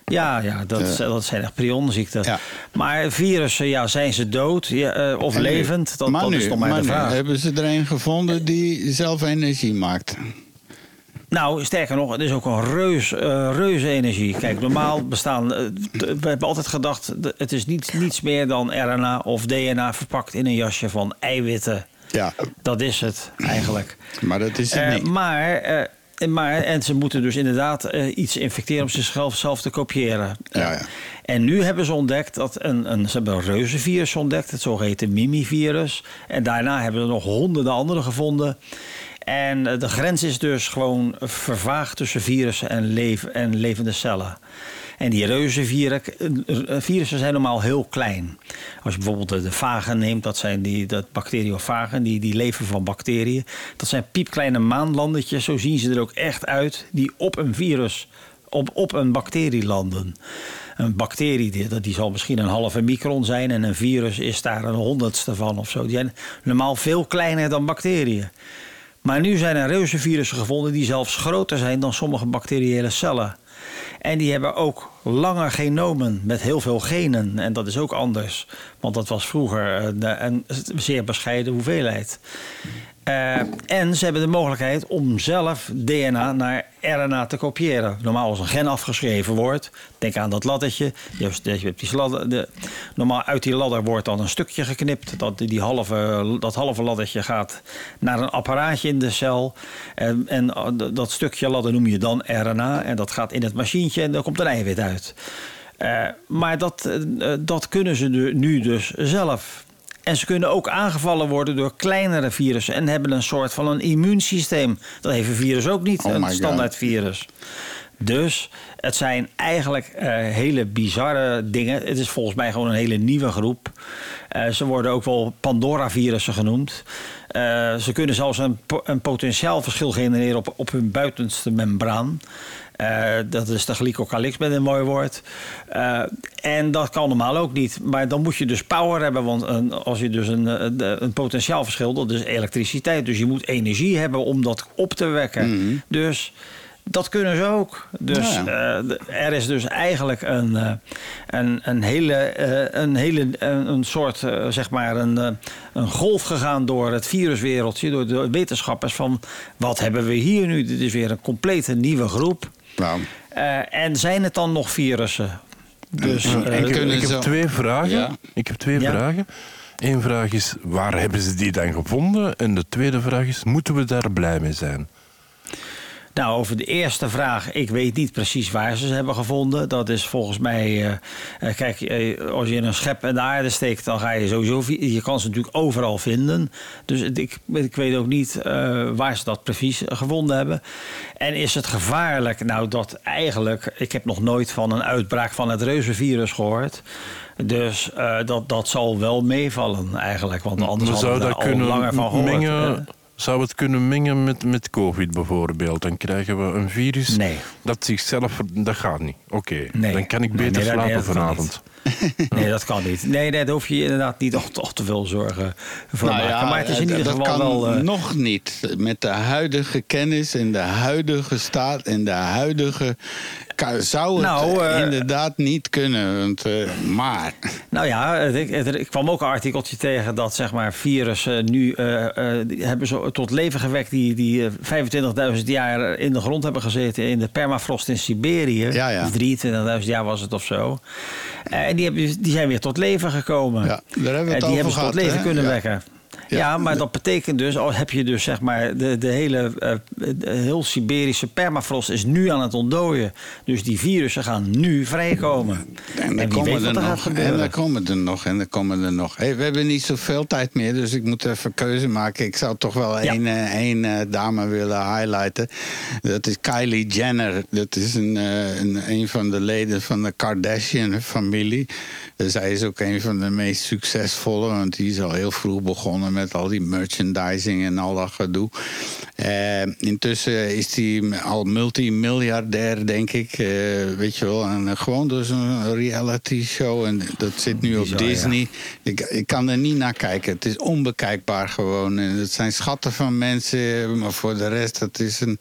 Ja, ja, dat, Ja. dat zijn echt prionziekten. Ja. Maar virussen, ja, zijn ze dood ja, of En levend? Dat, maar dat nu, is nog maar de nu vraag. hebben ze er een gevonden die zelf energie maakt. Nou, sterker nog, het is ook een reus, eh, reuze energie. Kijk, normaal bestaan. eh, we hebben altijd gedacht. het is niet, niets meer dan RNA of DNA verpakt in een jasje van eiwitten. Ja, Dat is het eigenlijk. maar dat is het Eh, niet. maar, maar, en ze moeten dus inderdaad iets infecteren om zichzelf zelf te kopiëren. Ja, ja. En nu hebben ze ontdekt dat een, een, ze hebben een reuzenvirus ontdekt, het zogeheten Mimi-virus. En daarna hebben ze nog honderden andere gevonden. En eh, de grens is dus gewoon vervaagd tussen virussen en, en levende cellen. En die reuzenvirussen zijn normaal heel klein. Als je bijvoorbeeld de, vagen neemt, dat zijn die dat bacteriofagen, die, die leven van bacteriën. Dat zijn piepkleine maanlandertjes, zo zien ze er ook echt uit, die op een virus, op, op een bacterie landen. Een bacterie, die, die zal misschien een halve micron zijn en een virus is daar een honderdste van of zo. Die zijn normaal veel kleiner dan bacteriën. Maar nu zijn er reuzenvirussen gevonden die zelfs groter zijn dan sommige bacteriële cellen. En die hebben ook lange genomen met heel veel genen. En dat is ook anders, want dat was vroeger eh, een zeer bescheiden hoeveelheid. Eh, en ze hebben de mogelijkheid om zelf DNA naar RNA te kopiëren. Normaal als een gen afgeschreven wordt, denk aan dat laddertje. Die de, normaal uit die ladder wordt dan een stukje geknipt. Dat, die halve, dat halve laddertje gaat naar een apparaatje in de cel. En, en eh, dat stukje ladder noem je dan RNA. En dat gaat in het machientje en dan komt een eiwit uit. Eh, maar dat, dat kunnen ze nu dus zelf. En ze kunnen ook aangevallen worden door kleinere virussen en hebben een soort van een immuunsysteem. Dat heeft een virus ook niet, Oh een standaard virus. Dus het zijn eigenlijk eh, hele bizarre dingen. Het is volgens mij gewoon een hele nieuwe groep. Eh, ze worden ook wel Pandora-virussen genoemd. Eh, ze kunnen zelfs een, po- een potentiaal verschil genereren op, op hun buitenste membraan. Eh, dat is de glycocalyx met een mooi woord. Eh, en dat kan normaal ook niet. Maar dan moet je dus power hebben. Want een, als je dus een, een, een potentiaalverschil, dat is elektriciteit. Dus je moet energie hebben om dat op te wekken. Dus dat kunnen ze ook. Dus Ja. eh, er is dus eigenlijk een, eh, een, een hele, eh, een, hele een, soort, eh, zeg maar, een, eh, een golf gegaan door het viruswereldje, door de wetenschappers van wat hebben we hier nu? Dit is weer een complete nieuwe groep. Nou, Eh, en zijn het dan nog virussen? Dus, En- eh, Ik, kunnen ik heb twee vragen. Ja. Ik heb twee Ja. vragen. Eén vraag is, waar hebben ze die dan gevonden? En de tweede vraag is, moeten we daar blij mee zijn? Nou, over de eerste vraag, ik weet niet precies waar ze ze hebben gevonden. Dat is volgens mij, eh, eh, kijk, eh, als je een schep in de aarde steekt, dan ga je sowieso, je kan ze natuurlijk overal vinden. Dus ik, ik weet ook niet waar ze dat precies gevonden hebben. En is het gevaarlijk? Nou, dat eigenlijk, ik heb nog nooit van een uitbraak van het reuzenvirus gehoord. Dus dat, dat zal wel meevallen eigenlijk, want anders hadden zou we al kunnen langer van gehoord. mengen? Zou het kunnen mengen met, met COVID bijvoorbeeld? Dan krijgen we een virus Nee. dat zichzelf... Dat gaat niet. Oké, Nee. dan kan ik beter nee, slapen vanavond. Nee, dat kan niet. Nee, nee, daar hoef je je inderdaad niet toch, te veel zorgen voor nou maken. ja, maar het is in eh, ieder dat geval kan wel... eh, nog niet. Met de huidige kennis en de huidige staat en de huidige... Zou het Nou, eh, inderdaad niet kunnen. Want, maar... Nou ja, ik, kwam ook een artikeltje tegen dat zeg maar virussen nu hebben zo tot leven gewekt die, die eh, 25.000 jaar in de grond hebben gezeten in de permafrost in Siberië. Ja, ja. Of 23.000 jaar was het of zo. Eh, En die, hebben, die zijn weer tot leven gekomen. Ja, daar hebben we het En die over hebben ze tot leven kunnen wekken. Ja. Maar dat betekent dus, al heb je dus zeg maar, de, de hele eh, de heel Siberische permafrost is nu aan het ontdooien. Dus die virussen gaan nu vrijkomen. En dan komen er nog. En dan komen er nog. En dan komen er nog. Hey, we hebben niet zoveel tijd meer, dus ik moet even keuze maken. Ik zou toch wel één, eh, één eh, dame willen highlighten. Dat is Kylie Jenner. Dat is een, een, een van de leden van de Kardashian-familie. Zij is ook een van de meest succesvolle, want die is al heel vroeg begonnen met al die merchandising en al dat gedoe. Eh, intussen is hij al multimiljardair, denk ik. eh, weet je wel, en eh, gewoon door zo'n reality show. En dat zit nu op ja. Disney. Ik, ik kan er niet naar kijken. Het is onbekijkbaar gewoon. En het zijn schatten van mensen. Maar voor de rest, het is een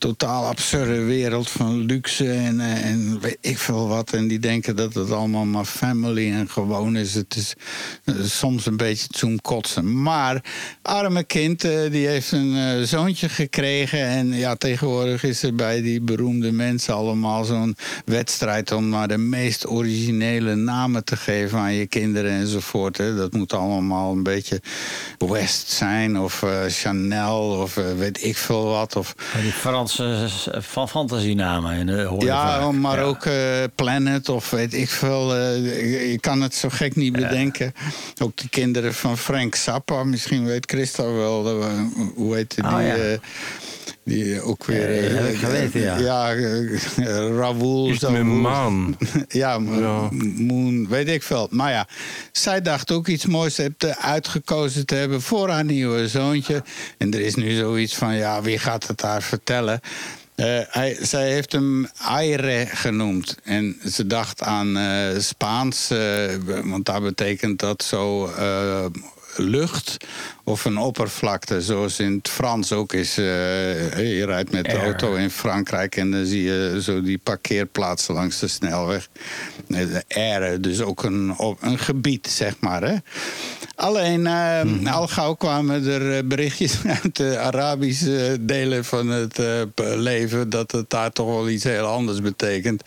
totaal absurde wereld van luxe en, eh, en weet ik veel wat. En die denken dat het allemaal maar family en gewoon is. Het is eh, soms een beetje zoomkotsen. Maar arme kind, eh, die heeft een zoontje gekregen. En ja, tegenwoordig is er bij die beroemde mensen allemaal zo'n wedstrijd... om maar de meest originele namen te geven aan je kinderen enzovoort. Hè. Dat moet allemaal een beetje West zijn of Chanel of weet ik veel wat. Of Die Franse van fantasienamen. Eh, hoor je ja, vaak. maar Ja. ook eh, Planet of weet ik veel. eh, je- je kan het zo gek niet bedenken. Ook de kinderen van Frank Zappa. Misschien weet Christa wel. eh, hoe heet die? Oh, ja. Die eh, ook weer... Eh, eh, heb ik geweten, ja. Ja, Raoul. Zawoel. maan. Ja, Ja. Moon, weet ik veel. Maar ja, zij dacht ook iets moois hebt, uitgekozen te hebben voor haar nieuwe zoontje. En er is nu zoiets van, ja, wie gaat het haar vertellen? Eh, hij, zij heeft hem Aire genoemd. En ze dacht aan eh, Spaans, eh, want daar betekent dat zo eh, lucht of een oppervlakte. Zoals in het Frans ook is. eh, je rijdt met de Air. auto in Frankrijk en dan zie je zo die parkeerplaatsen langs de snelweg. Nee, De aire, dus ook een, een gebied, zeg maar. Hè? Alleen, Mhm. al gauw kwamen er eh, berichtjes uit de Arabische delen van het eh, leven... dat het daar toch wel iets heel anders betekent.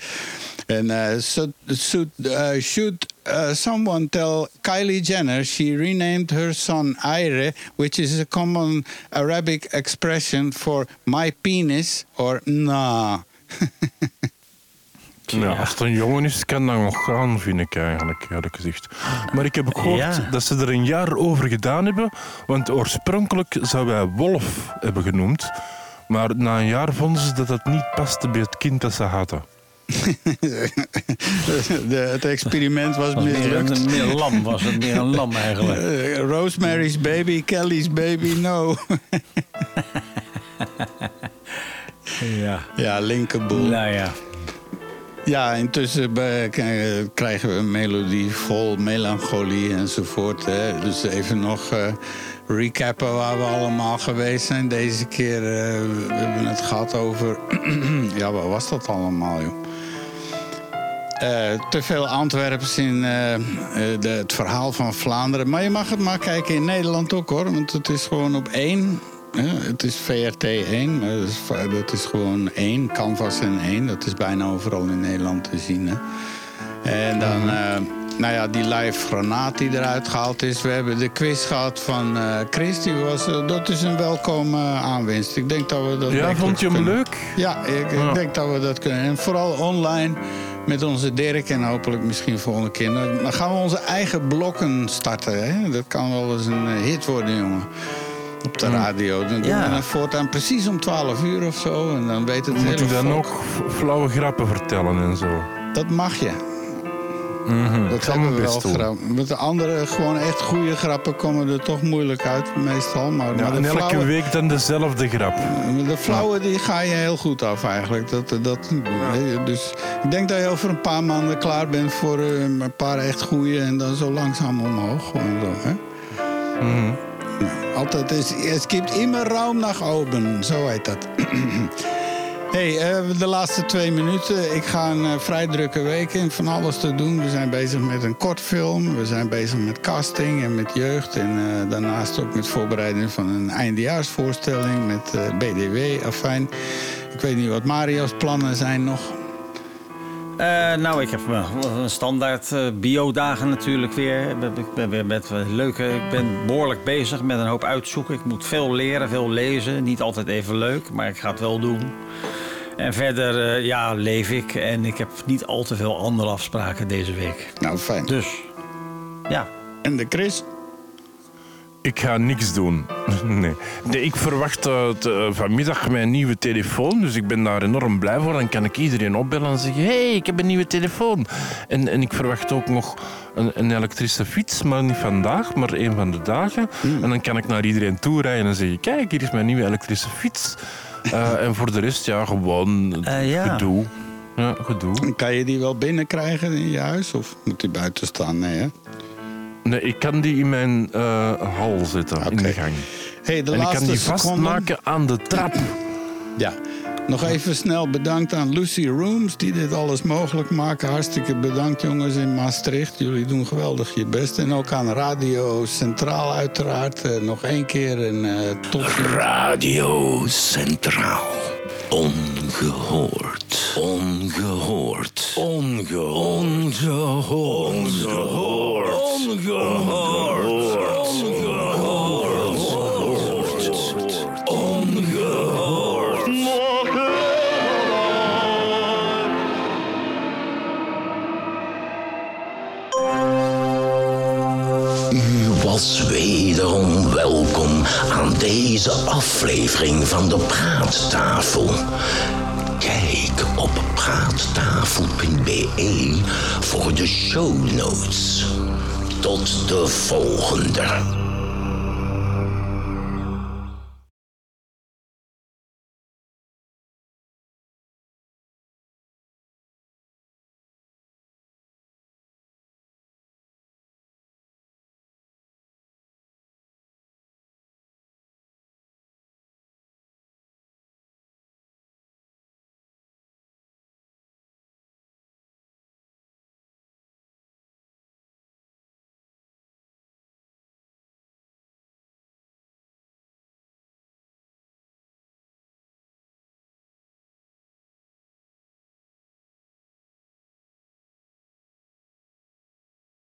En so, so, uh, should uh, someone tell Kylie Jenner she renamed her son Aire, which is a common Arabic expression for my penis or nah. Ja, als het een jongen is, kan dat nog gaan, vind ik eigenlijk, eerlijk gezegd. Maar ik heb ook gehoord Ja. dat ze er een jaar over gedaan hebben. Want oorspronkelijk zouden wij Wolf hebben genoemd. Maar na een jaar vonden ze dat het niet paste bij het kind dat ze hadden. De, het experiment was Was meer, mislukt. een, meer een lam was het, meer een lam eigenlijk. Eh, Rosemary's baby, Kelly's baby, no. Ja. ja, linkerboel. Nou ja. Ja, intussen k- krijgen we een melodie vol melancholie enzovoort. Hè. Dus even nog eh, recappen waar we allemaal geweest zijn. Deze keer eh, we hebben het gehad over... ja, waar was dat allemaal, joh? Eh, te veel Antwerps in eh, eh, het verhaal van Vlaanderen. Maar je mag het maar kijken in Nederland ook hoor. Want het is gewoon op één. Het is VRT 1, maar dat is, dat is gewoon één. Canvas en één. Dat is bijna overal in Nederland te zien. Hè. En dan, eh, nou ja, die live granaat die eruit gehaald is. We hebben de quiz gehad van eh Chris. Die was, eh, dat is een welkome aanwinst. Ik denk dat we dat Ja, vond je hem kunnen- leuk? ja, ik, denk dat we dat kunnen. En vooral online met onze Dirk en hopelijk misschien volgende keer. Dan gaan we onze eigen blokken starten. Hè? Dat kan wel eens een hit worden, jongen. Op de radio. Dan doen Ja. we dan voortaan precies om 12 uur of zo. En dan weet het Moet ik dan ook flauwe grappen vertellen en zo? Dat mag je. Mhm, Dat mijn we wel grappen. Met de andere gewoon echt goede grappen komen er toch moeilijk uit meestal. Maar, Ja, maar en elke flauwe, week dan dezelfde grap. de flauwe die ga je heel goed af eigenlijk. Dat, dat, Dus ik denk dat je over een paar maanden klaar bent voor eh, een paar echt goede. En dan zo langzaam omhoog. Gewoon zo, hè? Mhm. Altijd is, het gibt immer Raum nach oben, zo heet dat. hey, eh, de laatste twee minuten. Ik ga een eh, vrij drukke week in van alles te doen. We zijn bezig met een kortfilm. We zijn bezig met casting en met jeugd. En eh, daarnaast ook met voorbereiding van een eindejaarsvoorstelling met BDW, afijn. Ik weet niet wat Mario's plannen zijn nog. Eh, nou, ik heb wel een standaard eh biodagen natuurlijk weer. Ik ben, weer met eh, leuke. Ik ben behoorlijk bezig met een hoop uitzoeken. Ik moet veel leren, veel lezen. Niet altijd even leuk, maar ik ga het wel doen. En verder, eh, ja, leef ik. En ik heb niet al te veel andere afspraken deze week. Nou, fijn. Dus, ja. En de Chris? Ik ga niks doen. Nee. nee ik verwacht t- eh, vanmiddag mijn nieuwe telefoon. Dus ik ben daar enorm blij voor. Dan kan ik iedereen opbellen en zeggen: hey, ik heb een nieuwe telefoon. En, en ik verwacht ook nog een, een elektrische fiets. Maar niet vandaag, maar een van de dagen. En dan kan ik naar iedereen toe rijden en zeggen: kijk, hier is mijn nieuwe elektrische fiets. Eh, en voor de rest, ja, gewoon Eh, ja. gedoe. Ja, gedoe. Kan je die wel binnenkrijgen in je huis? Of moet die buiten staan? Nee, hè? Nee, ik kan die in mijn eh, hal zetten, in Oké. de gang. Hey, de en ik laatste kan die seconden. vastmaken aan de trap. Ja. Nog even snel bedankt aan Lucy Rooms die dit alles mogelijk maken. Hartstikke bedankt jongens in Maastricht. Jullie doen geweldig je best. En ook aan Radio Centraal uiteraard. Eh, nog één keer en eh tot ziens. Radio Centraal. Ongehoord. Ongehoord. Onge ongehoord. Ongehoord. Ongehoord. Ongehoord. Ongehoord. U was wederom welkom aan deze aflevering van de Praattafel. Kijk op praattafel.be voor de show notes. Tot de volgende.